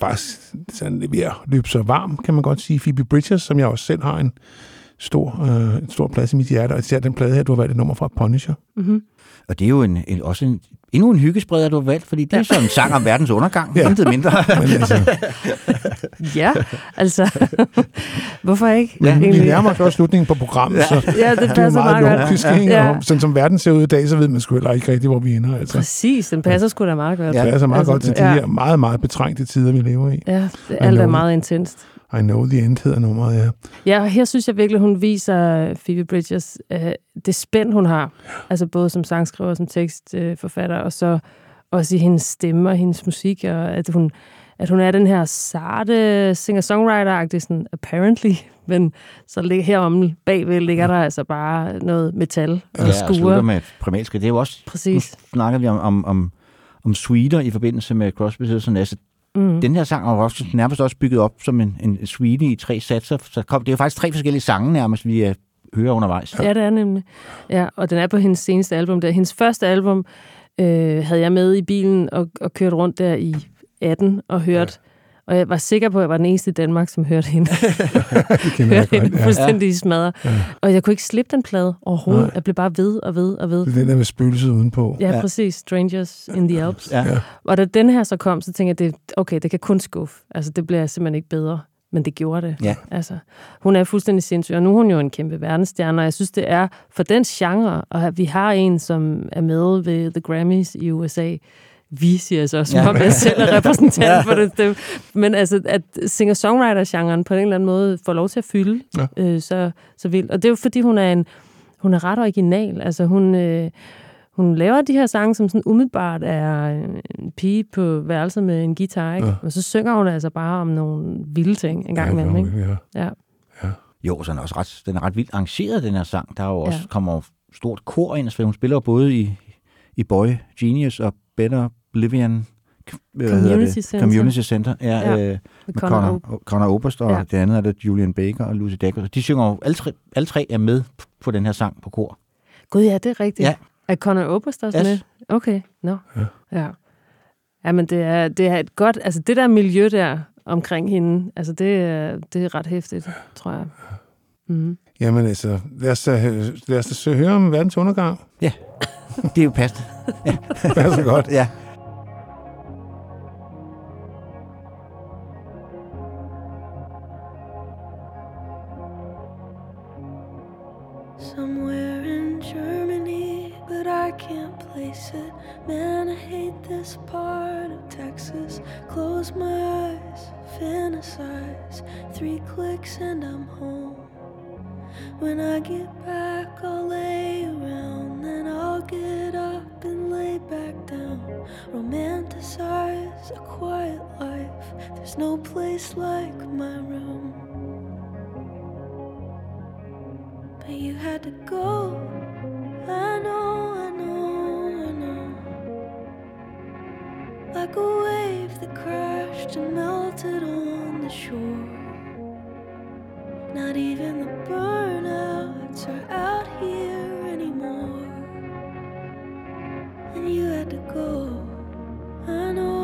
faktisk sådan er ved at løbe sig varm, kan man godt sige. Phoebe Bridgers, som jeg også selv har en stor, øh, en stor plads i mit hjerte, og især den plade her, du har valgt et nummer fra Punisher. Mm-hmm. Og det er jo en, en, også en, Endnu en hyggespreder, du har valgt, fordi det er sådan en sang om verdens undergang. Ja. Ja. Intet mindre. Altså, Ja, altså, hvorfor ikke? ja, vi nærmer os også slutningen på programmet, Ja. så Ja, det det er passer meget meget logisk? Ja. Og sådan som verden ser ud i dag, så ved man sgu heller ikke rigtigt, hvor vi ender. Altså. Præcis, den passer sgu da meget godt. Det er så meget Altså, godt til de ja. her meget, meget betrængte tider, vi lever i. Ja, det, alt er meget intenst. I know the end hedder nummeret, ja. Ja, og her synes jeg virkelig, hun viser Phoebe Bridgers øh, det spænd, hun har. Altså både som sangskriver, som tekstforfatter, og så også i hendes stemme og hendes musik, og at hun, at hun er den her sarte singer-songwriter-agtig, sådan apparently, men så ligger herom bagved ligger der altså bare noget metal og Ja, og slutter skure. med et primalsk. Det er jo også... Præcis. Nu snakker vi om, om, om, om suiter i forbindelse med Crosby, og Nash. Mm. Den her sang er også, nærmest også bygget op som en, en suite i tre satser. Så kom, det er jo faktisk tre forskellige sange nærmest, vi uh, hører undervejs. Ja, det er nemlig. Ja, og den er på hendes seneste album. Der. Hendes første album øh, havde jeg med i bilen og, og kørt rundt der i 18 og hørt. Og jeg var sikker på, at jeg var den eneste i Danmark, som hørte hende. Det hørte hende godt. Ja. fuldstændig ja. smadre. Ja. Og jeg kunne ikke slippe den plade overhovedet. Nej. Jeg blev bare ved og ved og ved. Det er den der med spøgelset udenpå. Ja, ja, præcis. Strangers in the Alps. Ja. Ja. Og da den her så kom, så tænkte jeg, det, okay, det kan kun skuffe. Altså, det bliver simpelthen ikke bedre. Men det gjorde det. Ja. Altså, hun er fuldstændig sindssyg, og nu er hun jo en kæmpe verdensstjerne, og jeg synes, det er for den genre, og at vi har en, som er med ved The Grammys i USA, vi siger så, som Ja. ja. om jeg selv er repræsentant for det. det. Men altså, at singer-songwriter-genren på en eller anden måde får lov til at fylde Ja. ja. øh, så, så vildt. Og det er jo fordi, hun er en hun er ret original. Altså, hun, øh, hun laver de her sange, som sådan umiddelbart er en pige på værelset med en guitar, ikke? Ja. Ja. Og så synger hun altså bare om nogle vilde ting en gang Ja, imellem, ikke? ja. Ja. Jo, så den er også ret, den er ret vildt arrangeret, den her sang. Der er jo også, Ja. kommer stort kor ind, så hun spiller både i, i Boy Genius og Better Oblivion hvad hedder Community det? Center. Community Center. Ja, Ja, ja. Øh, med Conor Conor, Conor, Conor Oberst, og Ja. ja. det andet er det Julian Baker og Lucy Dacus. De synger jo, alle tre, alle tre er med på den her sang på kor. Gud, ja, det er rigtigt. Ja. Er Conor Oberst også Yes. med? Okay, nå. Ja. Ja. ja. men det er, det er et godt... Altså, det der miljø der omkring hende, altså, det er, det er ret hæftigt, tror jeg. Mm. Jamen altså, lad os, da- lad os høre om verdens undergang. Det er jo passende. Det er så godt. Ja. Man, I hate this part of Texas. Close my eyes, fantasize. Three clicks and I'm home. When I get back, I'll lay around. Then I'll get up and lay back down. Romanticize a quiet life. There's no place like my room. But you had to go. Like a wave that crashed and melted on the shore. Not even the burnouts are out here anymore. And you had to go. I know,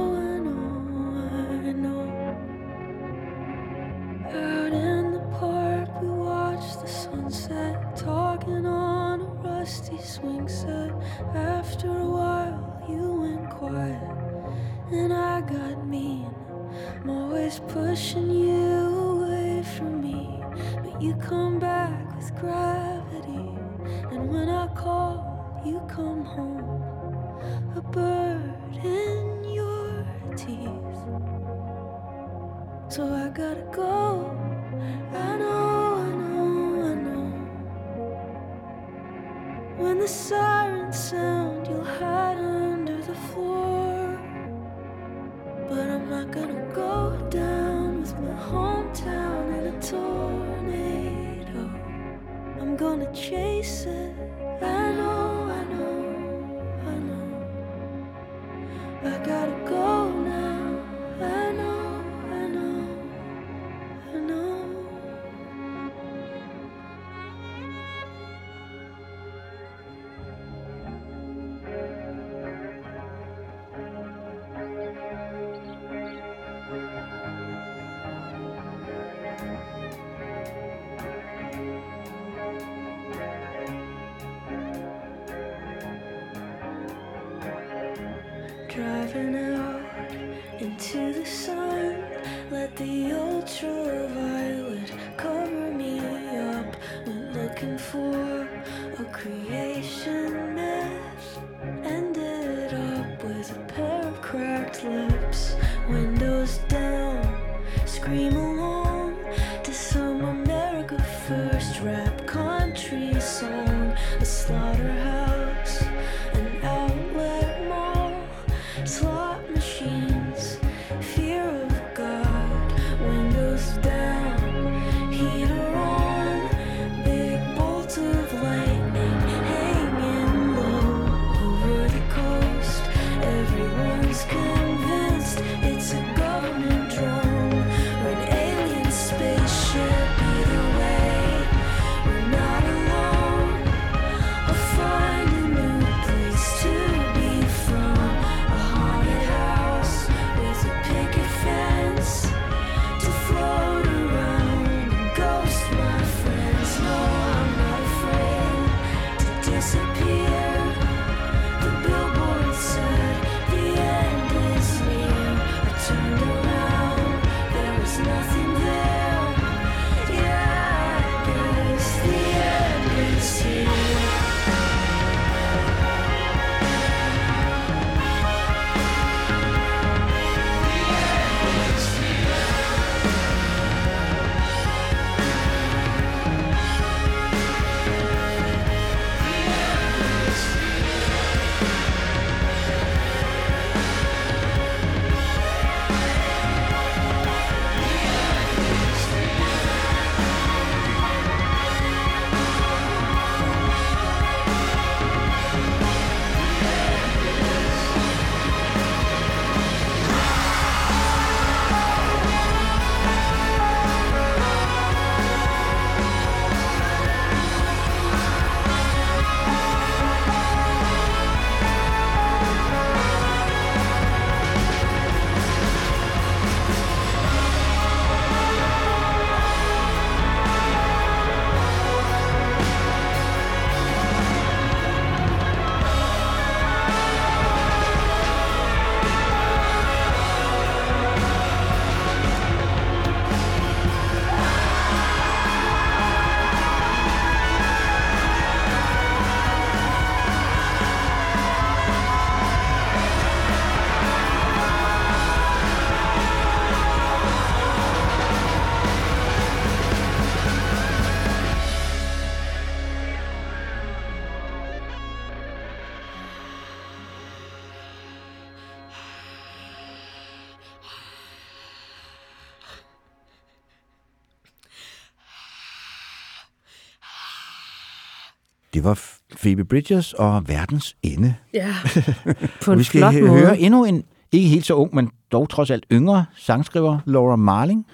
Det var Phoebe Bridgers og Verdens Ende. Ja, på en vi skal flot måde. høre endnu en, ikke helt så ung, men dog trods alt yngre sangskriver, Laura Marling.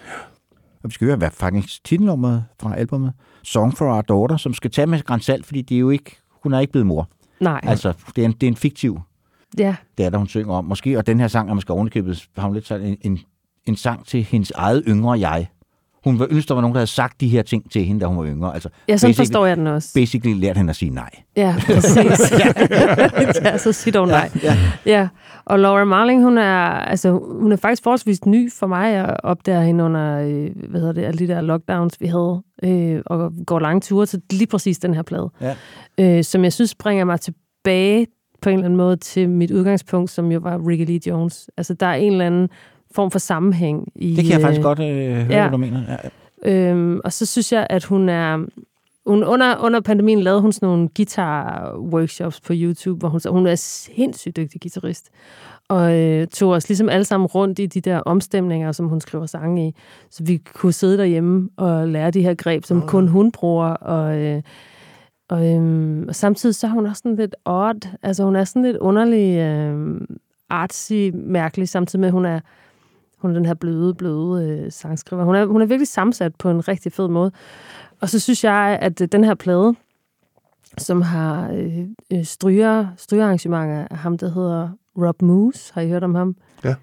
Og vi skal høre, hvad faktisk titelnummeret fra albumet, Song for Our Daughter, som skal tage med Grand Salt, fordi det er jo ikke, hun er ikke blevet mor. Nej. Altså, det er en, det er en fiktiv Ja, det er der, hun synger om. Måske, og den her sang er måske ovenikøbet, har hun lidt sådan en, en, en sang til hendes eget yngre jeg. Hun var ønske, der var nogen, der havde sagt de her ting til hende, da hun var yngre. Altså, ja sådan forstår jeg den også. Basically lærte hende at sige nej. Ja, præcis. ja, så sig dog nej. Ja, Ja, og Laura Marling, hun er, altså, hun er faktisk forholdsvis ny for mig. Jeg opdager hende under, øh, hvad hedder det, alle de der lockdowns, vi havde, øh, og går lange ture til lige præcis den her plade. Ja. Øh, som jeg synes bringer mig tilbage på en eller anden måde til mit udgangspunkt, som jo var Ricky Lee Jones. Altså, der er en eller anden form for sammenhæng i... Det kan jeg faktisk øh, godt øh, høre, ja. hvad du mener. Ja. Øhm, og så synes jeg, at hun er... Hun, under, under pandemien lavede hun sådan nogle guitar-workshops på YouTube, hvor hun, så hun er sindssygt dygtig guitarist. Og øh, tog os ligesom alle sammen rundt i de der omstemninger, som hun skriver sange i. Så vi kunne sidde derhjemme og lære de her greb, som kun hun bruger. Og, øh, og, øh, og samtidig så er hun også sådan lidt odd. Altså hun er sådan lidt underlig, øh, artsy, mærkelig, samtidig med, at hun er hun er den her bløde, bløde øh, sangskriver. Hun er, hun er virkelig sammensat på en rigtig fed måde. Og så synes jeg, at øh, den her plade, som har øh, øh stryger, strygerarrangementer af ham, der hedder Rob Moose. Har I hørt om ham? Ja.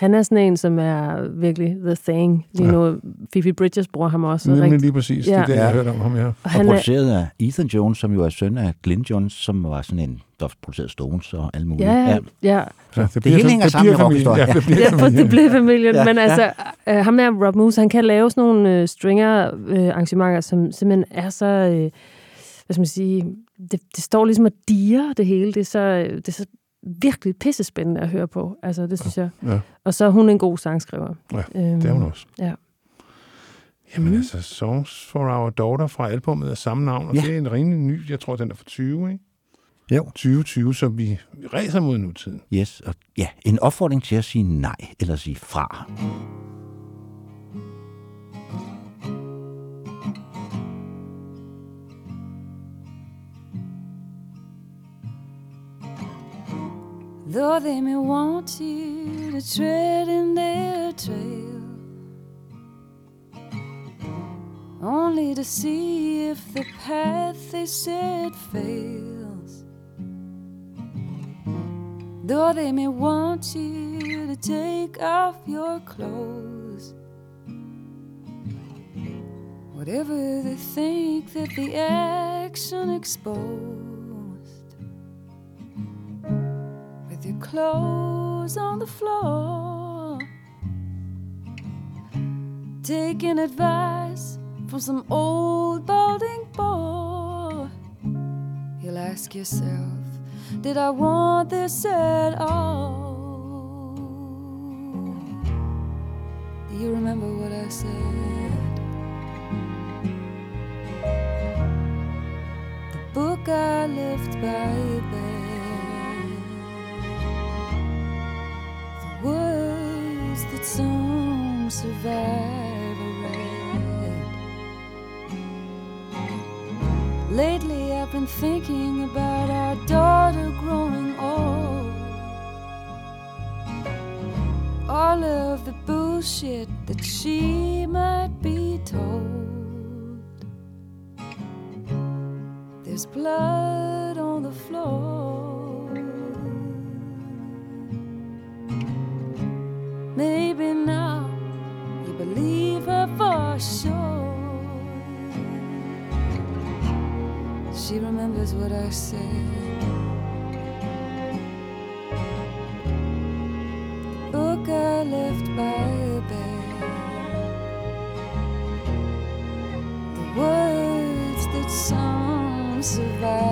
Ja. Han er sådan en, som er virkelig the thing. Lige Ja. nu, Phoebe Bridgers bruger ham også. Nemlig rigtig- lige præcis. Det er det, jeg har hørt om ham, ja. Og Og han er, produceret af Ethan Jones, som jo er søn af Glenn Jones, som var sådan en, der producerede Stones og alle mulige. ja, ja. Så det, det bliver, hele hænger det sammen bliver i familien. rockhistorien. Ja, det bliver Ja, for familien. det blev familien. Ja, Ja, Men ja. altså, øh, ham der, Rob Moose, han kan lave sådan nogle øh, stringer-arrangementer, som simpelthen er så, øh, hvad skal man sige, det, det står ligesom at dire det hele. Det er så, øh, det er så virkelig pissespændende at høre på. Altså, det synes jeg. Ja. Og så er hun en god sangskriver. Ja, Øhm, det er hun også. Ja. Jamen altså, Songs for Our Daughter fra albumet af samme navn, og Ja. ja. det er en rimelig ny, jeg tror, den er fra 20, ikke? Jo. 2020, så vi ræser mod nutiden. Yes, og ja, en opfordring til at sige nej, eller sige fra. Though they may want you to tread in their trail, only to see if the path they set fails. Though they may want you to take off your clothes, whatever they think that the action exposed clothes on the floor. Taking advice from some old balding boy. You'll ask yourself, did I want this at all? Do you remember what I said? The book I left by bed. Words that some survivor read. Lately, I've been thinking about our daughter growing old. All of the bullshit that she might be told. There's blood on the floor. Maybe now you believe her for sure. She remembers what I said. The book I left by her bed. The words that some survivor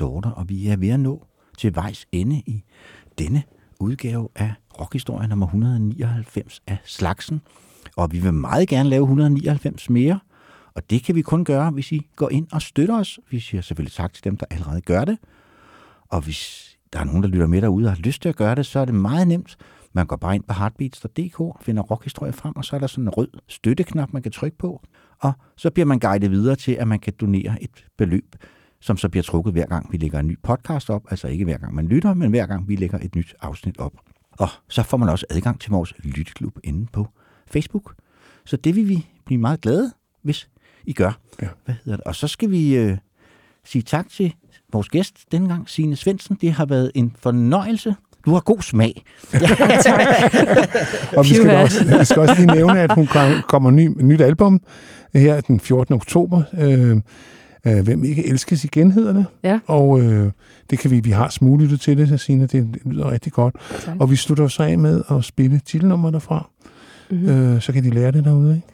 Dorter, og vi er ved at nå til vejs ende i denne udgave af Rockhistorie nummer 199 af Slagsen. Og vi vil meget gerne lave 199 mere, og Og det kan vi kun gøre, hvis I går ind og støtter os. Vi siger selvfølgelig tak til dem, der allerede gør det. Og hvis der er nogen, der lytter med derude og har lyst til at gøre det, så er det meget nemt. Man går bare ind på heartbeats.dk, finder rockhistorie frem, og så er der sådan en rød støtteknap, man kan trykke på. Og så bliver man guidet videre til, at man kan donere et beløb, som så bliver trukket hver gang, vi lægger en ny podcast op. Altså ikke hver gang man lytter, men hver gang vi lægger et nyt afsnit op. Og så får man også adgang til vores lytteklub inde på Facebook. Så det vil vi blive meget glade, hvis I gør. Ja. Hvad hedder det? Og så skal vi øh, sige tak til vores gæst denne gang, Signe Svendsen. Det har været en fornøjelse. Du har god smag. Og vi skal, også, vi skal også lige nævne, at hun kom- kommer ny, nyt album her den 14. oktober. Øh, øh, Hvem ikke elskes igen, hedder det. Ja. Og øh, det kan vi, vi har smuglyttet til det, så Signe, det, det lyder rigtig godt. Tak. Og vi slutter så af med at spille titelnummer derfra. Mhm. Øh, så kan de lære det derude, ikke?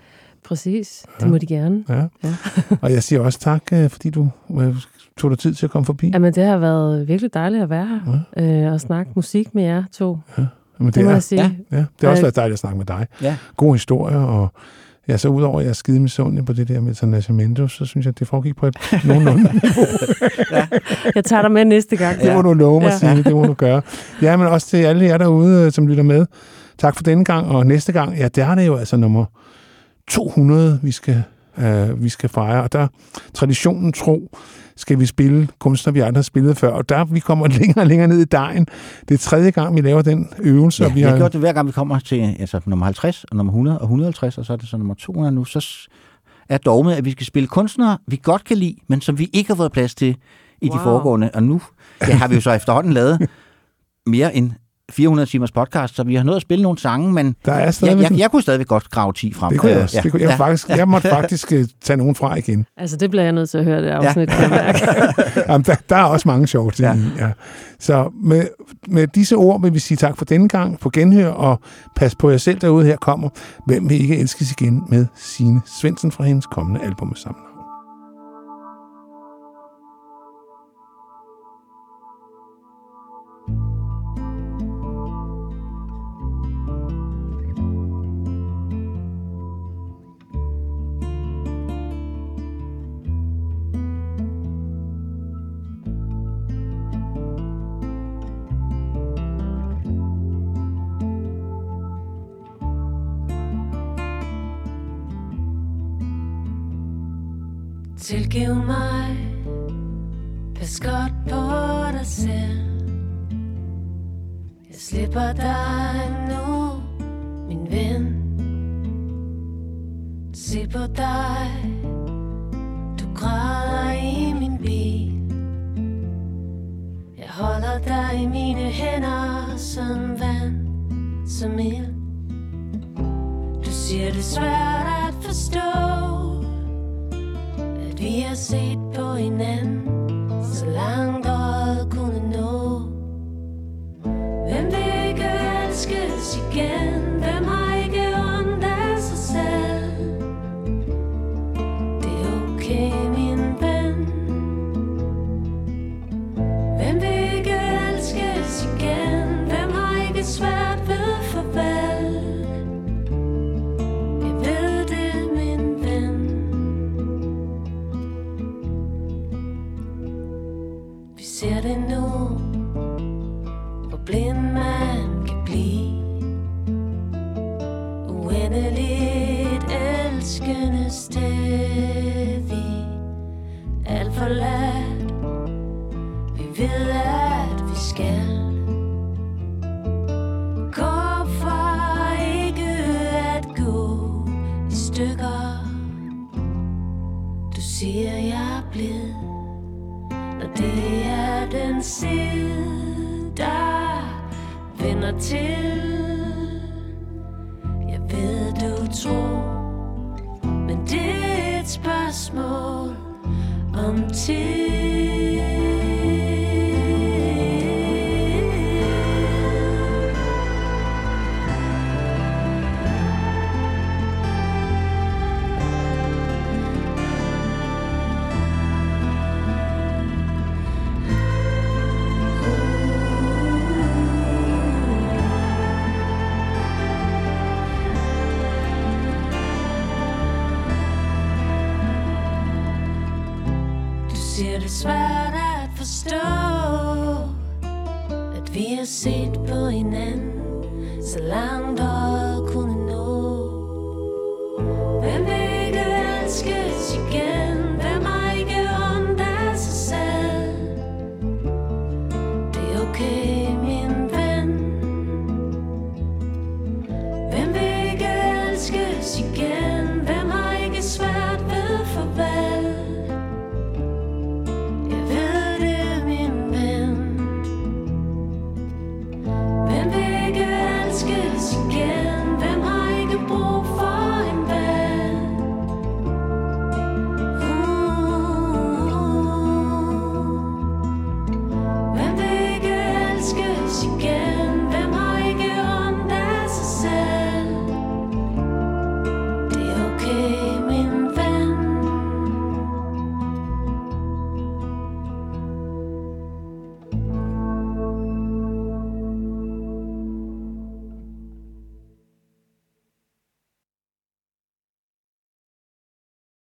Præcis, det må de gerne. Ja. Ja. og jeg siger også tak, øh, fordi du øh, tog dig tid til at komme forbi. Jamen, det har været virkelig dejligt at være her øh, og snakke musik med jer to. Men det må jeg sige. Ja, ja, det har også været dejligt at snakke med dig. Ja. God historie, og ja, så udover at jeg skide misundelig på det der med Tanascimento, så synes jeg, at det foregik på et nogenlunde niveau. Jeg tager dig med næste gang. Det må du love mig, Ja. ja. Signe, det må du gøre. Ja, men også til alle jer derude, øh, som lytter med. Tak for denne gang, og næste gang, ja, der er det jo altså nummer 200, vi skal, øh, vi skal fejre. Og der, traditionen tro, skal vi spille kunstner, vi aldrig har spillet før. Og der, vi kommer længere og længere ned i dagen. Det er tredje gang, vi laver den øvelse. Ja, og vi har gjort det hver gang, vi kommer til altså, nummer 50, og nummer 100 og 150, og så er det så nummer 200 nu. Så er dogmet, at vi skal spille kunstnere, vi godt kan lide, men som vi ikke har fået plads til i wow. de foregående. Og nu ja, har vi jo så efterhånden lavet mere end 400 timers podcast, så vi har nået at spille nogle sange, men Der er jeg, jeg, jeg kunne stadigvæk godt grave 10 frem. det kunne jeg også. Det kunne, jeg, ja. faktisk, jeg måtte faktisk øh, tage nogen fra igen. Altså, det bliver jeg nødt til at høre det afsnit. Ja. Jamen, der, der er også mange sjove ting. Ja. Ja. Så med, med disse ord vil vi sige tak for denne gang, på genhør, og pas på jer selv derude. Her kommer Hvem vil ikke elskes igen med Signe Svendsen fra hendes kommende album med